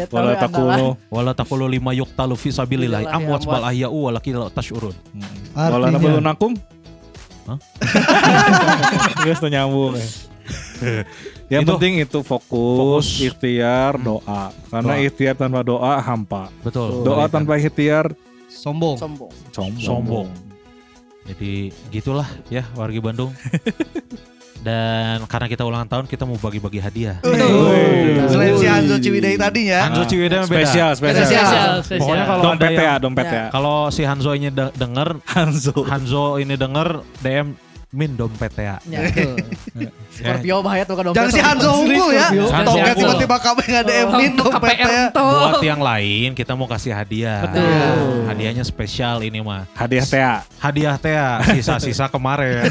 Eta Wala andalan. takunu. Wala taqulu lima yuqtalu fi sabilillah Sabilillah, amwat amwat. bal ahya'u walakin la tash'urun. Wala Artinya. nabulunakum. Hah? Tuh nyambung. Ya. Yang Itu. penting itu fokus, Fokus. ikhtiar, doa. Karena Doa. ikhtiar tanpa doa hampa. Betul. Doa tanpa ikhtiar Sombong. Sombong. sombong. sombong. Jadi gitulah ya wargi Bandung. Dan karena kita ulang tahun kita mau bagi-bagi hadiah. Selain si Hanzo Ciwidey tadi ya. Hanzo Ciwidey mah beda. Spesial, spesial. Spesial, spesial. Pokoknya kalau dompet ada ya, yang, dompet Ya. ya. kalau si Hanzo ini de- denger Hanzo. Hanzo ini denger DM min dompet ya. Ya. Betul. Scorpio bahaya tuh kan dompet. Jangan si Hanzo unggul ya. Tongkat tiba-tiba kami nggak nin Untuk dompetnya. Buat yang lain kita mau kasih hadiah. Betul. Hadiahnya spesial ini mah. Hadiah Tea. Hadiah teh ya, sisa-sisa kemarin.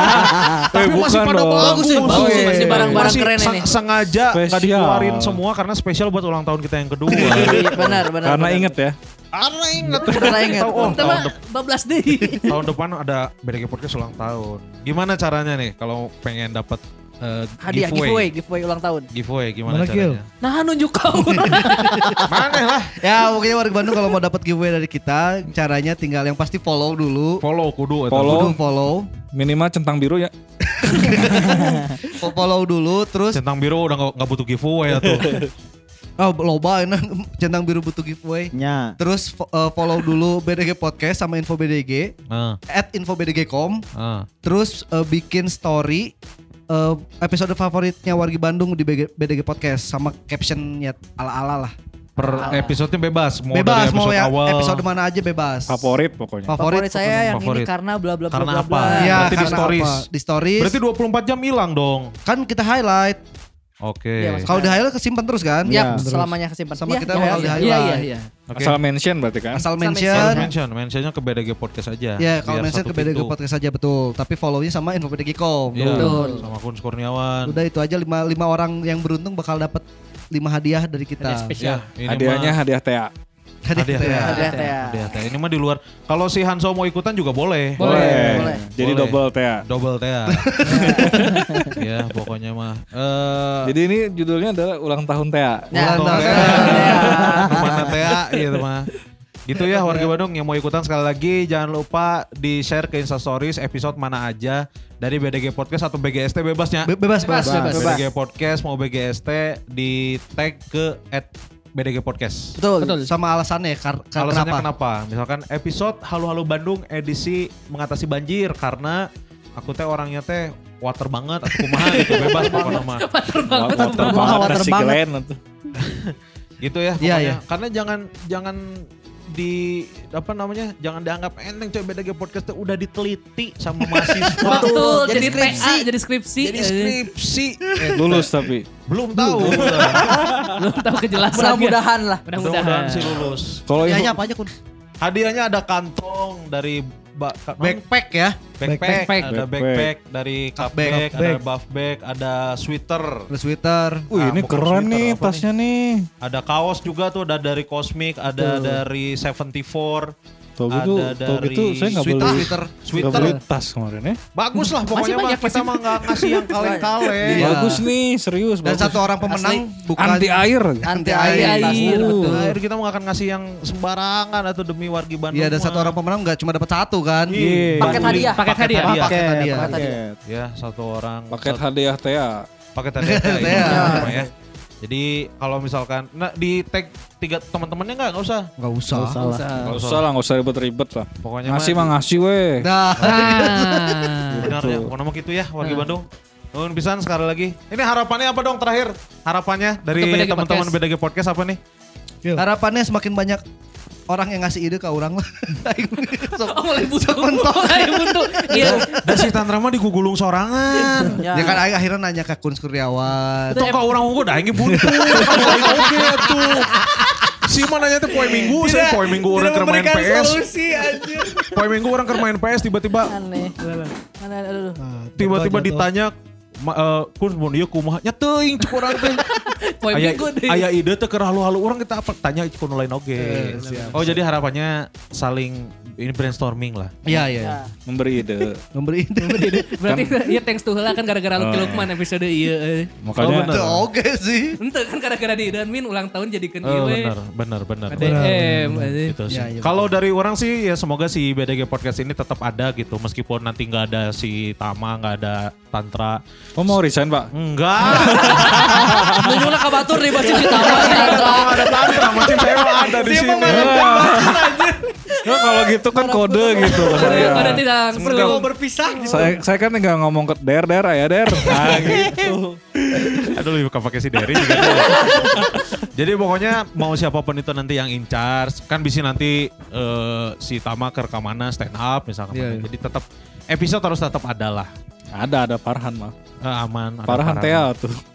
Tapi masih pada bagus sih, bagus sih, Weh. masih barang-barang keren ini. Sengaja nggak dikeluarin semua karena spesial buat ulang tahun kita yang kedua. Iya, Benar, benar. Karena inget ya. Karena inget. Karena inget. Oh, Kita tahun, mah dep- 14 deh. tahun depan ada BDG Podcast ulang tahun. Gimana caranya nih kalau pengen dapat eh, Hadiah giveaway, giveaway ulang tahun. Giveaway gimana Mana, Gil? caranya? Nah nunjuk kau. Mana lah? Ya pokoknya warga Bandung kalau mau dapat giveaway dari kita, caranya tinggal yang pasti follow dulu. Follow kudu. Follow. Kudu follow. Minimal centang biru ya. Follow dulu terus Centang biru udah nggak butuh giveaway tuh. Oh loba enak centang biru butuh giveaway. Nya. Terus eh, follow dulu BDG Podcast sama Info BDG Ah, at infobdg.com. ah. Terus eh, bikin story eh, episode favoritnya Wargi Bandung di BG BDG Podcast sama captionnya ala-ala lah. Per episodenya bebas. Mau bebas dari mau episode yang awal. episode mana aja bebas. Favorit pokoknya. Favorit saya yang Favorit. ini karena bla bla bla Karena bla apa? bla. Iya, Berarti di stories. apa? Di stories. Berarti 24 jam hilang dong. kan kita highlight. Oke. Iya, Mas. Kalau di highlight kesimpan terus kan? Ya, Iya. selamanya kesimpan. Sama Iya, kita iya, bakal iya. di Iya highlight. iya iya. Oke. Asal mention berarti kan. Asal Asal mention. mention. mention, mentionnya ke BDG Podcast aja. Ya, kalau Biar mention ke BDG. Podcast aja betul. Tapi follow-nya sama info BDG.com. Iya, Betul. sama Kun Kurniawan. Udah itu aja lima, lima orang yang beruntung bakal dapat lima hadiah dari kita. Hadiah spesial. Ya, Hadiahnya mah- hadiah TA. Hadiah. teh. teh. Hadiah teh. Hadiah teh. Ini mah di luar. Kalau si Hanso mau ikutan juga boleh. Boleh. boleh. Jadi Boleh. double TA. Double teh. ya, pokoknya mah. Eh Jadi ini judulnya adalah ulang tahun TA. Ya, Ulang tahun. Ke mana teh gitu mah. Gitu ya warga Bandung yang mau ikutan sekali lagi jangan lupa di share ke Insta Stories episode mana aja dari BDG Podcast atau BGST bebasnya. Be- bebas, bebas. Bebas. BDG Podcast mau BGST di tag ke at BDG Podcast. Betul. Betul. Sama alasannya kar- kar- Alasannya kenapa? kenapa? Misalkan episode Halo Halo Bandung edisi mengatasi banjir karena aku teh orangnya teh water banget aku kumaha gitu bebas pokoknya mah. Water banget. Water Water banget banget. Glenn tuh. Gitu ya Iya, pokoknya. iya. Karena jangan jangan di apa namanya? Jangan dianggap enteng coy BDG podcast teh udah diteliti sama mahasiswa. Betul. Jadi Jadi skripsi. TA, jadi skripsi. Jadi Eh, skripsi. Lulus tapi. Belum tahu. Belum tahu kejelasan. Mudah-mudahan lah. Mudah-mudahan. Sih lulus. Kalau Hadiahnya apa aja kun? Hadiahnya ada kantong dari ba, Backpack ya. backpack, Backpack. ada Backpack. backpack dari cup Bag. bag, ada buff bag, ada sweater, Terus Twitter. Wih Ah, ini keren sweater, nih tasnya nih. ada kaos juga tuh, ada dari Cosmic, ada dari 74, Gitu, Ada tuh dari gitu saya nggak Twitter, beli. Twitter. Nggak sweater. beli tas kemarin ya. Bagus lah pokoknya mah banyak, kita masih mah nggak ngasih yang kaleng-kaleng. Iya. Bagus nih, serius. Dan bagus. satu orang pemenang bukan anti air. anti air. air. Air, betul. Akhir kita mah nggak akan ngasih yang sembarangan atau demi wargi Bandung. Iya, dan satu orang pemenang nggak cuma dapat satu kan? Iya. Paket hadiah. Paket hadiah. hadiah. Paket, hadiah. paket. Ya satu orang. Paket hadiah TA. paket hadiah. Paket ini hadiah. sama ya. Jadi kalau misalkan, nah di tag tiga teman-temannya nggak nggak usah. Nggak usah. Nggak usah lah, nggak usah ribet-ribet lah. Pokoknya Ngasih mah ngasih weh. Nah, Nah. benar ya. Pokoknya mah gitu ya wargi Bandung. Nuhun pisan sekali lagi. Ini harapannya apa dong terakhir? Harapannya dari teman-teman. BDG Podcast apa nih? harapannya semakin banyak orang yang ngasih ide ke orang lah. Sok- Oh, mulai buntu. sok mentok. Mulai buntu. Iya. Dan si Tantra mah digugulung sorangan. Ya. Ya kan aing akhirnya nanya ke Kun Kurniawan. Tuh kau orang unggul dah ini buntu. Aing Oke tuh. Si mana nanya tuh poe minggu, saya poe minggu orang keur main PS. Poe minggu orang keur main PS tiba-tiba Aneh. Aduh. tiba-tiba ditanya eh, kun mun ieu kumaha nya teuing cek urang teh. Aya aya ide teh keur halu-halu urang kita apa tanya kun lain oge. Oh jadi harapannya saling ini brainstorming lah. Iya, iya. Ya. Memberi ide. Memberi ide. Berarti iya thanks to heula kan gara-gara Lucky Lukman episode iya. eh. Makanya bener. Itu oke sih. Ente kan gara-gara di Dan Min ulang tahun jadikan Oh iya. benar benar benar. ADM. Gitu sih. Ya, iya, Kalau dari orang sih ya semoga si BDG podcast ini tetap ada gitu meskipun nanti nggak ada si Tama nggak ada Tantra. Oh mau resign pak? Enggak. Nunjukna ka batur di baju kita. Kalau ada Tantra masih saya ada di sini. Ya, kalau gitu kan kode gitu. Ada saya. tidak perlu berpisah. saya saya kan nggak ngomong ke der der ya der. Nah gitu. Aduh lebih pakai si Derry juga. Jadi pokoknya mau siapa pun itu nanti yang in charge kan bisa nanti eh, si Tama ke mana stand up misalkan. Iya, iya. Jadi tetap episode harus tetap ada lah. Ada ada Farhan mah. Eh, aman. ada Farhan Tea tuh.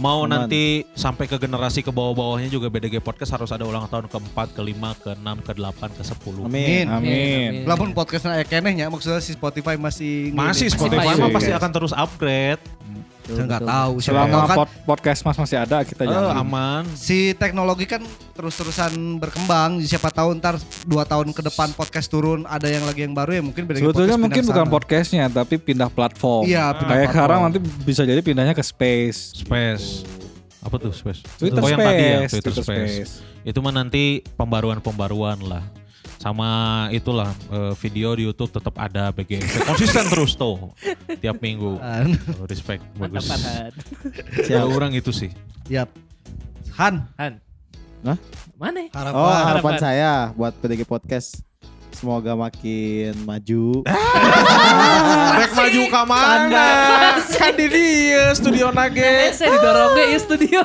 Mau Aman. nanti sampai ke generasi ke bawah-bawahnya juga BDG Podcast harus ada ulang tahun keempat, kelima, keenam, kedelapan, ke sepuluh. Amin. Amin. Lamun podcastnya aya keneh nya maksudnya si Spotify masih Masih Spotify masih mah masih. pasti akan terus upgrade. Saya nggak tahu. Selama kan pod- podcast mas masih ada kita Eh, jangan. aman. si teknologi kan terus-terusan berkembang. Siapa tahu ntar dua tahun ke depan podcast turun ada yang lagi yang baru ya mungkin beda Sebetulnya podcast mungkin bukan sana. podcastnya tapi pindah platform. Iya, pindah Kayak platform. sekarang nanti bisa jadi pindahnya ke space. Space. Apa tuh space? Twitter oh yang tadi ya, Space, Twitter, Twitter space. Space. Itu mah nanti pembaruan-pembaruan lah. Sama itulah eh, video di YouTube tetap ada BGMP konsisten terus tuh tiap minggu. Oh, respect Mantap bagus. Farhan. Ya orang itu sih. Yap. Han. Han. Hah? Mana? Harapan. Oh harapan harapan. saya buat PDG Podcast semoga makin maju. Rek maju ke mana? Kan di dia studio nage. saya didorong ke studio.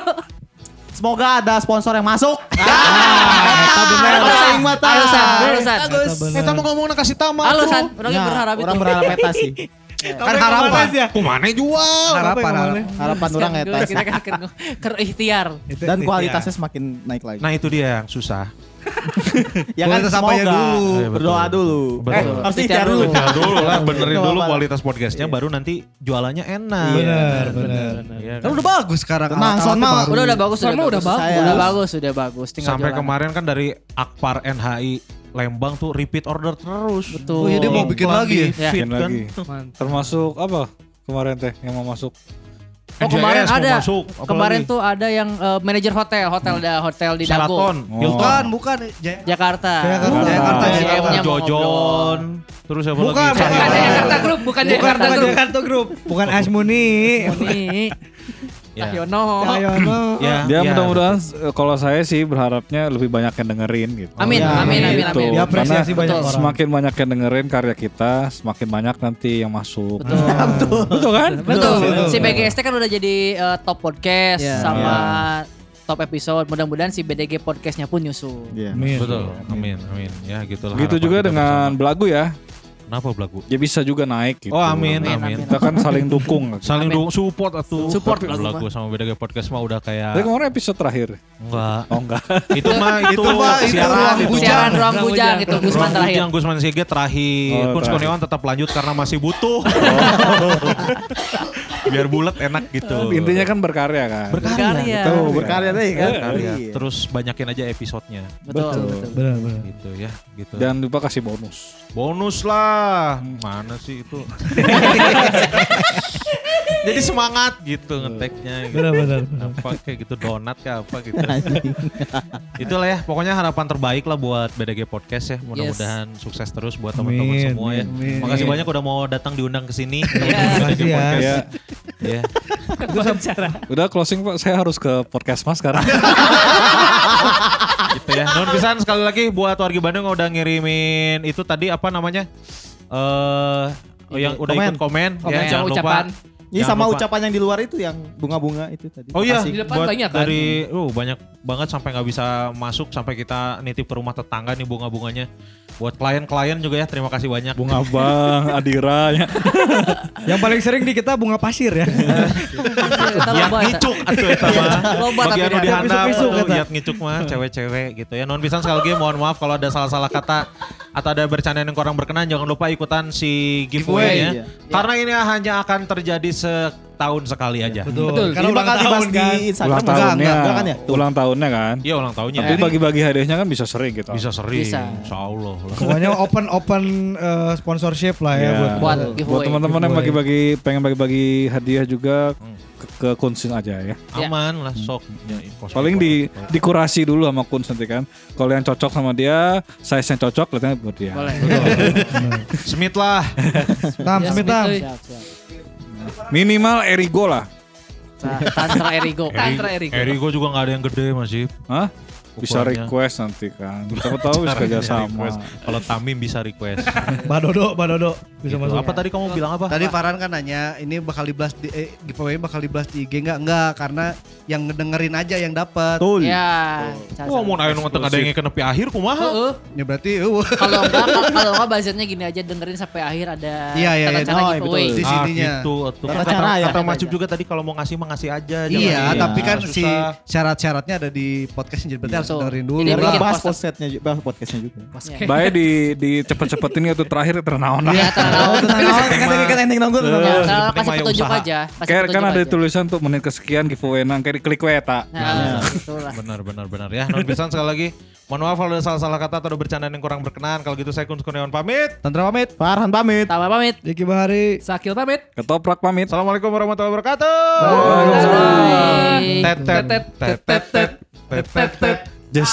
Semoga ada sponsor yang masuk. Alasan, alasan, alasan. Kita mau ngomong kasih tamat. Alasan, orangnya Ya, berharap itu. orang berharap eta sih. Kan harapan. Kumane jual. Harapan. harapan. Harapan orang eta. Kita kan kan ker ikhtiar. Dan kualitasnya semakin naik lagi. Nah itu dia yang susah. Ya kan kualitas apanya dulu? Iya, berdoa dulu. Betul. Eh, harus ikhtiar dulu. Ikhtiar dulu lah, benerin dulu kualitas podcastnya, baru nanti jualannya enak. Benar, benar. Iya Kan udah bagus sekarang. Tenang, alat-alatnya Son, baru. Udah udah bagus, udah udah bagus. Udah bagus, udah bagus. Sampai kemarin kan dari Akpar NHI Lembang tuh repeat order terus. Betul. Oh, iya, dia mau bikin lagi ya? feed Bikin kan. lagi. Termasuk apa kemarin teh yang mau masuk? Oh kemarin ada. masuk, apa Kemarin tuh ada yang eh, manajer hotel, hotel ada hotel di Dago. Sheraton, Oh. Hilton, Bukan, bukan. Jaya- Jakarta. Jakarta. Jakarta, Jakarta. Mau Jojon, terus siapa Bukan, lagi? bukan. Bukan. Jakarta Group, bukan Bukan Jakarta bukan Group. Jakarta Group, bukan Asmuni. Ini. Ya. Cahyono. Cahyono. Ya, Dia ya. mudah-mudahan eh, kalau saya sih berharapnya lebih banyak yang dengerin gitu. Amin, Ya, amin, amin, Gitu. amin. Diapresiasi Karena banyak orang. Semakin banyak yang dengerin karya kita, semakin banyak nanti yang masuk. Betul. Betul kan? Betul. Betul. Si BGST kan udah jadi eh, top podcast Ya. sama top episode. Mudah-mudahan si BDG podcastnya pun nyusul. Iya. Amin. Betul, amin, amin. Ya gitulah. Gitu harapan juga kita dengan bersama. belagu ya. Kenapa belagu? Ya bisa juga naik gitu. Oh amin, Amin, amin. amin. Kita kan saling dukung. Saling dukung support atuh. Support Tapi lagu belagu sama BDG podcast mah udah Tapi kayak kemarin episode terakhir. enggak. Oh enggak. itu mah itu, Itu mah, itu siaran ruang itu. bujang. Siaran ruang bujang itu Gusman Ruang terakhir. Bujang, Gusman Sige terakhir. Oh. Kurniawan tetap lanjut karena masih butuh. Biar bulat enak gitu. Intinya kan berkarya kan. Berkarya. Tuh, berkarya deh kan. Berkarya. Iya. Terus banyakin aja episodenya. Betul, betul. Benar, benar. Gitu ya, gitu. Jangan lupa kasih bonus. bonus lah. Mana sih itu? Jadi semangat gitu ngeteknya gitu. Benar, apa kayak gitu donat kayak apa gitu. Itulah ya, pokoknya harapan terbaik lah buat BDG Podcast ya. Mudah-mudahan sukses terus buat teman-teman semua ya. amin. Makasih banyak udah mau datang diundang ke sini. Makasih ya. Ya. Ya. Udah closing Pak, saya harus ke podcast Mas sekarang. gitu ya. Nuhun pisan sekali lagi buat warga Bandung yang udah ngirimin itu tadi apa namanya? Eh oh, yang udah Komen. ikut komen, Komen ya jangan lupa. Ini Jangan sama lupa. ucapan yang di luar itu yang bunga-bunga itu tadi. Oh iya. Di depan buat banyak kan? dari uh banyak banget sampai nggak bisa masuk sampai kita nitip ke rumah tetangga nih bunga-bunganya. Buat klien-klien juga ya, terima kasih banyak. Bunga Bang, Adira ya. Yang paling sering di kita bunga pasir ya. Eta. ngicuk atuh eta mah. Loba Bagi tapi dah. di handap ngicuk mah cewek-cewek gitu ya. Non pisan sekali lagi mohon maaf kalau ada salah-salah kata atau ada bercandaan yang kurang berkenan jangan lupa ikutan si giveaway ya. Giveaway, Karena ini hanya akan terjadi setahun sekali aja. Betul. Karena bakal dibahas di Instagram Ulang enggak, tahunnya, enggak, enggak kan ya? Tuh. ulang tahunnya kan. Iya ulang tahunnya. Tapi bagi-bagi hadiahnya kan bisa sering gitu. bisa sering. Bisa. Insya Allah lah. Pokoknya open open eh, sponsorship lah ya Ya. buat Buat Buat teman-teman yang bagi-bagi pengen bagi-bagi hadiah juga ke, ke kunsin aja ya. Aman lah sok. Ya, kos- Paling di dikurasi dulu sama kun nanti kan. Kalau yang cocok sama dia, size yang cocok lihatnya buat dia. Boleh. Smith lah. Tam, Ya, Smith, Tam. Siap, siap. Minimal Erigo lah. Nah, Tantra Erigo. Tantra Erigo. Erigo juga nggak ada yang gede masih. Hah? Bisa request nanti kan. Siapa tahu bisa kerja sama. Kalau Tamim bisa request. Mbak Dodo, Mbak Dodo bisa Gitu. masuk. Apa tadi kamu bilang apa? Tadi Farhan kan nanya ini bakal dibahas di eh, giveaway bakal dibahas di IG enggak? Enggak, karena yang ngedengerin aja yang dapat. Betul. Ya. Wah, mau ayo nonton ada yang kenepi akhir kumaha? Heeh. Ya berarti uh, Kalau enggak kalau- kalau enggak budgetnya gini aja dengerin sampai akhir ada Iya, iya, iya. cara Oh, giveaway. betul. Di ah, sininya. gitu. Tata Kata, cara ya. kata Mas Cuk juga tadi kalau mau ngasih mah ngasih aja. jangan Iya, tapi kan si syarat-syaratnya ada di podcast jadi berarti Betul. dengerin dulu. Jadi lah. bahas podcastnya juga, bahas podcastnya juga. Baik di di cepet-cepetin itu terakhir ternaon lah. Iya, tahu. Tenang, kan tadi kan ending penting kasih petunjuk usaha. aja. Kayak kan ada tulisan tuh menit kesekian giveaway nang kayak klik we eta. Nah, itulah. Benar, benar, benar ya. Non pisan sekali lagi. Mohon maaf kalau ada salah-salah kata atau ada bercandaan yang kurang berkenan. Kalau gitu saya Kun Kurniawan pamit. Tantra pamit. Farhan pamit. Tambah pamit. Diki Bahari. Sakil pamit. Ketoprak pamit. Assalamualaikum warahmatullahi wabarakatuh. Bye. Tet tet tet tet This.